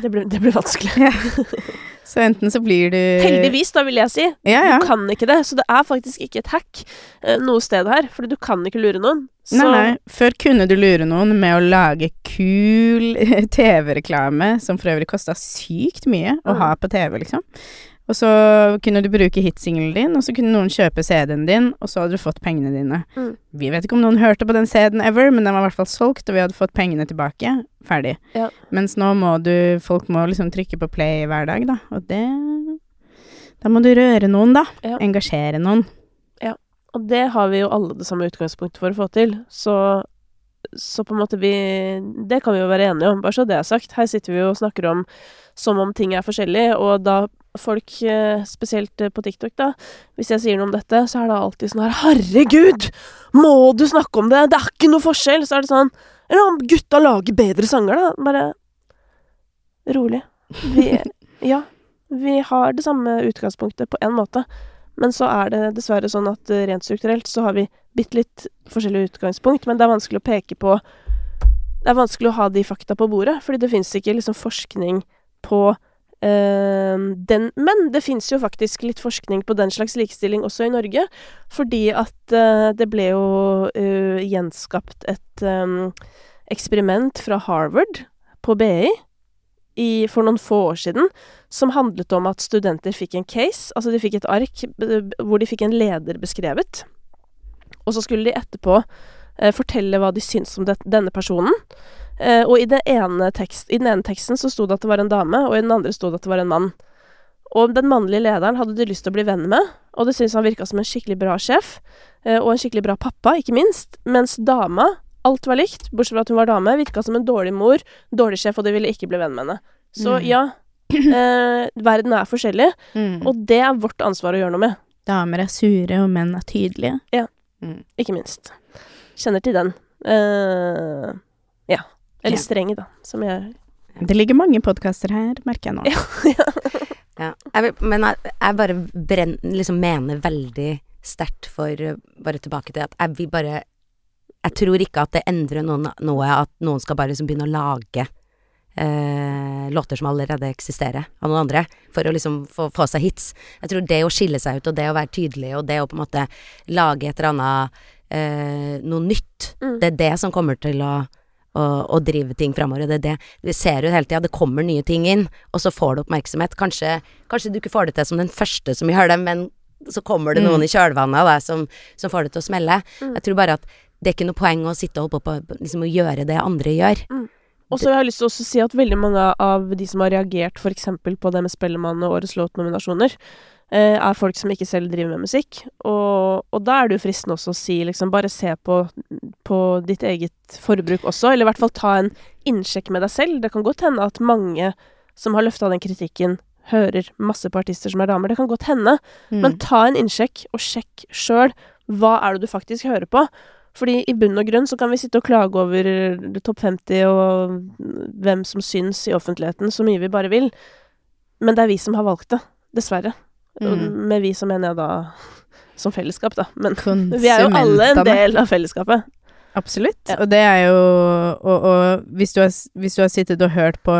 Det blir, det blir vanskelig. Så enten så blir du Heldigvis, da, vil jeg si. Ja, ja. Du kan ikke det. Så det er faktisk ikke et hack eh, noe sted her. for du kan ikke lure noen. Så Nei, nei. Før kunne du lure noen med å lage kul TV-reklame, som for øvrig kosta sykt mye å Mm. ha på TV, liksom. Og så kunne du bruke hitsingelen din, og så kunne noen kjøpe CD-en din, og så hadde du fått pengene dine. Mm. Vi vet ikke om noen hørte på den CD-en ever, men den var i hvert fall solgt, og vi hadde fått pengene tilbake. Ferdig. Ja. Mens nå må du Folk må liksom trykke på play hver dag, da, og det Da må du røre noen, da. Ja. Engasjere noen. Ja. Og det har vi jo alle det samme utgangspunktet for å få til. Så, så på en måte vi Det kan vi jo være enige om, bare så det er sagt. Her sitter vi jo og snakker om som om ting er forskjellig, og da folk, eh, spesielt eh, på TikTok, da, hvis jeg sier noe om dette, så er det alltid sånn her Herregud! Må du snakke om det? Det er ikke noe forskjell! Så er det sånn Eller om gutta lager bedre sanger, da. Bare rolig. Vi Ja. Vi har det samme utgangspunktet på en måte. Men så er det dessverre sånn at eh, rent strukturelt så har vi bitte litt forskjellig utgangspunkt, men det er vanskelig å peke på Det er vanskelig å ha de fakta på bordet, fordi det fins ikke liksom forskning på eh, den Men det fins jo faktisk litt forskning på den slags likestilling også i Norge, fordi at eh, det ble jo eh, gjenskapt et eh, eksperiment fra Harvard på BI i, for noen få år siden, som handlet om at studenter fikk en case, altså de fikk et ark hvor de fikk en leder beskrevet, og så skulle de etterpå eh, fortelle hva de syntes om det, denne personen. Eh, og i, tekst, i den ene teksten så sto det at det var en dame, og i den andre sto det at det var en mann. Og den mannlige lederen hadde de lyst til å bli venn med, og det syntes han virka som en skikkelig bra sjef, eh, og en skikkelig bra pappa, ikke minst, mens dama Alt var likt, bortsett fra at hun var dame. Virka som en dårlig mor, dårlig sjef, og de ville ikke bli venn med henne. Så Mm. ja, eh, verden er forskjellig, Mm. og det er vårt ansvar å gjøre noe med. Damer er sure, og menn er tydelige. Mm. Ikke minst. Kjenner til den. Eh, ja. Eller Ja. streng, da, som jeg Det ligger mange podkaster her, merker jeg nå. Ja. Jeg vil, men jeg, jeg bare brenn, liksom mener veldig sterkt for uh, Bare tilbake til at jeg vil bare Jeg tror ikke at det endrer noen, noe at noen skal bare liksom begynne å lage eh, låter som allerede eksisterer av noen andre, for å liksom få, få seg hits. Jeg tror det å skille seg ut, og det å være tydelig, og det å på en måte lage et eller annet eh, noe nytt, Mm. det er det som kommer til å å, å drive ting framover. Det er det Vi ser jo hele tida, det kommer nye ting inn, og så får du oppmerksomhet. Kanskje, kanskje du ikke får det til som den første som gjør det, men så kommer det Mm. noen i kjølvannet av deg som, som får det til å smelle. Mm. Jeg tror bare at det er ikke noe poeng å sitte og holde på på liksom å gjøre det andre gjør. Og så har jeg lyst til også å si at veldig mange av de som har reagert f.eks. på det med Spellemann og Årets låtnominasjoner, er folk som ikke selv driver med musikk. Og, og da er det jo fristende også å si liksom bare se på, på ditt eget forbruk også, eller i hvert fall ta en innsjekk med deg selv. Det kan godt hende at mange som har løfta den kritikken, hører masse på artister som er damer. Det kan godt hende. Mm. Men ta en innsjekk, og sjekk sjøl hva er det du faktisk hører på. Fordi i bunn og grunn så kan vi sitte og klage over eh, topp 50 og hvem som syns i offentligheten så mye vi bare vil. Men det er vi som har valgt det. Dessverre. Mm. Med vi så mener jeg da som fellesskap, da. Men vi er jo alle en del av fellesskapet. Absolutt. Ja. Og det er jo Og, og hvis, du har, hvis du har sittet og hørt på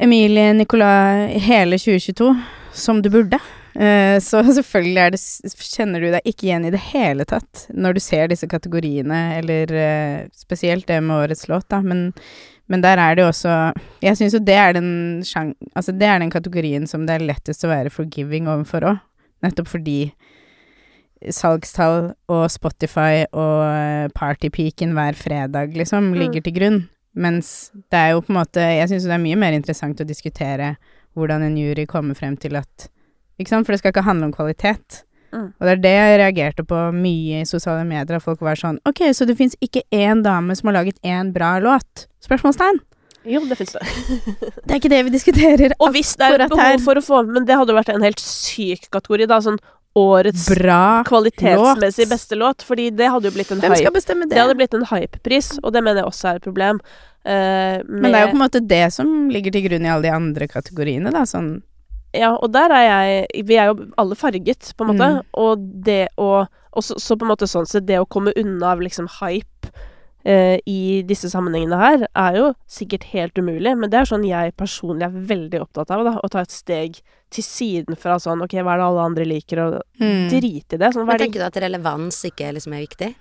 Emilie Nicolas hele 2022, som du burde, eh, så selvfølgelig er det, kjenner du deg ikke igjen i det hele tatt når du ser disse kategoriene, eller eh, spesielt det med årets låt, da. Men, men der er det jo også Jeg syns jo det er den sjang... Altså, det er den kategorien som det er lettest å være forgiving overfor òg. Nettopp fordi salgstall og Spotify og eh, partypeaken hver fredag, liksom, Mm. ligger til grunn. Mens det er jo på en måte Jeg syns det er mye mer interessant å diskutere hvordan en jury kommer frem til at Ikke sant, for det skal ikke handle om kvalitet. Mm. Og det er det jeg reagerte på mye i sosiale medier, at folk var sånn Ok, så det fins ikke én dame som har laget én bra låt? Spørsmålstegn. Jo, det fins det. Det er ikke det vi diskuterer. Og hvis det er et behov for å få Men det hadde vært en helt syk kategori, da. Sånn årets Bra kvalitetsmessig låt. beste låt. Fordi det hadde jo blitt en Hvem hype. skal bestemme det? Det hadde blitt en hypepris, og det mener jeg også er et problem. Eh, Men det er jo på en måte det som ligger til grunn i alle de andre kategoriene, da. Sånn Ja, og der er jeg Vi er jo alle farget, på en måte. Mm. Og det å og så, så på en måte sånn sett, det å komme unna av liksom hype eh, i disse sammenhengene her, er jo sikkert helt umulig, men det er sånn jeg personlig er veldig opptatt av, da. Å ta et steg til siden fra sånn OK, hva er det alle andre liker, og mm. drite i det. Sånn, Men er det tenker du at relevans ikke liksom er viktig?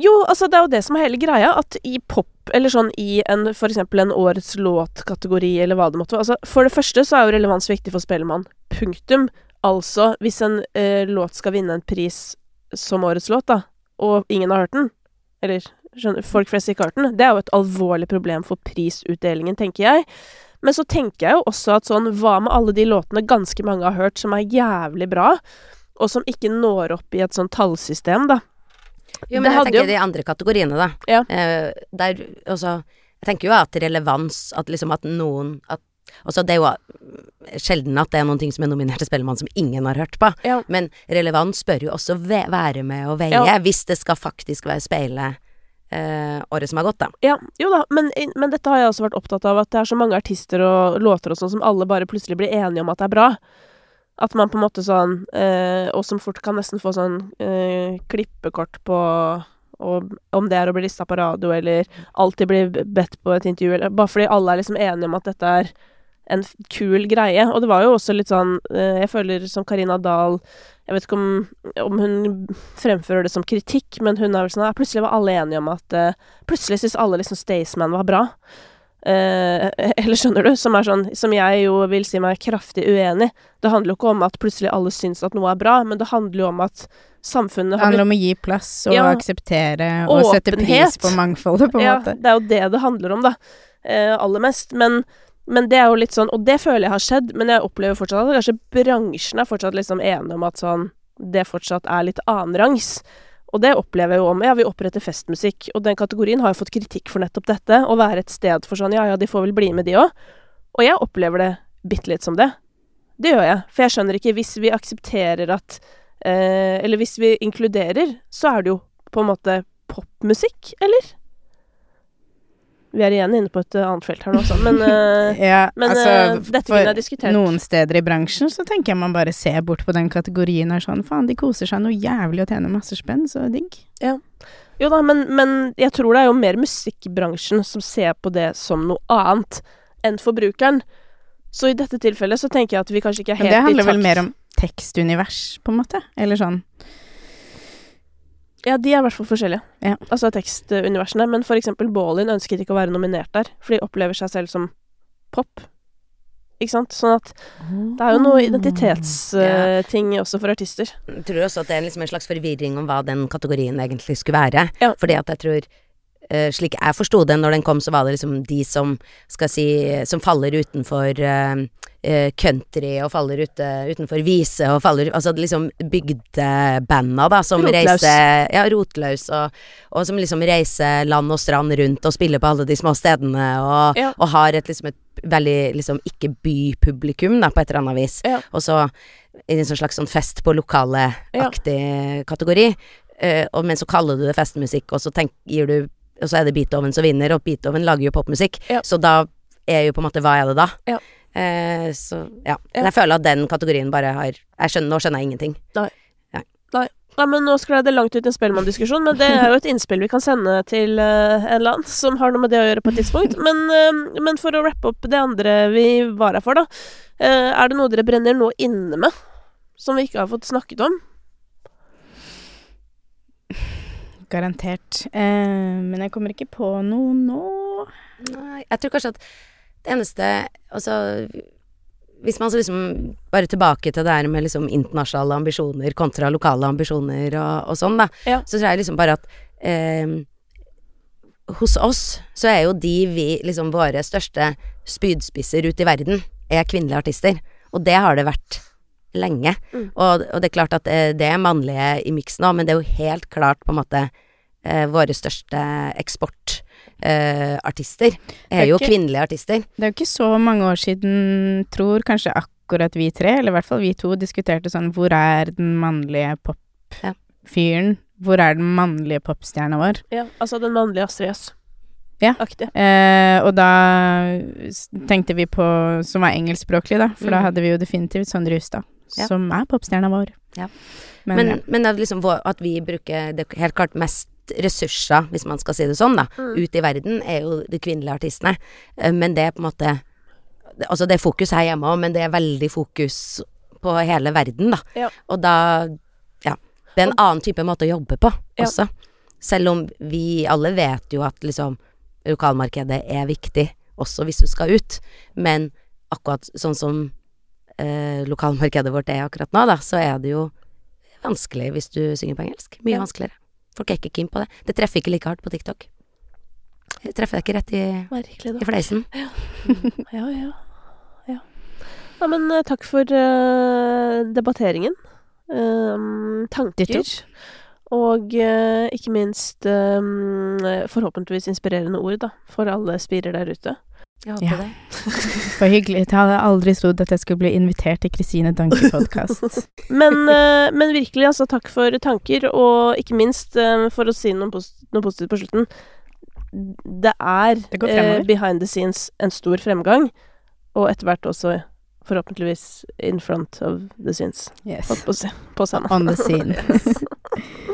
Jo, altså det er jo det som er hele greia, at i pop, eller sånn i en for eksempel en årets låt-kategori, eller hva det måtte være Altså, for det første så er jo relevans viktig for Spellemann. Punktum. Altså, hvis en eh, låt skal vinne en pris som årets låt, da, og ingen har hørt den, eller skjønner, folk flest ikke har hørt den, det er jo et alvorlig problem for prisutdelingen, tenker jeg. Men så tenker jeg jo også at sånn, hva med alle de låtene ganske mange har hørt som er jævlig bra, og som ikke når opp i et sånn tallsystem, da. Jo, Det men jeg tenker jo- de andre kategoriene, da. Ja. Eh, der også Jeg tenker jo at relevans At liksom at noen at, Altså, det er jo eh, sjelden at det er noen ting som er nominert til Spellemann som ingen har hørt på. Ja. Men relevans bør jo også ve være med å veie, Ja. hvis det skal faktisk være speile eh, året som har gått, da. Ja, jo da, men, men dette har jeg også vært opptatt av, at det er så mange artister og låter og sånn som alle bare plutselig blir enige om at det er bra. At man på en måte sånn eh, Og som fort kan nesten få sånn eh, klippekort på og om det er å bli lista på radio, eller alltid bli bedt på et intervju, eller bare fordi alle er liksom enige om at dette er en kul greie. Og det var jo også litt sånn eh, Jeg føler som Karina Dahl Jeg vet ikke om, om hun fremfører det som kritikk, men hun er vel sånn Plutselig var alle enige om at eh, Plutselig syntes alle liksom Staysman var bra. Eh, eller skjønner du? Som sånn Som jeg jo vil si meg kraftig uenig. Det handler jo ikke om at plutselig alle syns at noe er bra, men det handler jo om at samfunnet Det handler om å gi plass og Ja. akseptere og sette pris på mangfoldet, på en ja, måte. det er jo det det handler om, da. Eh, aller mest. Men, men det er jo litt sånn Og det føler jeg har skjedd, men jeg opplever fortsatt at kanskje bransjen er fortsatt liksom enige om at sånn Det fortsatt er litt annenrangs. Og det opplever jeg jo om. Ja, vi oppretter festmusikk, og den kategorien har jo fått kritikk for nettopp dette. Å være et sted for sånn Ja, ja, de får vel bli med, de òg. Og jeg opplever det bitte litt som det. Det gjør jeg. For jeg skjønner ikke Hvis vi aksepterer at eh, Eller hvis vi inkluderer, så er det jo på en måte popmusikk, eller? Vi er igjen inne på et eh, annet felt her nå, også, men, eh, Ja, men altså, eh, dette kunne jeg diskutert. Noen steder i bransjen så tenker jeg man bare ser bort på den kategorien og er sånn faen, de koser seg noe jævlig og tjener masse spenn, så digg. Jo da, men, men jeg tror det er jo mer musikkbransjen som ser på det som noe annet enn forbrukeren. Så i dette tilfellet så tenker jeg at vi kanskje ikke er helt i takt. Men det handler vel mer om tekstunivers, på en måte? Eller sånn Ja, de er i hvert fall forskjellige. Ja. Altså tekstuniversene. Men for eksempel Baalin ønsket ikke å være nominert der, for de opplever seg selv som pop. Ikke sant? Sånn at det er jo noe identitetsting også for artister. Jeg tror også at det er liksom en slags forvirring om hva den kategorien egentlig skulle være. Ja. Fordi at jeg tror eh, Slik jeg forsto det når den kom, så var det liksom de som skal si Som faller utenfor eh, country og faller ute, utenfor vise og faller Altså liksom bygdebanda, da, som rotløs. reiser Ja, rotløs, og, og som liksom reiser land og strand rundt og spiller på alle de små stedene og, Ja. og har et liksom et veldig liksom ikke-bypublikum, da, på et eller annet vis. Ja. Og så i en sånn slags sånn fest på lokale-aktig kategori. Uh, og, men så kaller du det festmusikk, og så tenk, gir du Og så er det Beethoven som vinner, og Beethoven lager jo popmusikk. Ja. Så da er jo på en måte Hva er det da? Ja. Eh, så ja. Men jeg føler at den kategorien bare har jeg skjønner, Nå skjønner jeg ingenting. Nei, men Nå sklei det langt ut i en Spellemann-diskusjon, men det er jo et innspill vi kan sende til uh, en eller annen som har noe med det å gjøre på et tidspunkt. Men, uh, men for å rappe opp det andre vi var her for, da. Uh, er det noe dere brenner nå inne med, som vi ikke har fått snakket om? Garantert. Eh, men jeg kommer ikke på noe nå. Nei, jeg tror kanskje at det eneste Altså hvis man så liksom bare tilbake til det her med liksom internasjonale ambisjoner kontra lokale ambisjoner og, og sånn, da, Ja. så tror jeg liksom bare at eh, hos oss så er jo de vi, liksom våre største spydspisser ut i verden, er kvinnelige artister. Og det har det vært lenge. Mm. Og, og det er klart at eh, det er mannlige i miksen òg, men det er jo helt klart på en måte eh, våre største eksportartister eh, artister er er jo ikke- kvinnelige artister. Det er jo ikke så mange år siden, tror kanskje akkurat vi tre, eller i hvert fall vi to, diskuterte sånn Hvor er den mannlige Ja. popfyren? Hvor er den mannlige popstjerna vår? Ja, altså den mannlige Astrid S. Ja. Eh, og da tenkte vi på Som var engelskspråklig, da. For da Mhm. hadde vi jo definitivt Sondre Justad, Ja. som er popstjerna vår. Ja. Men, Men, ja. men det er liksom vår, at vi bruker det helt klart mest ressurser, hvis man skal si det sånn, da, Mm. ut i verden, er jo de kvinnelige artistene. Eh, Men det er på en måte Altså, det er fokus her hjemme òg, men det er veldig fokus på hele verden, da. Ja. Og da Ja. Det er en annen type måte å jobbe på Ja. også. Selv om vi alle vet jo at liksom lokalmarkedet er viktig, også hvis du skal ut. Men akkurat sånn som eh, lokalmarkedet vårt er akkurat nå, da, så er det jo vanskelig hvis du synger på engelsk. Mye Ja. vanskeligere. Folk er ikke keen på det. Det treffer ikke like hardt på TikTok. Det treffer deg ikke rett i, i fleisen. Ja, ja. Ja, ja men eh, takk for uh, debatteringen. Um, tanker. Ditto. Og eh, ikke minst um, forhåpentligvis inspirerende ord, da, for alle spirer der ute. Jeg håper Ja. det. For hyggelig. Jeg hadde aldri trodd at jeg skulle bli invitert til Kristine Danke-podkast. Men, eh, men virkelig, altså, takk for tanker, og ikke minst, eh, for å si noe, pos noe positivt på slutten Det er Det eh, behind the scenes en stor fremgang, og etter hvert også forhåpentligvis in front of the scenes. Yes. På, på. På. On the scene.